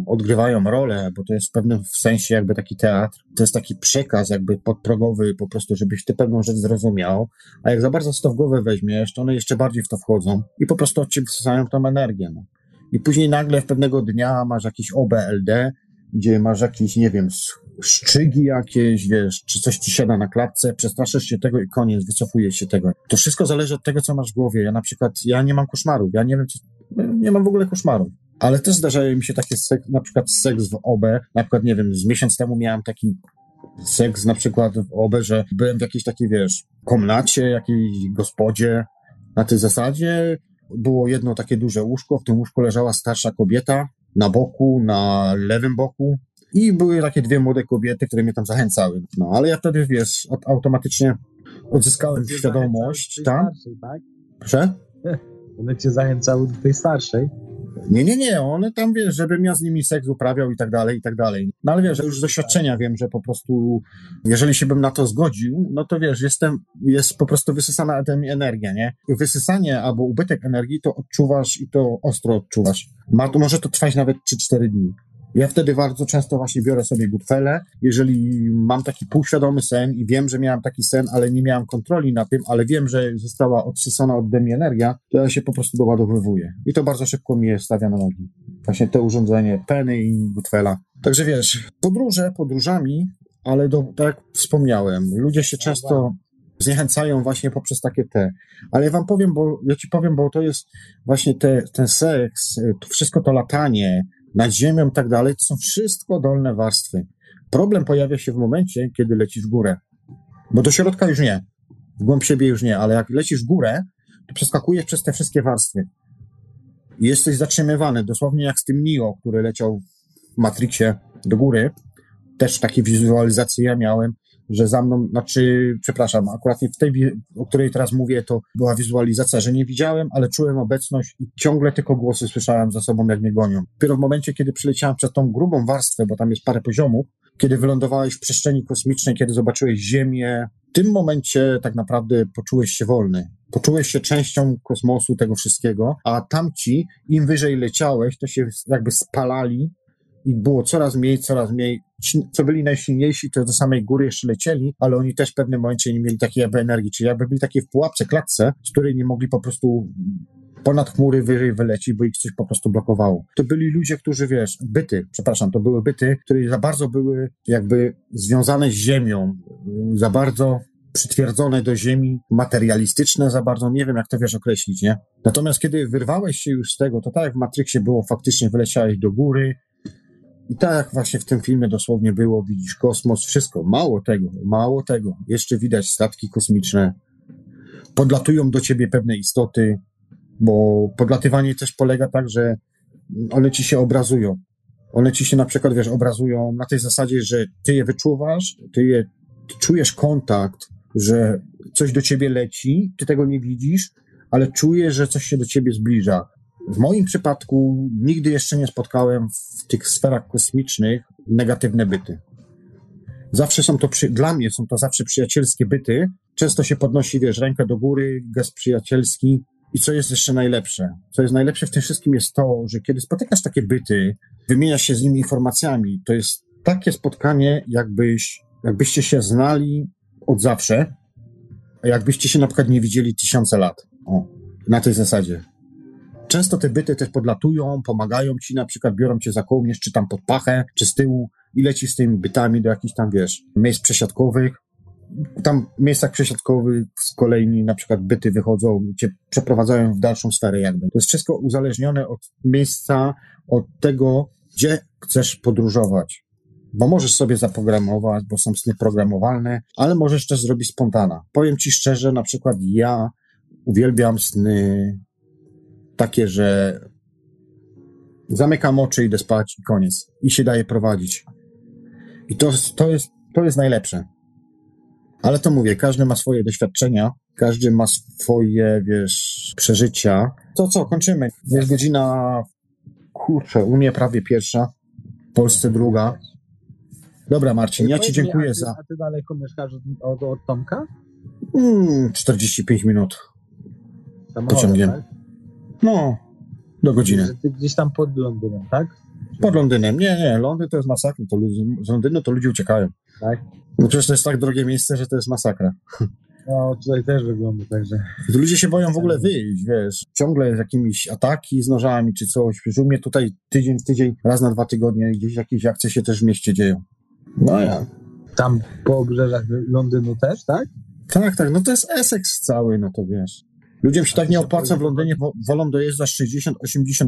odgrywają rolę, bo to jest w pewnym sensie jakby taki teatr, to jest taki przekaz jakby podprogowy po prostu, żebyś ty pewną rzecz zrozumiał, a jak za bardzo to w głowę weźmiesz, to one jeszcze bardziej w to wchodzą i po prostu ciebie wsysają tą energię, no. I później nagle pewnego dnia masz jakiś OBLD, gdzie masz jakieś, nie wiem, szczygi jakieś, wiesz, czy coś ci siada na klatce, przestraszysz się tego i koniec, wycofuje się tego. To wszystko zależy od tego, co masz w głowie. Ja na przykład, ja nie mam koszmarów, ja nie wiem, co, nie mam w ogóle koszmarów. Ale też zdarzają mi się takie, seks, na przykład seks w OB, na przykład, nie wiem, z miesiąc temu miałem taki seks na przykład w OB, że byłem w jakiejś takiej, wiesz, komnacie, jakiejś gospodzie, na tej zasadzie było jedno takie duże łóżko, w tym łóżku leżała starsza kobieta, na boku, na lewym boku, i były takie dwie młode kobiety, które mnie tam zachęcały. No, ale ja wtedy, wiesz, automatycznie odzyskałem świadomość, tam. tak? Proszę? One cię zachęcały do tej starszej. Nie, nie, nie, one tam, wiesz, żebym ja z nimi seks uprawiał i tak dalej, i tak dalej. No ale wiesz, już z doświadczenia wiem, że po prostu, jeżeli się bym na to zgodził, no to wiesz, jestem, jest po prostu wysysana energia, nie? Wysysanie albo ubytek energii to odczuwasz i to ostro odczuwasz. Ma, to może to trwać nawet 3-4 dni. Ja wtedy bardzo często właśnie biorę sobie gutfelę, jeżeli mam taki półświadomy sen i wiem, że miałem taki sen, ale nie miałem kontroli na tym, ale wiem, że została odsysana ode mnie energia, to ja się po prostu doładowywuję. I to bardzo szybko mnie stawia na nogi. Właśnie te urządzenie, peny i gutfela. Także wiesz, podróże podróżami, ale do, tak jak wspomniałem, ludzie się często zniechęcają właśnie poprzez takie te. Ale ja wam powiem, bo ja ci powiem, bo to jest właśnie te, ten seks, to wszystko to latanie, nad ziemią i tak dalej, to są wszystko dolne warstwy. Problem pojawia się w momencie, kiedy lecisz w górę. Bo do środka już nie. W głąb siebie już nie, ale jak lecisz w górę, to przeskakujesz przez te wszystkie warstwy. I jesteś zatrzymywany, dosłownie jak z tym Neo, który leciał w Matrixie do góry. Też takie wizualizacje ja miałem, że za mną, znaczy, przepraszam, akurat w tej, o której teraz mówię, to była wizualizacja, że nie widziałem, ale czułem obecność i ciągle tylko głosy słyszałem za sobą, jak mnie gonią. Dopiero w momencie, kiedy przyleciałem przez tą grubą warstwę, bo tam jest parę poziomów, kiedy wylądowałeś w przestrzeni kosmicznej, kiedy zobaczyłeś Ziemię, w tym momencie tak naprawdę poczułeś się wolny. Poczułeś się częścią kosmosu, tego wszystkiego, a tamci, im wyżej leciałeś, to się jakby spalali i było coraz mniej, coraz mniej. Ci, co byli najsilniejsi, to do samej góry jeszcze lecieli, ale oni też w pewnym momencie nie mieli takiej jakby energii, czyli jakby byli takie w pułapce, klatce, z której nie mogli po prostu ponad chmury wyżej wylecieć, bo ich coś po prostu blokowało. To byli ludzie, którzy, wiesz, byty, przepraszam, to były byty, które za bardzo były jakby związane z ziemią, za bardzo przytwierdzone do ziemi, materialistyczne za bardzo, nie wiem jak to wiesz określić, nie? Natomiast kiedy wyrwałeś się już z tego, to tak jak w Matrixie było, faktycznie wyleciałeś do góry, i tak jak właśnie w tym filmie dosłownie było, widzisz kosmos, wszystko. Mało tego, mało tego. Jeszcze widać statki kosmiczne. Podlatują do ciebie pewne istoty, bo podlatywanie też polega tak, że one ci się obrazują. One ci się na przykład, wiesz, obrazują na tej zasadzie, że ty je wyczuwasz, ty je ty czujesz kontakt, że coś do ciebie leci, ty tego nie widzisz, ale czujesz, że coś się do ciebie zbliża. W moim przypadku nigdy jeszcze nie spotkałem w tych sferach kosmicznych negatywne byty. Zawsze są to, przy, dla mnie są to zawsze przyjacielskie byty. Często się podnosi, wiesz, rękę do góry, gest przyjacielski. I co jest jeszcze najlepsze? Co jest najlepsze w tym wszystkim jest to, że kiedy spotykasz takie byty, wymieniasz się z nimi informacjami, to jest takie spotkanie, jakbyś, jakbyście się znali od zawsze, a jakbyście się na przykład nie widzieli tysiące lat. O, na tej zasadzie. Często te byty też podlatują, pomagają ci, na przykład biorą cię za kołnierz, czy tam pod pachę, czy z tyłu i leci z tymi bytami do jakichś tam, wiesz, miejsc przesiadkowych. Tam w miejscach przesiadkowych z kolei na przykład byty wychodzą cię przeprowadzają w dalszą sferę jakby. To jest wszystko uzależnione od miejsca, od tego, gdzie chcesz podróżować. bo możesz sobie zaprogramować, bo są sny programowalne, ale możesz też zrobić spontana. Powiem ci szczerze, na przykład ja uwielbiam sny takie, że zamykam oczy, idę spać i koniec. I się daje prowadzić. I to, to, jest, to jest najlepsze. Ale to mówię, każdy ma swoje doświadczenia, każdy ma swoje, wiesz, przeżycia. To co, kończymy. Jest godzina, kurczę, u mnie prawie pierwsza, w Polsce druga. Dobra, Marcin, ja ci mi, dziękuję za A ty daleko mieszkasz od, od, od Tomka? mm, 45 minut. Samochodem, Pociągiem. Tak? No, do godziny. Gdzieś tam pod Londynem, tak? Pod Londynem. Nie, nie, Londyn to jest masakra. To ludzie, z Londynu to ludzie uciekają. Tak. No przecież to jest tak drogie miejsce, że to jest masakra. No, tutaj też wygląda tak, że... To ludzie się boją w ogóle wyjść, wiesz. Ciągle jakimiś ataki z nożami czy coś. Przecież u mnie tutaj tydzień w tydzień, raz na dwa tygodnie gdzieś jakieś akcje się też w mieście dzieją. No ja. Tam po obrzeżach Londynu też, tak? Tak, tak, no to jest Essex cały, no to wiesz. Ludziom się tak nie opłaca w Londynie, wo- wolą dojeżdżać 60-80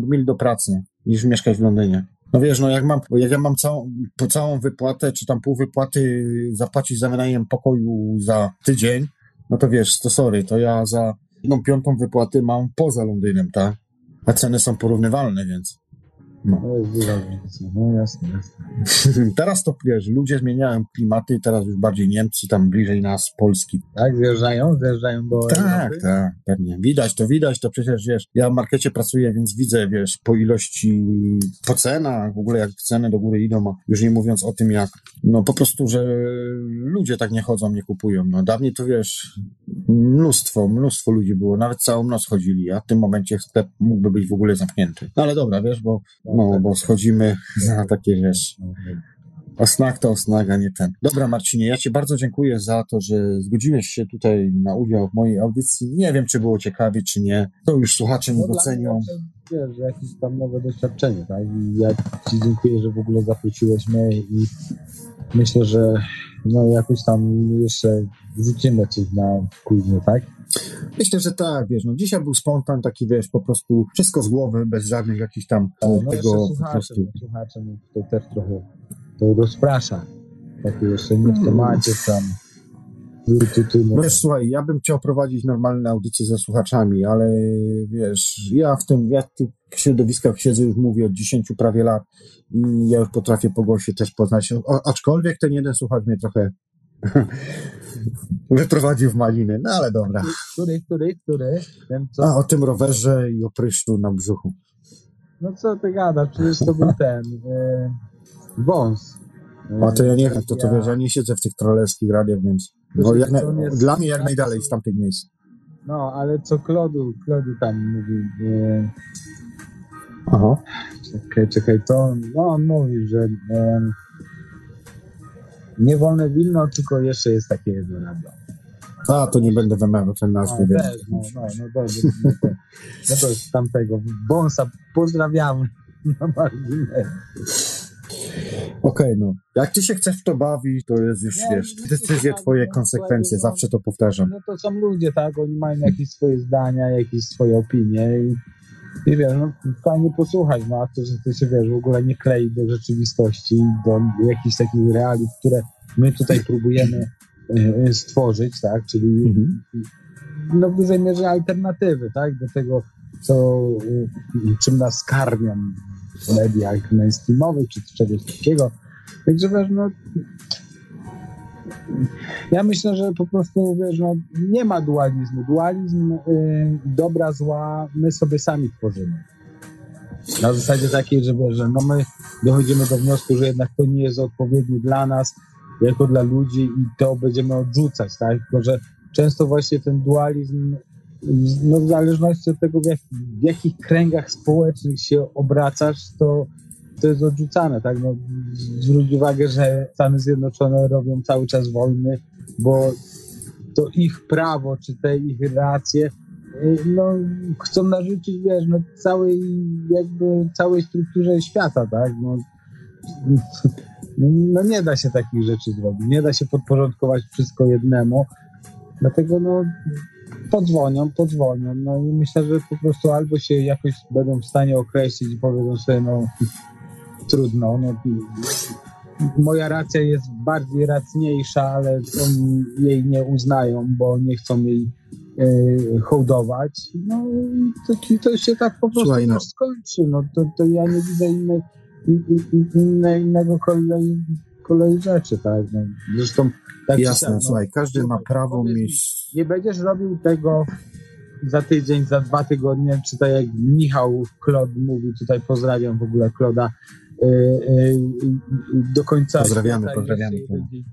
mil do pracy, niż mieszkać w Londynie. No wiesz, no jak mam, jak ja mam całą, po całą wypłatę, czy tam pół wypłaty zapłacić za wynajem pokoju za tydzień, no to wiesz, to sorry, to ja za jedną piątą wypłaty mam poza Londynem, tak? A ceny są porównywalne, więc. No. No jasne, jasne. teraz to wiesz, ludzie zmieniają klimaty, teraz już bardziej Niemcy, tam bliżej nas, Polski, Tak, zjeżdżają, zjeżdżają do Tak, Europy. tak, pewnie. Widać to, widać to przecież, wiesz, ja w markecie pracuję, więc widzę, wiesz, po ilości, po cenach, w ogóle jak ceny do góry idą, już nie mówiąc o tym, jak, no po prostu, że ludzie tak nie chodzą, nie kupują, no dawniej to, wiesz, mnóstwo, mnóstwo ludzi było, nawet całą noc chodzili, a w tym momencie sklep mógłby być w ogóle zamknięty. No ale dobra, wiesz, bo, no, bo schodzimy na takie, wiesz, Osnak to osnak, a nie ten. Dobra, Marcinie, ja Ci bardzo dziękuję za to, że zgodziłeś się tutaj na udział w mojej audycji. Nie wiem, czy było ciekawie, czy nie. To już słuchacze nie No, docenią. Wiesz, że jakieś tam nowe doświadczenie, tak? I ja Ci dziękuję, że w ogóle zaprosiłeś mnie i myślę, że no jakoś tam jeszcze rzucimy coś na później, tak? Myślę, że tak, wiesz, no dzisiaj był spontan, taki, wiesz, po prostu wszystko z głowy, bez żadnych jakichś tam no jeszcze tego po słuchacze, prostu. no, słuchacze, no to też trochę to rozprasza. Takie jeszcze nie w temacie tam. No wiesz, słuchaj, ja bym chciał prowadzić normalne audycje ze słuchaczami, ale wiesz, ja w tym, ja w tych środowiskach siedzę już mówię od 10 prawie lat i ja już potrafię po głosie też poznać, o, aczkolwiek ten jeden słuchacz mnie trochę wyprowadził w maliny, no ale dobra. Który, który, który? Ten co? A o tym rowerze i o pryszczu na brzuchu. No co ty gadasz? Przecież to był ten e, wąs. E, A to ja nie wiem, to to wiesz, ja nie siedzę w tych trollerskich radiach, więc no, jak na, jest- dla mnie jak najdalej z tamtych miejsc. No, ale co Klodu, Klodu tam mówi, e, Aha. czekaj, czekaj, to on, no on mówi, że e, nie wolne wino, tylko jeszcze jest takie jedno radio. A, to nie będę wymawiał ten nazwy, też, no, no, no dobrze, no to, no to z tamtego wąsa pozdrawiamy na marginesie. Okej, no. Jak ty się chcesz w to bawić, to jest już, wiesz, decyzje twoje, no, konsekwencje, zawsze to powtarzam. No to są ludzie, tak? Oni mają jakieś swoje zdania, jakieś swoje opinie i, i wiesz, no fajnie posłuchać, no a to, że to się wiesz, w ogóle nie klei do rzeczywistości, do jakichś takich realiów, które my tutaj próbujemy e, stworzyć, tak? Czyli Mhm. no w dużej mierze alternatywy, tak? Do tego, co, y, czym nas karmią w mediach mainstreamowych, czy czegoś takiego. Także wiesz, no ja myślę, że po prostu, wiesz, no, nie ma dualizmu. Dualizm y, dobra, zła, my sobie sami tworzymy. Na zasadzie takiej, że, wiesz, że no my dochodzimy do wniosku, że jednak to nie jest odpowiednie dla nas, jako dla ludzi i to będziemy odrzucać, tak? Tylko, że często właśnie ten dualizm, no w zależności od tego, w, jak, w jakich kręgach społecznych się obracasz, to, to jest odrzucane, tak? No, zwróć uwagę, że Stany Zjednoczone robią cały czas wojny, bo to ich prawo, czy te ich racje, y, no, chcą narzucić, wiesz, no, całej, jakby całej strukturze świata, tak? No, no nie da się takich rzeczy zrobić, nie da się podporządkować wszystko jednemu, dlatego no podzwonią, podzwonią, no i myślę, że po prostu albo się jakoś będą w stanie określić i powiedzą sobie, no trudno, no moja racja jest bardziej racniejsza, ale oni jej nie uznają, bo nie chcą jej e, hołdować. No to, to się tak po prostu Słuchaj, no. skończy. No to, to ja nie widzę innej, innej, innego kolei, kolei rzeczy, tak. No, zresztą tak Jasne, no, słuchaj, każdy ma prawo mieć... Nie będziesz robił tego za tydzień, za dwa tygodnie, czy tak jak Michał Klod mówi, tutaj pozdrawiam w ogóle Kloda, Y, y, do końca. Pozdrawiamy, pozdrawiamy.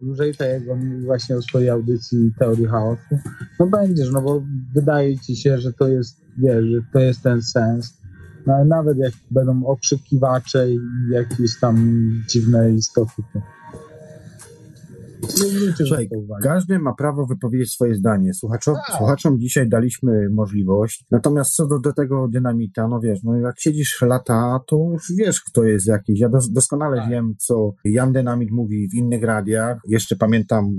Dłużej, tak jak on właśnie o swojej audycji Teorii Chaosu. No będziesz, no bo wydaje ci się, że to jest, wiesz, że to jest ten sens. No, nawet jak będą okrzykiwacze i jakieś tam dziwne istoty. To Słuchaj, każdy ma prawo wypowiedzieć swoje zdanie. Słuchaczom, tak. słuchaczom dzisiaj daliśmy możliwość. Natomiast co do, do tego dynamita, no wiesz, no jak siedzisz lata, to już wiesz, kto jest jakiś. Ja dos, doskonale tak. wiem, co Jan Dynamit mówi w innych radiach. Jeszcze pamiętam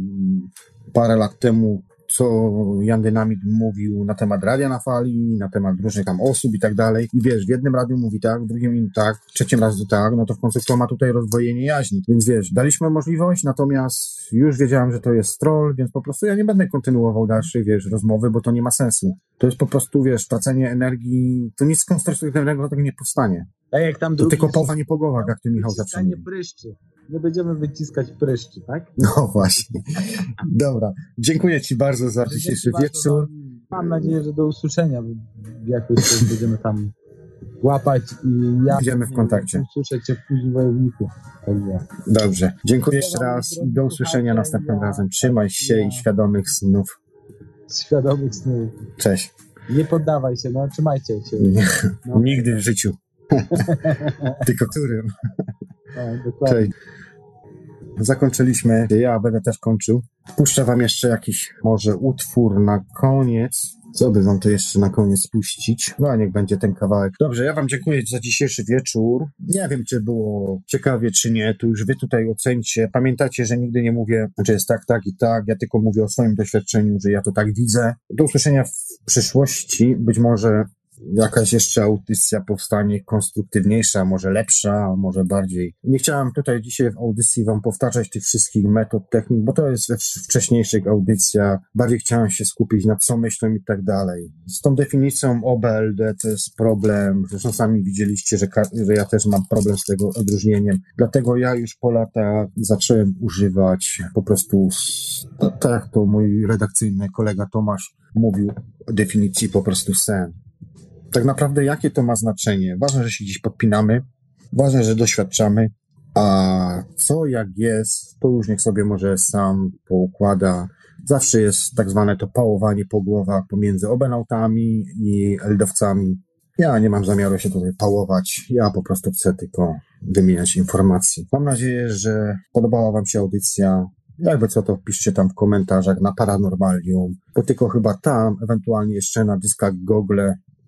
parę lat temu co Jan Dynamit mówił na temat radia na fali, na temat różnych tam osób i tak dalej. I wiesz, w jednym radiu mówi tak, w drugim tak, w trzecim razie tak, no to w końcu kto ma tutaj rozdwojenie jaźni. Więc wiesz, daliśmy możliwość, natomiast już wiedziałem, że to jest troll, więc po prostu ja nie będę kontynuował dalszej, wiesz, rozmowy, bo to nie ma sensu. To jest po prostu, wiesz, tracenie energii, to nic konstruktywnego tego nie powstanie. Tak jak tam to tylko powanie po głowach, jak ty Michał zawsze pryszczy. Nie będziemy wyciskać pryszczy, tak? No właśnie. Dobra. Dziękuję Ci bardzo za dzisiejszy wieczór. Mam nadzieję, że do usłyszenia. Jakoś będziemy tam łapać i ja będziemy w kontakcie. Usłyszę Cię później w wojowniku. Dobrze. Dziękuję jeszcze raz i do usłyszenia następnym razem. Trzymaj się i świadomych snów. Świadomych snów. Cześć. Nie poddawaj się, no trzymajcie się. Nie. No. Nigdy w życiu. Tylko którym? No, dokładnie. Zakończyliśmy. Ja będę też kończył. Puszczę wam jeszcze jakiś może utwór na koniec. Co by wam to jeszcze na koniec puścić? No, niech będzie ten kawałek. Dobrze, ja wam dziękuję za dzisiejszy wieczór. Nie wiem, czy było ciekawie, czy nie. Tu już wy tutaj ocencie. Pamiętacie, że nigdy nie mówię, że jest tak, tak i tak. Ja tylko mówię o swoim doświadczeniu, że ja to tak widzę. Do usłyszenia w przyszłości. Być może jakaś jeszcze audycja powstanie konstruktywniejsza, może lepsza, może bardziej. Nie chciałem tutaj dzisiaj w audycji wam powtarzać tych wszystkich metod, technik, bo to jest we wcześniejszych audycjach. Bardziej chciałem się skupić na co myślą i tak dalej. Z tą definicją OBLD to jest problem. Zresztą sami widzieliście, że, że ja też mam problem z tego odróżnieniem. Dlatego ja już po latach zacząłem używać po prostu, tak jak to mój redakcyjny kolega Tomasz mówił, definicji po prostu sen tak naprawdę jakie to ma znaczenie? Ważne, że się gdzieś podpinamy, ważne, że doświadczamy, a co jak jest, to już niech sobie może sam poukłada. Zawsze jest tak zwane to pałowanie po głowach pomiędzy obenautami i eldowcami. Ja nie mam zamiaru się tutaj pałować, ja po prostu chcę tylko wymieniać informacje. Mam nadzieję, że podobała Wam się audycja. Jakby co, to piszcie tam w komentarzach na Paranormalium, bo tylko chyba tam, ewentualnie jeszcze na dyskach Google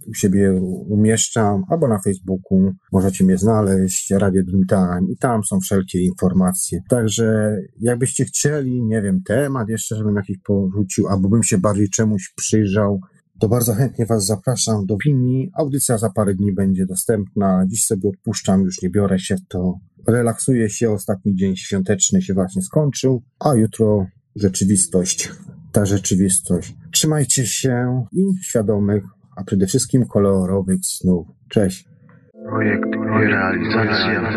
u siebie umieszczam, albo na Facebooku możecie mnie znaleźć, Radio Dream Time i tam są wszelkie informacje. Także jakbyście chcieli, nie wiem, temat jeszcze, żebym jakiś porzucił, albo bym się bardziej czemuś przyjrzał, to bardzo chętnie Was zapraszam do opinii. Audycja za parę dni będzie dostępna. Dziś sobie odpuszczam, już nie biorę się w to. Relaksuję się, ostatni dzień świąteczny się właśnie skończył, a jutro rzeczywistość, ta rzeczywistość. Trzymajcie się i świadomych a przede wszystkim kolorowych snów. Cześć. Projekt i realizacja.